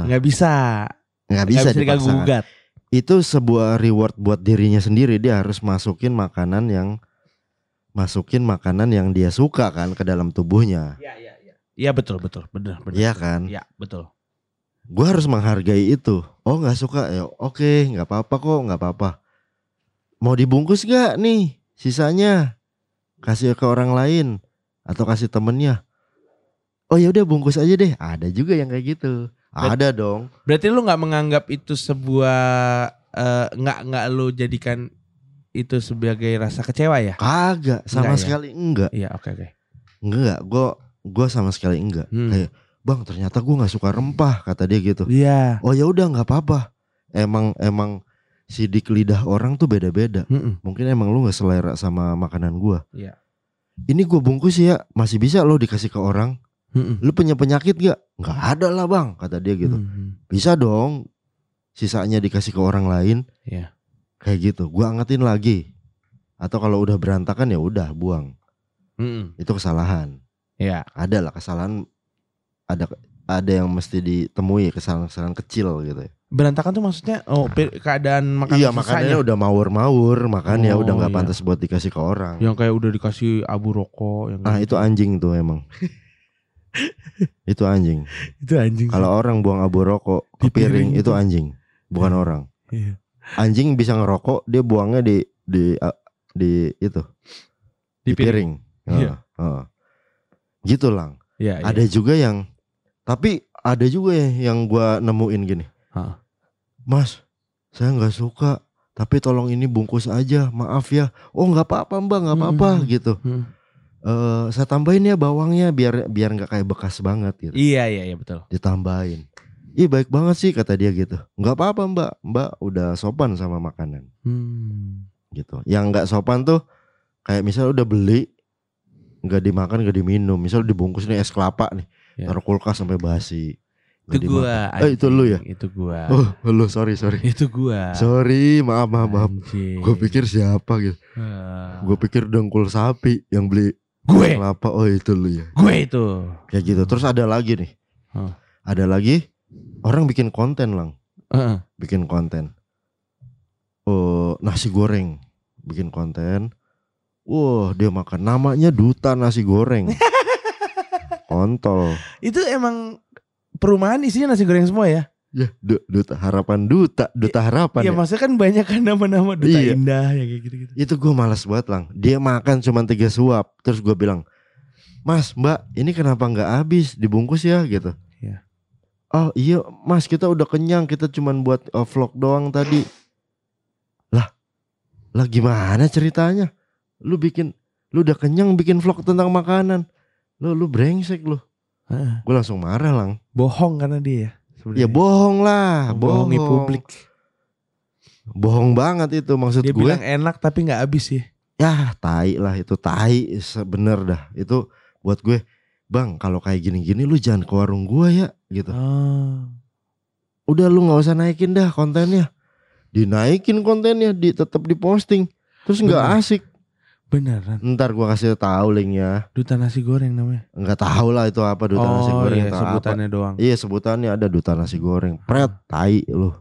nggak bisa. nggak bisa bisa diganggu dipaksakan. gugat. itu sebuah reward buat dirinya sendiri. Dia harus masukin makanan yang masukin makanan yang dia suka kan ke dalam tubuhnya. Iya, iya, iya. Betul, betul, benar, benar. Iya kan Iya, betul. gue harus menghargai itu oh nggak suka ya oke nggak apa-apa kok nggak apa-apa mau dibungkus gak nih sisanya kasih ke orang lain atau kasih temennya oh ya udah bungkus aja deh ada juga yang kayak gitu Bet- ada dong Berarti lu nggak menganggap itu sebuah eh, nggak nggak lu jadikan itu sebagai rasa kecewa ya? kagak sama Enggak ya? sekali enggak Iya, oke oke. enggak gue gue sama sekali enggak Hmm. kayak bang ternyata gue nggak suka rempah kata dia gitu Iya. oh ya udah nggak apa-apa emang emang sidik lidah orang tuh beda-beda Mm-mm. mungkin emang lu nggak selera sama makanan gua. Iya. Ini gua bungkus ya, masih bisa lo dikasih ke orang. Mm-mm. Lu punya penyakit gak? Nggak ada lah bang, kata dia gitu. Mm. Bisa dong, sisanya dikasih ke orang lain. Iya. Kayak gitu, gua angetin lagi. Atau kalau udah berantakan ya udah buang. Mm-mm. Itu kesalahan. Iya. Ada lah kesalahan. Ada ada yang mesti ditemui kesalahan-kesalahan kecil gitu. ya. Berantakan tuh maksudnya oh pe- keadaan makan iya makanannya udah mawur-mawur, makannya Oh, udah nggak iya. pantas buat dikasih ke orang. yang kayak udah dikasih abu rokok yang Nah kayak itu gitu. anjing tuh emang. itu anjing. itu anjing. Kalau orang buang abu rokok Di ke piring piring itu itu. anjing, bukan orang. Iya. Anjing bisa ngerokok, dia buangnya di di a- di itu di, piring. Iya. Heeh, heeh. Gitu lang. Iya. Ada juga yang tapi ada juga ya yang gua nemuin gini. Heeh. Mas, saya nggak suka. Tapi tolong ini bungkus aja, maaf ya. Oh nggak apa-apa mbak, nggak apa-apa Mm-mm. gitu. Hmm. Eh, saya tambahin ya bawangnya biar biar nggak kayak bekas banget gitu. Iya, iya, iya betul. ditambahin. Ih baik banget sih kata dia gitu. Nggak apa-apa mbak, mbak udah sopan sama makanan Hmm. gitu. Yang nggak sopan tuh kayak misal udah beli nggak dimakan nggak diminum. Misal dibungkus nih es kelapa nih, Ya. taruh kulkas sampai basi. Itu gua. dimakan. Eh, itu lu ya? Itu gua. Oh lu sorry sorry. Itu gua. Sorry maaf maaf maaf. Anjing. Gue pikir siapa gitu. Ah. Gue pikir dengkul sapi yang beli gue, kelapa. Oh itu lu ya. gue itu. Kayak gitu. Terus ada lagi nih. Oh. Ada lagi orang bikin konten lang. Heeh. bikin konten. Oh, nasi goreng bikin konten. Wah, dia makan namanya duta nasi goreng. Kontol. Itu emang perumahan isinya nasi goreng semua ya? Ya, du- duta harapan duta, duta harapan. Iya, ya. maksudnya kan banyak kan nama-nama duta Iya. indah ya kayak gitu-gitu. Itu gue malas banget lang. Dia makan cuma tiga suap. Terus gue bilang, Mas, Mbak, ini kenapa nggak habis? Dibungkus ya gitu. Iya. Oh iya, Mas, kita udah kenyang. Kita cuman buat uh, vlog doang tadi. Lah, lah gimana ceritanya? Lu bikin, lu udah kenyang bikin vlog tentang makanan. Lu, lu brengsek lu. Heeh. Gue langsung marah lang. Bohong karena dia ya. Ya bohong lah, bohong. Bohongi publik. Bohong banget itu maksud Dia gue. bilang enak tapi nggak habis ya. ya tai lah itu tai sebener dah itu buat gue bang kalau kayak gini-gini lu jangan ke warung gua ya gitu Oh. udah lu nggak usah naikin dah kontennya dinaikin kontennya di tetap diposting terus nggak asik Beneran. ntar gua kasih tahu linknya Duta nasi goreng namanya. nggak tahu lah itu apa duta oh, nasi goreng iya, atau apa sebutannya doang. iya sebutannya ada duta nasi goreng pret tai lu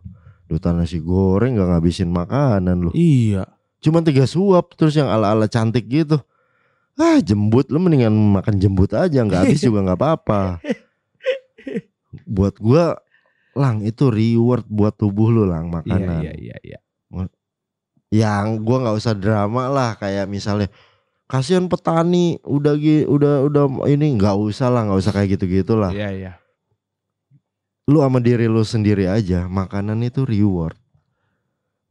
duta nasi goreng nggak ngabisin makanan lu Iya. Cuma tiga suap terus yang ala-ala cantik gitu. Ah jembut lu mendingan makan jembut aja nggak habis juga nggak apa-apa. Buat gua lang itu reward buat tubuh lu lang Iya, makanan. iya, iya, iya. Yang gua nggak usah drama lah kayak misalnya kasihan petani udah udah udah ini nggak usah lah nggak usah kayak gitu-gitu lah. Iya, iya. lu sama diri lu sendiri aja makanan itu reward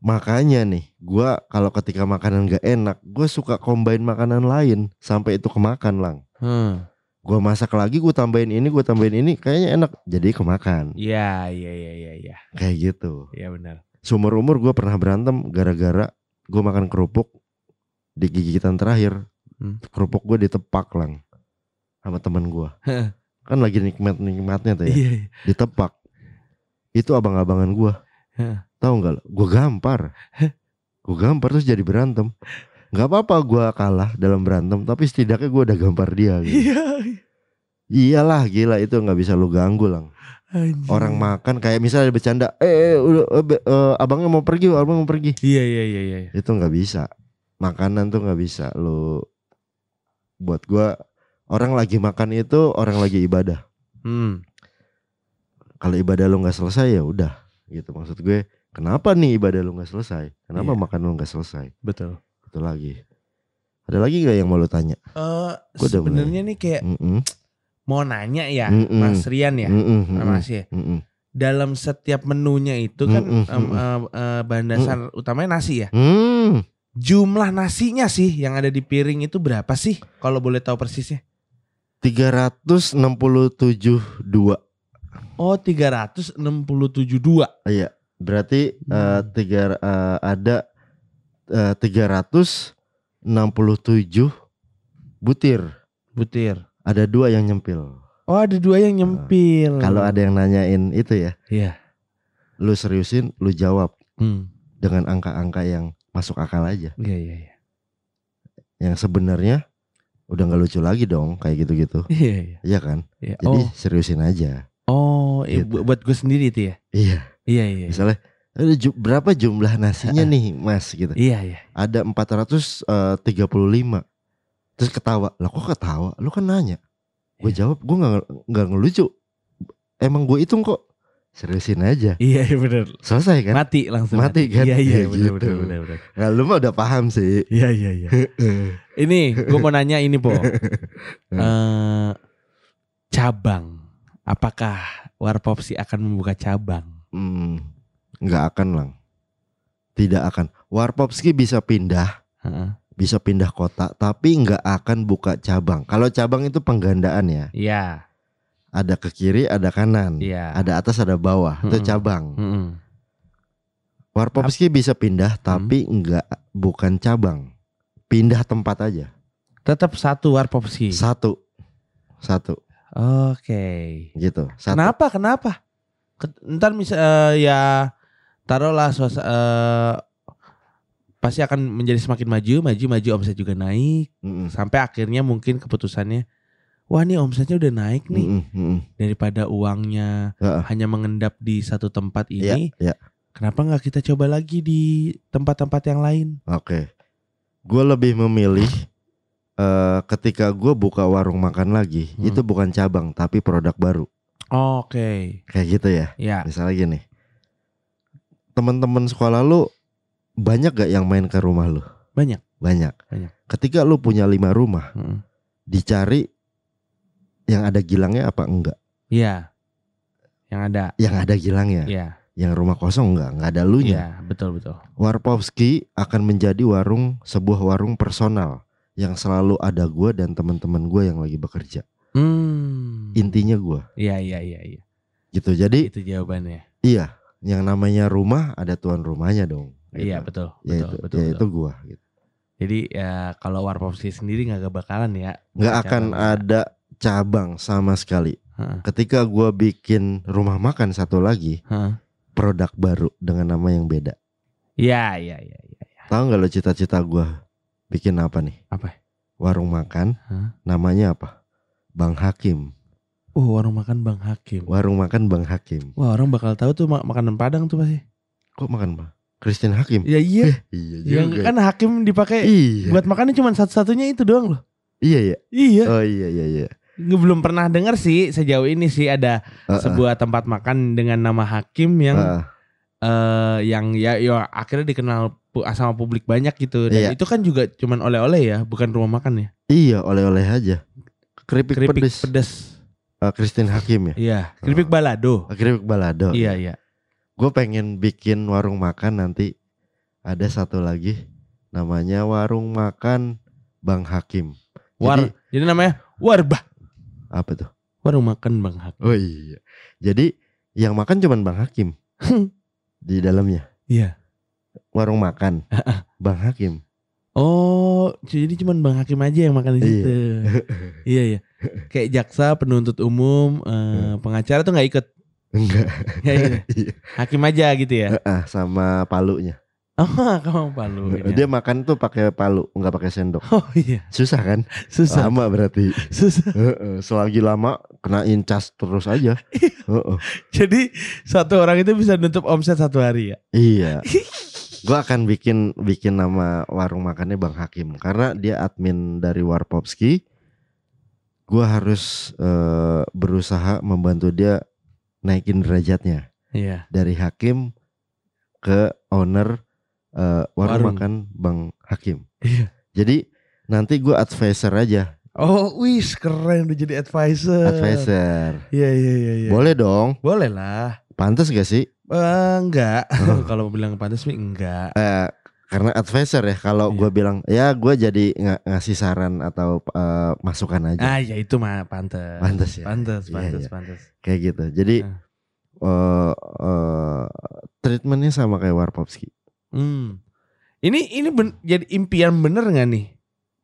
makanya nih gua kalau ketika makanan gak enak gue suka combine makanan lain sampai itu kemakan lang Hmm. gua masak lagi gue tambahin ini gue tambahin ini kayaknya enak jadi kemakan Iya, iya, iya, iya, iya. kayak gitu Iya benar. Seumur umur gue pernah berantem gara-gara gue makan kerupuk di gigitan terakhir. Hmm. kerupuk gue ditepak lang sama teman gue kan lagi nikmat nikmatnya tuh ya. Iya. ditepak. Itu abang-abangan gue tahu nggak gue gampar. Gue gampar terus jadi berantem. Nggak apa-apa gue kalah dalam berantem tapi setidaknya gue udah gampar dia gitu. Iya. iyalah gila itu nggak bisa lu ganggu lang anjing. orang makan kayak misalnya bercanda eh, eh, udah eh, eh, abangnya mau pergi abang mau pergi Iya, iya, iya, iya. itu nggak bisa makanan tuh nggak bisa lu buat gua orang lagi makan itu orang lagi ibadah Hmm. kalau ibadah lu nggak selesai ya udah gitu maksud gue kenapa nih ibadah lu nggak selesai kenapa Iya. makan lu nggak selesai Betul. itu lagi ada lagi nggak yang mau lu tanya Eh Gua udah sebenarnya nih kayak Mm-mm, mau nanya ya, Mm-mm. Mas Rian ya, mm-mm, mm-mm, Mas ya. mm-mm. Dalam setiap menunya itu kan Mm-mm, em, mm-mm. eh, eh, bahan dasar utamanya nasi ya. Hmm, Jumlah nasinya sih yang ada di piring itu berapa sih? Kalau boleh tahu persisnya? 367 dua Oh, 367 dua. Iya, berarti Hmm. tiga eh, ada eh, 367 butir. butir. Ada dua yang nyempil. Oh, ada dua yang nyempil. Kalau ada yang nanyain itu ya, Iya. lu seriusin, lu jawab Hmm. dengan angka-angka yang masuk akal aja. Iya, iya, iya. Yang sebenarnya udah nggak lucu lagi dong, kayak gitu-gitu. Iya, iya. Iya kan? iya. Jadi Oh, seriusin aja. oh, iya, Gitu. bu- buat gue sendiri itu ya. Iya. Iya, iya. iya. Misalnya, "Eh, ju- berapa jumlah nasinya nih, Mas? Gitu. Iya, iya. Ada 435 Terus ketawa. Lah kok ketawa? Lu kan nanya. Gue Iya. jawab, gue nggak nggak ngelucu. Emang gue hitung kok. Seriusin aja. Iya, iya benar. Selesai kan? Mati langsung. Mati kan? Iya, iya, Ya benar, gitu. benar, benar, benar. Nah, lu mah udah paham sih. Iya, iya, iya. Ini gue mau nanya ini, Po. Eh, cabang. Apakah Warpopsi akan membuka cabang? Hmm, nggak akan lang. Tidak akan. Warpopski bisa pindah, Heeh. Bisa pindah kota, tapi nggak akan buka cabang. Kalau cabang itu penggandaan ya. Iya, Ada ke kiri, ada kanan. iya. Ada atas, ada bawah. Itu Mm-mm. cabang. Mm-mm. Warpopski bisa pindah, tapi nggak bukan cabang. Pindah tempat aja. Tetap satu Warpopsi. Satu, satu, Oke. gitu. Satu. Kenapa? Kenapa? Ke- Ntar misal eh, ya taruhlah suasa, eh, pasti akan menjadi semakin maju, maju, maju omset juga naik Mm-mm. sampai akhirnya mungkin keputusannya wah nih omsetnya udah naik nih Mm-mm, mm-mm. daripada uangnya Heeh. hanya mengendap di satu tempat Iya, ini. iya. Kenapa nggak kita coba lagi di tempat-tempat yang lain? Oke. Gue lebih memilih eh ketika gue buka warung makan lagi, Hmm. itu bukan cabang tapi produk baru. Oke, Kayak gitu ya. ya. Misalnya gini. Teman-teman sekolah lu banyak gak yang main ke rumah lu? Banyak. Banyak. Banyak. Ketika lu punya lima rumah, Mm. dicari yang ada gilangnya apa enggak? Iya. Yang ada. Yang ada gilangnya. Iya. Yang rumah kosong enggak? Enggak ada lunya. Iya, betul betul. Warpowski akan menjadi warung sebuah warung personal yang selalu ada gue dan teman-teman gue yang lagi bekerja. Hmm. Intinya gue, Iya, iya, iya, iya. gitu. Jadi Itu jawabannya. iya, yang namanya rumah ada tuan rumahnya dong. Gitu. Iya, betul. Ya Betul, itu, betul, ya betul. itu gue. Gitu. Jadi ya kalau Warpopsi sendiri nggak bakalan ya. Nggak akan cabang. ada cabang sama sekali. Ketika gue bikin rumah makan satu lagi, produk baru dengan nama yang beda. Iya, iya, iya, iya. Tahu nggak lo cita-cita gue bikin apa nih? Apa? Warung makan, namanya apa? Bang Hakim. Oh, warung makan Bang Hakim. Warung makan Bang Hakim. Wah, orang bakal tahu tuh mak- makanan Padang tuh pasti. Kok makan Bang? Christian Hakim. Ya iya. Iya Yang kan Hakim dipakai Iya. buat makannya cuma satu-satunya itu doang loh. Iya ya. Iya. Oh iya iya iya. Nggak belum pernah dengar sih sejauh ini sih ada Uh-uh. sebuah tempat makan dengan nama Hakim yang Uh-uh. eh yang ya ya akhirnya dikenal sama publik banyak gitu dan Iya. itu kan juga cuman oleh-oleh ya, bukan rumah makan ya. Iya oleh-oleh aja. Keripik, Keripik pedes. pedas. eh, Christine Hakim ya. Iya, keripik balado. Keripik balado. Iya, iya. Gue pengen bikin warung makan nanti. Ada satu lagi namanya warung makan Bang Hakim. War. Jadi Jadi namanya Warbah. apa tuh? Warung makan Bang Hak. Oh iya. Jadi yang makan cuman Bang Hakim di dalamnya. Iya. Warung makan Bang Hakim. Oh, jadi cuman Bang Hakim aja yang makan di Iya. situ. iya, iya. Kayak jaksa, penuntut umum, eh, pengacara tuh nggak ikut. Enggak. Iya. Hakim aja gitu ya. Ah, sama palunya. Oh, kamu palu. ini. Dia makan tuh pakai palu, nggak pakai sendok. Oh iya, Susah kan? susah. Lama berarti. Susah. Heeh, Selagi lama kena incas terus aja. Heeh. Jadi satu orang itu bisa nutup omset satu hari ya. Iya. Gua akan bikin bikin nama warung makannya Bang Hakim karena dia admin dari Warpopski. Gua harus eh, berusaha membantu dia naikin derajatnya Iya. dari Hakim ke owner eh, warung, Warung. makan Bang Hakim. Iya. Jadi nanti gua advisor aja, Oh, wis keren udah jadi advisor. advisor. Iya, iya, iya, iya. Boleh dong. Boleh lah. Pantas gak sih? Eh, enggak. Oh. Kalau bilang pantas sih enggak. Eh, karena advisor ya. Kalau Iya. gue bilang ya gue jadi ng- ngasih saran atau eh, masukan aja. Ah, ya itu mah pantas. Pantas ya? Pantas, Iya, pantas, iya. pantas. Kayak gitu. Jadi Ah. eh eh, treatmentnya sama kayak Warpopski. Hmm. Ini ini ben- jadi impian bener nggak nih?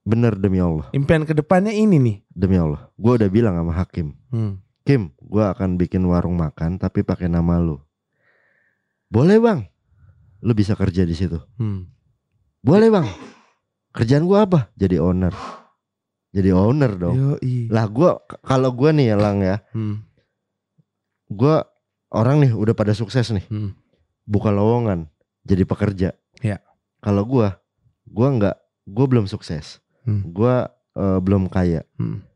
Bener demi Allah, Impian ke depannya ini nih. demi Allah. Gue udah bilang sama Hakim, Hmm. Kim, gue akan bikin warung makan tapi pakai nama lu. Boleh bang, lu bisa kerja di situ. Hmm. Boleh bang. Kerjaan gue apa? Jadi owner. Jadi owner dong. Yoi. Lah gue kalau gue nih ya lang ya, Hmm. gue orang nih udah pada sukses nih. Hmm. buka lowongan jadi pekerja. Ya. Kalau gua, gua nggak, gua belum sukses. Hmm. Gua eh, belum kaya. Hmm.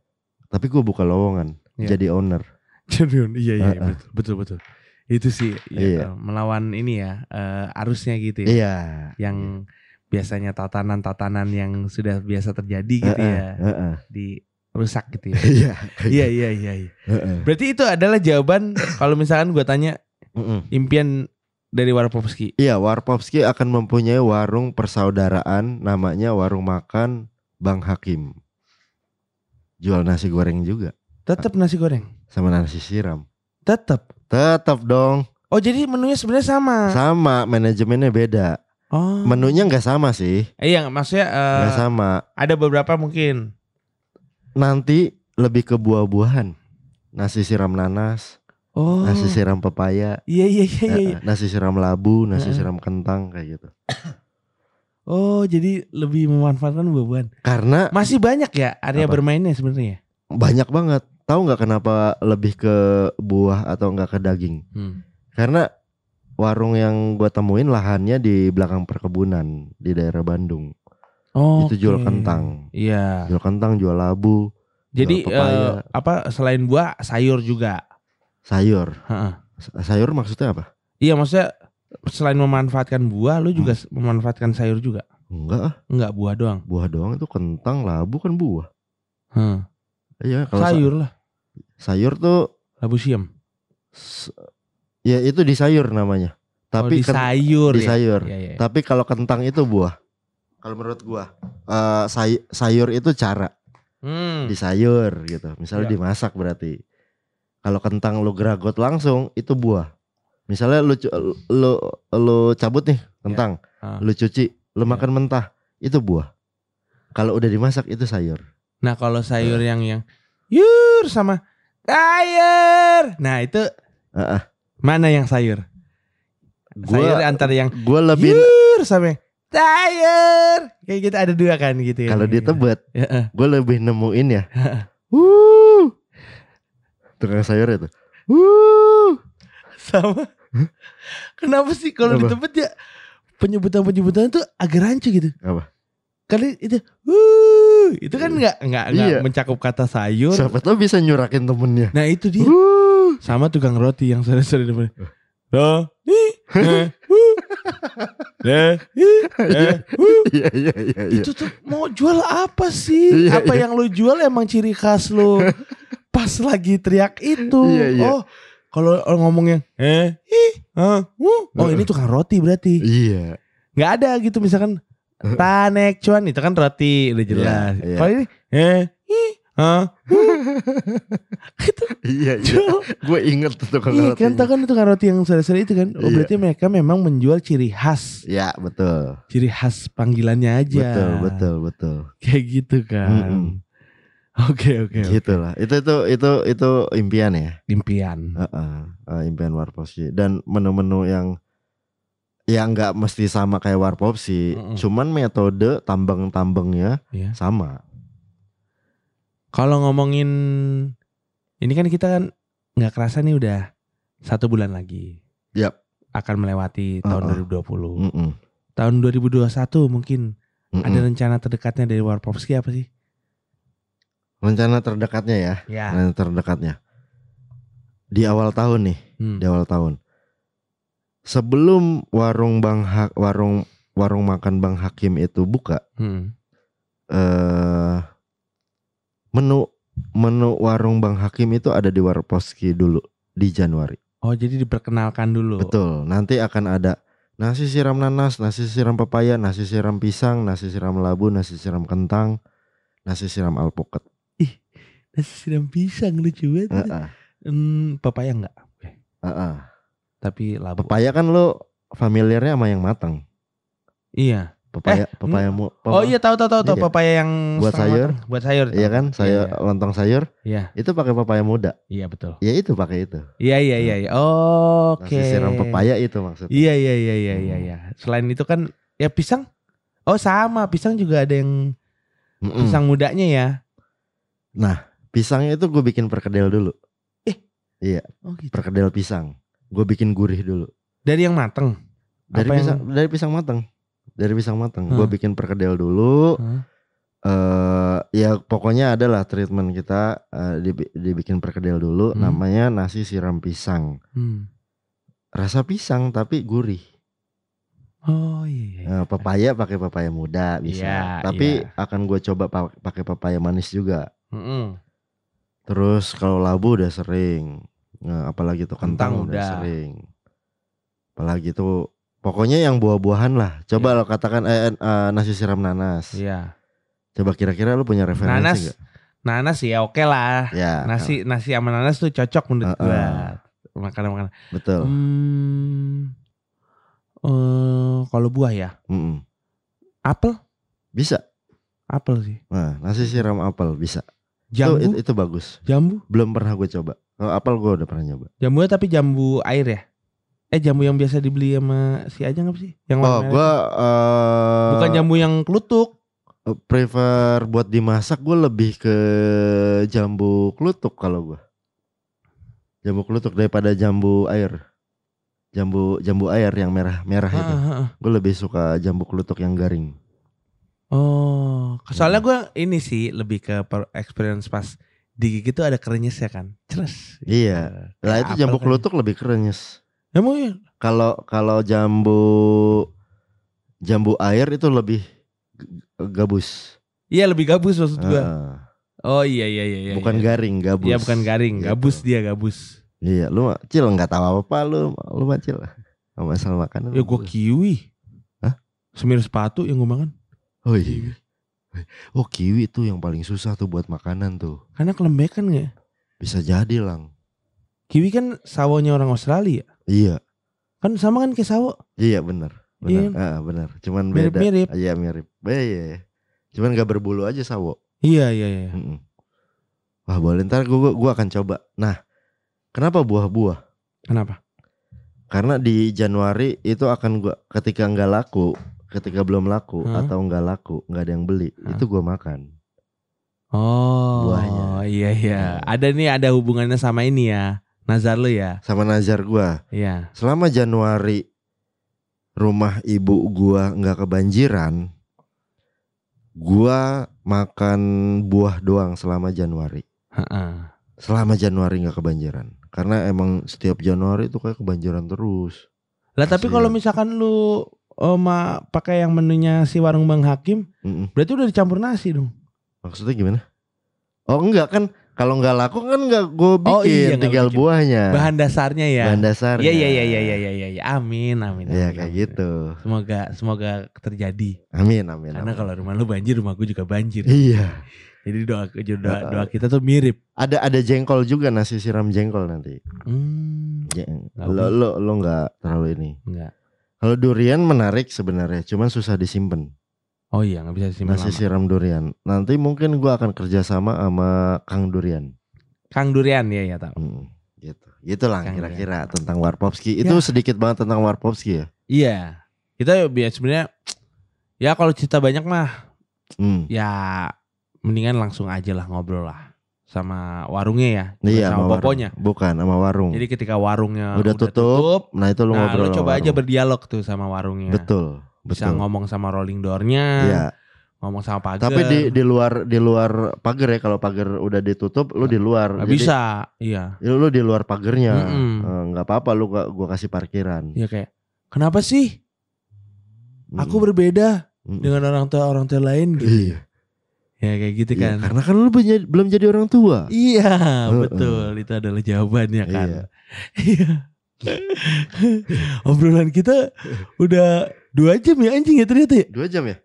Tapi gua buka lowongan Ya. jadi owner. Jadi iya iya Ah, ah. betul betul betul. Itu sih ya, Iya. eh, melawan ini ya eh, arusnya gitu ya. Iya. Yang biasanya tatanan-tatanan yang sudah biasa terjadi gitu Heeh, ya heeh. dirusak gitu ya. Iya. iya iya iya. iya. heeh. Berarti itu adalah jawaban kalau misalkan gue tanya impian dari Warpopski. Iya, Warpopski akan mempunyai warung persaudaraan namanya Warung Makan Bang Hakim. Jual nasi goreng juga Tetap nasi goreng. sama nasi siram. Tetap. Tetap dong. Oh jadi menunya sebenarnya sama. Sama, manajemennya beda. Oh. Menunya nggak sama sih. Eh, iya maksudnya eh, Nggak sama. ada beberapa mungkin. nanti lebih ke buah-buahan. Nasi siram nanas, Oh. nasi siram pepaya, Iya iya iya iya. iya. eh, nasi siram labu, nasi Heeh. siram kentang kayak gitu. Oh jadi lebih memanfaatkan buah-buahan. Karena Masih banyak ya area Apa? bermainnya sebenarnya. banyak banget. Tahu nggak kenapa lebih ke buah atau nggak ke daging? Hmm. Karena warung yang gua temuin lahannya di belakang perkebunan di daerah Bandung. Oh. Itu jual kentang. Iya. Jual kentang, jual labu, Jadi jual eh, apa selain buah sayur juga. sayur. Heeh. Sayur maksudnya apa? Iya maksudnya selain memanfaatkan buah, lu juga s- memanfaatkan sayur juga. Enggak, ah, Enggak buah doang. buah doang itu kentang, labu kan buah. Hmm. Iya, kalau sa- Sayur lah. sayur tuh Labu siam. Ya itu di sayur namanya. oh, Tapi di ken- sayur. di ya? sayur. Iya, iya. Tapi kalau kentang itu buah. Kalau menurut gua eh, say- sayur itu cara Hmm. di sayur gitu. Misalnya Ya. dimasak berarti. Kalau kentang lu geragot langsung itu buah. Misalnya lu lu lu cabut nih kentang, Ah. lu cuci, lu Ya. makan mentah, itu buah. Kalau udah dimasak itu sayur. Nah kalau sayur yang yang yur sama sayur. Nah itu Heeh. Mana yang sayur? sayur Gua antara yang gua lebih yur sama yang sayur. Kayak gitu ada dua kan gitu ya. kalau di Tebet Ya, gue lebih nemuin ya. Wuh. Tukang sayur itu. Wuh. sama. Kenapa sih kalau di tempat ya penyebutan-penyebutan itu agak rancu gitu. Apa? Kali itu wuh, itu kan nggak nggak nggak Iya. mencakup kata sayur. Siapa tahu bisa nyurakin temennya. Nah itu dia. Wuh. Sama tukang roti yang sore-sore di depan. Eh, eh, ih, eh, wuh. Iya iya iya. iya. Itu tuh mau jual apa sih? Iya, apa iya. yang lu jual emang ciri khas lu? pas lagi teriak itu. Iya, iya. Oh, kalau ngomongnya eh ih, ah, uh. oh ini tukang roti berarti. Iya. nggak ada gitu misalkan tanek cuan itu kan roti udah jelas. Iya, iya. Kalau ini eh ih, ah, itu Iya, iya. Gue inget tuh tukang Iya roti. kan tau kan tukang roti yang sore-sore itu kan. Oh Iya. berarti mereka memang menjual ciri khas. Ya, betul. Ciri khas panggilannya aja. Betul, betul, betul. Kayak gitu kan. Oke oke. oke. Gitu lah. Itu itu itu itu impian ya. Impian. Heeh, eh, impian warpop sih. Dan menu-menu yang yang nggak mesti sama kayak warpop sih. Mm-mm. Cuman metode tambang-tambangnya Iya. sama. Kalau ngomongin ini kan kita kan nggak kerasa nih udah satu bulan lagi. Yap. Akan melewati tahun Uh-uh. 2020. Mm-mm. Tahun 2021 mungkin Mm-mm. ada rencana terdekatnya dari Warpopski apa sih? Rencana terdekatnya ya. Ya. Rencana terdekatnya. Di awal tahun nih. Hmm. di awal tahun. Sebelum warung Bang Ha- warung warung makan Bang Hakim itu buka, Hmm. eh menu menu warung Bang Hakim itu ada di Warposki dulu di Januari. Oh jadi diperkenalkan dulu. Betul. Nanti akan ada nasi siram nanas, nasi siram pepaya, nasi siram pisang, nasi siram labu, nasi siram kentang, nasi siram alpukat. Nasi siram pisang lucu banget. Heeh. Hmm, papaya enggak? heeh. Tapi labu. Pepaya kan lo familiarnya sama yang matang. Iya. Pepaya pepaya mu. Oh iya tahu tahu tahu tahu Iya. papaya yang Buat sayur? matang. Buat sayur. Iya kan, sayur Iya, lontong sayur Iya. itu pakai pepaya muda. Iya betul. Ya itu pakai itu. Iya iya iya. iya. Oke. Nasi siram pepaya itu maksudnya. Iya iya iya iya iya Hmm. iya. Selain itu kan ya pisang. Oh sama pisang juga ada yang Mm-mm. pisang mudanya ya. Pisangnya itu gue bikin perkedel dulu. Oh gitu. Perkedel pisang. Gue bikin gurih dulu. Dari yang mateng. Dari Apa pisang yang- dari pisang matang. Dari pisang matang. Hmm. Gue bikin perkedel dulu. Hah? eh ya pokoknya adalah treatment kita eh, dibi- dibikin perkedel dulu. Hmm. Namanya nasi siram pisang. Hmm. Rasa pisang tapi gurih. Oh iya. iya. Eh, pepaya pakai pepaya muda bisa. Iya, tapi iya. akan gue coba pa- pakai pepaya manis juga. Mm-mm. Terus kalau labu udah sering. Nah, apalagi tuh kentang, Kentang udah. udah. sering. Apalagi tuh pokoknya yang buah-buahan lah. Coba Iya. lo katakan eh, eh, nasi siram nanas. Iya. Coba kira-kira lu punya referensi Nanas. nggak? Nanas ya oke lah. Ya. Nasi nasi sama nanas tuh cocok menurut Uh-uh. gua. Makanan-makanan. Betul. Hmm. eh, kalau buah ya. Mm-mm. Apel? Bisa. Apel sih. Nah, nasi siram apel bisa. Jambu? Itu, itu, itu bagus. Jambu? Belum pernah gue coba. Kalau apel gue udah pernah nyoba. Jambu tapi jambu air ya? Eh jambu yang biasa dibeli sama si Ajang apa sih? Yang Oh, gue itu. bukan jambu yang kelutuk. prefer buat dimasak gue lebih ke jambu klutuk kalau gue. Jambu klutuk daripada jambu air. Jambu jambu air yang merah-merah itu. Gue lebih suka jambu klutuk yang garing. Oh, soalnya Hmm. gue ini sih lebih ke per- experience pas digigit tuh ada kerenyesnya kan. Ceres. Iya. Lah itu jambu kan. klutuk lebih krenyes. Emang ya? Kalau kalau jambu jambu air itu lebih gabus. Iya lebih gabus maksud gue. Heeh. Oh iya iya iya. iya bukan iya. garing, gabus. Iya bukan garing, Gitu. gabus dia gabus. Iya, lu cil nggak tahu apa-apa lu, lu mah cil. Sama masalah makanan. Ya gue kiwi. Hah? Semir sepatu yang gue makan. Oh iya. Oh kiwi tuh yang paling susah tuh buat makanan tuh. Karena kelembekan gak? Bisa jadi lang. Kiwi kan sawonya orang Australia. Iya, Kan sama kan kayak sawo. iya benar. Iya. Benar. Ah, benar. Cuman beda. Mirip-mirip. Ah, Iya mirip. Eh, iya, iya. Cuman gak berbulu aja sawo. Iya iya iya. Mm-mm. Wah boleh ntar gue gua akan coba. Nah, kenapa buah-buah? Kenapa? Karena di Januari itu akan gua ketika nggak laku, ketika belum laku Hah? atau nggak laku, nggak ada yang beli, Hah? itu gua makan. Oh. Buahnya. Iya iya. Ada nih ada hubungannya sama ini ya. Nazar lu ya. Sama nazar gua. Iya. Selama Januari rumah ibu gua nggak kebanjiran, gua makan buah doang selama Januari. Heeh. Selama Januari nggak kebanjiran. Karena emang setiap Januari itu kayak kebanjiran terus. Lah tapi kalau misalkan lu oh, ma, pakai yang menunya si warung Bang Hakim, Mm-mm. berarti udah dicampur nasi dong. Maksudnya gimana? Oh enggak kan Kalau nggak laku kan nggak gue bikin, Oh, iya, nggak tinggal bikin. buahnya. Bahan dasarnya ya. Bahan dasarnya. Iya iya iya iya iya iya iya. Amin amin. Ya amin, kayak amin. gitu. Semoga semoga terjadi. Amin amin. Karena kalau rumah lu banjir, rumah gue juga banjir. Iya. Jadi doa doa, doa kita tuh mirip. Ada ada jengkol juga nasi siram jengkol nanti. Hmm, Jeng- Nggak Lo lo lo nggak terlalu ini. enggak. Kalau durian menarik sebenarnya, cuman susah disimpan. Oh iya nggak bisa disimpan Nasi lama. siram durian. Nanti mungkin gua akan kerjasama sama Kang Durian. Kang Durian ya ya tahu. Hmm, gitu. Gitulah Kang kira-kira tentang Warpovski. Itu sedikit banget tentang Warpovski ya. Iya. Kita biar sebenarnya ya kalau cerita banyak mah Hmm. ya mendingan langsung aja lah ngobrol lah sama warungnya ya. Iya sama warung. poponya. Bukan sama warung. Jadi ketika warungnya Udah tutup, Nah itu lu nah ngobrol lu sama coba aja warung. berdialog tuh sama warungnya. Betul. Bisa Betul. ngomong sama rolling door-nya, Iya. ngomong sama pagar. Tapi di di luar di luar pagar ya kalau pagar udah ditutup lu di luar. Jadi, bisa, iya. ya lu di luar pagernya. Eh, nggak apa-apa lu gua, gua kasih parkiran. Iya kayak kenapa sih Mm-mm. aku berbeda Mm-mm. dengan orang tua orang tua lain gitu. Iya. Ya kayak gitu Iya, kan. karena kan lu belum jadi, belum jadi orang tua. Iya, Heeh. betul. Itu adalah jawabannya kan. Iya. Obrolan kita udah dua jam ya anjing ya ternyata ya. Dua jam ya?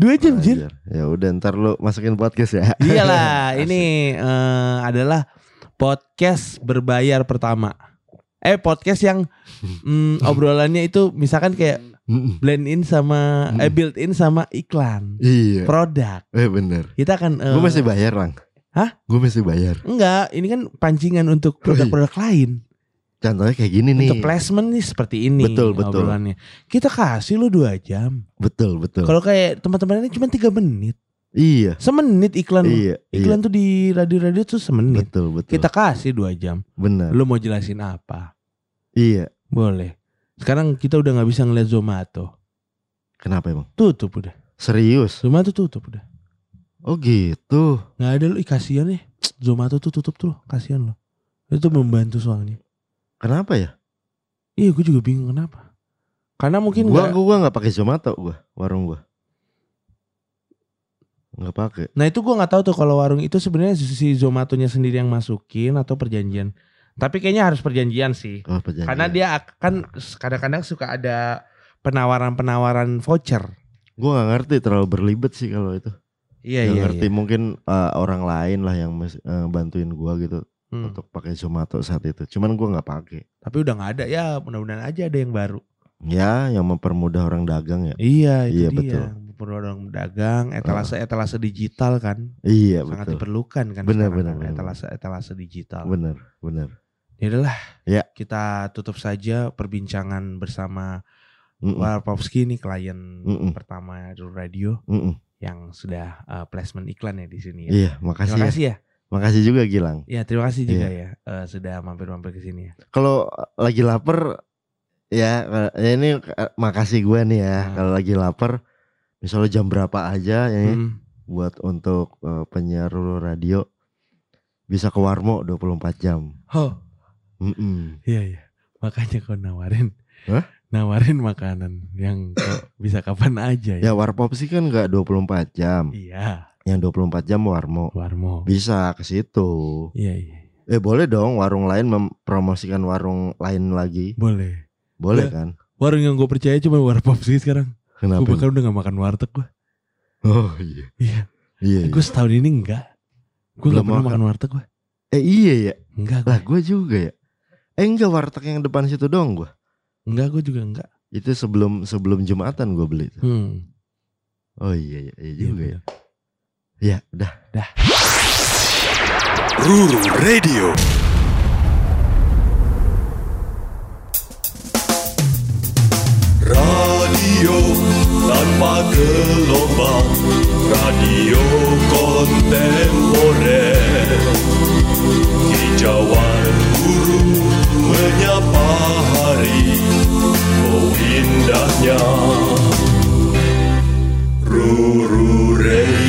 Dua jam Jir. Anjir. Ya udah ntar lu masukin podcast ya. Iyalah, ini eh, adalah podcast berbayar pertama. Eh podcast yang mm, obrolannya itu misalkan kayak blend in sama eh built in sama iklan Iya. produk. Eh bener. Kita akan eh, Gue masih bayar lang. Hah? Gue masih bayar. enggak, ini kan pancingan untuk Oh, iya. produk-produk lain. Contohnya kayak gini nih. Untuk placement nih seperti ini Betul, betul. obrolannya. Kita kasih lu dua jam. Betul betul. Kalau kayak teman-teman ini cuma tiga menit. iya. Semenit iklan. Iya. Iklan tuh di radio-radio tuh iya. semenit. Betul betul. Kita kasih dua jam. benar. Lu mau jelasin apa? Iya. Boleh. Sekarang kita udah nggak bisa ngeliat Zomato. Kenapa emang? Tutup udah. Serius? Zomato tutup udah. Oh gitu. Nggak ada lu ih, kasihan nih. Zomato tuh tutup tuh. Kasihan lo. Itu membantu soalnya. Kenapa ya? Iya, gue juga bingung kenapa. Karena mungkin gua nggak. gua nggak pakai Zomato gua, warung gua. Nggak pakai. Nah itu gue nggak tahu tuh kalau warung itu sebenarnya si Zomatonya sendiri yang masukin atau perjanjian. Tapi kayaknya harus perjanjian sih. Oh, perjanjian. Karena dia akan kadang-kadang suka ada penawaran-penawaran voucher. Gua nggak ngerti terlalu berlibet sih kalau itu. Iya Nggak iya. ngerti iya. mungkin eh, orang lain lah yang mes- eh, bantuin gua gitu Hmm. untuk pakai Zomato saat itu. Cuman gua nggak pakai. Tapi udah nggak ada ya. Mudah-mudahan aja ada yang baru. Ya, yang mempermudah orang dagang ya. Iya itu Iya, dia. betul. Perlu orang dagang, etalase etalase digital kan Iya sangat betul. diperlukan kan Benar, benar, kan, benar. etalase etalase digital. Bener bener. Ya udahlah. Ya. Kita tutup saja perbincangan bersama Mm-mm. Warpowski nih klien Mm-mm. pertama Dulu Radio Mm-mm. yang sudah uh, placement iklan ya di sini ya. Iya, makasih Terima ya. kasih ya. Makasih juga Gilang. Ya terima kasih juga ya uh, sudah mampir-mampir ke sini ya. Kalau lagi lapar ya, ya ini eh, makasih gue nih ya. Hmm. Kalau lagi lapar misalnya jam berapa aja ya Hmm. buat untuk eh, penyiar radio bisa ke Warmo 24 jam. Oh, Mm-mm. iya iya. Makanya kau nawarin. Hah? Nawarin makanan yang bisa kapan aja ya. Ya Warpop sih kan nggak 24 jam. Iya, Yang 24 jam Warmo. Warmo. Bisa ke situ. Iya iya. Eh boleh dong warung lain mempromosikan warung lain lagi. Boleh. Boleh Ya. kan? Warung yang gue percaya cuma Warpop sih sekarang. Kenapa? Gue bahkan udah gak makan warteg gue. Oh iya. Iya. Iya. iya. Gue setahun ini enggak. Gue gak Belum pernah makan. makan warteg gue. Eh iya ya. Enggak gue. Lah gue juga ya. Eh enggak warteg yang depan situ dong gue. Enggak gue juga enggak. Itu sebelum sebelum Jumatan gue beli. itu. Hmm. Oh iya iya, iya Iya, ya udah. Dah. Ruru Radio. Radio tanpa gelombang, radio kontemporer. Hijauan guru menyapa hari, oh indahnya. Ruru Radio.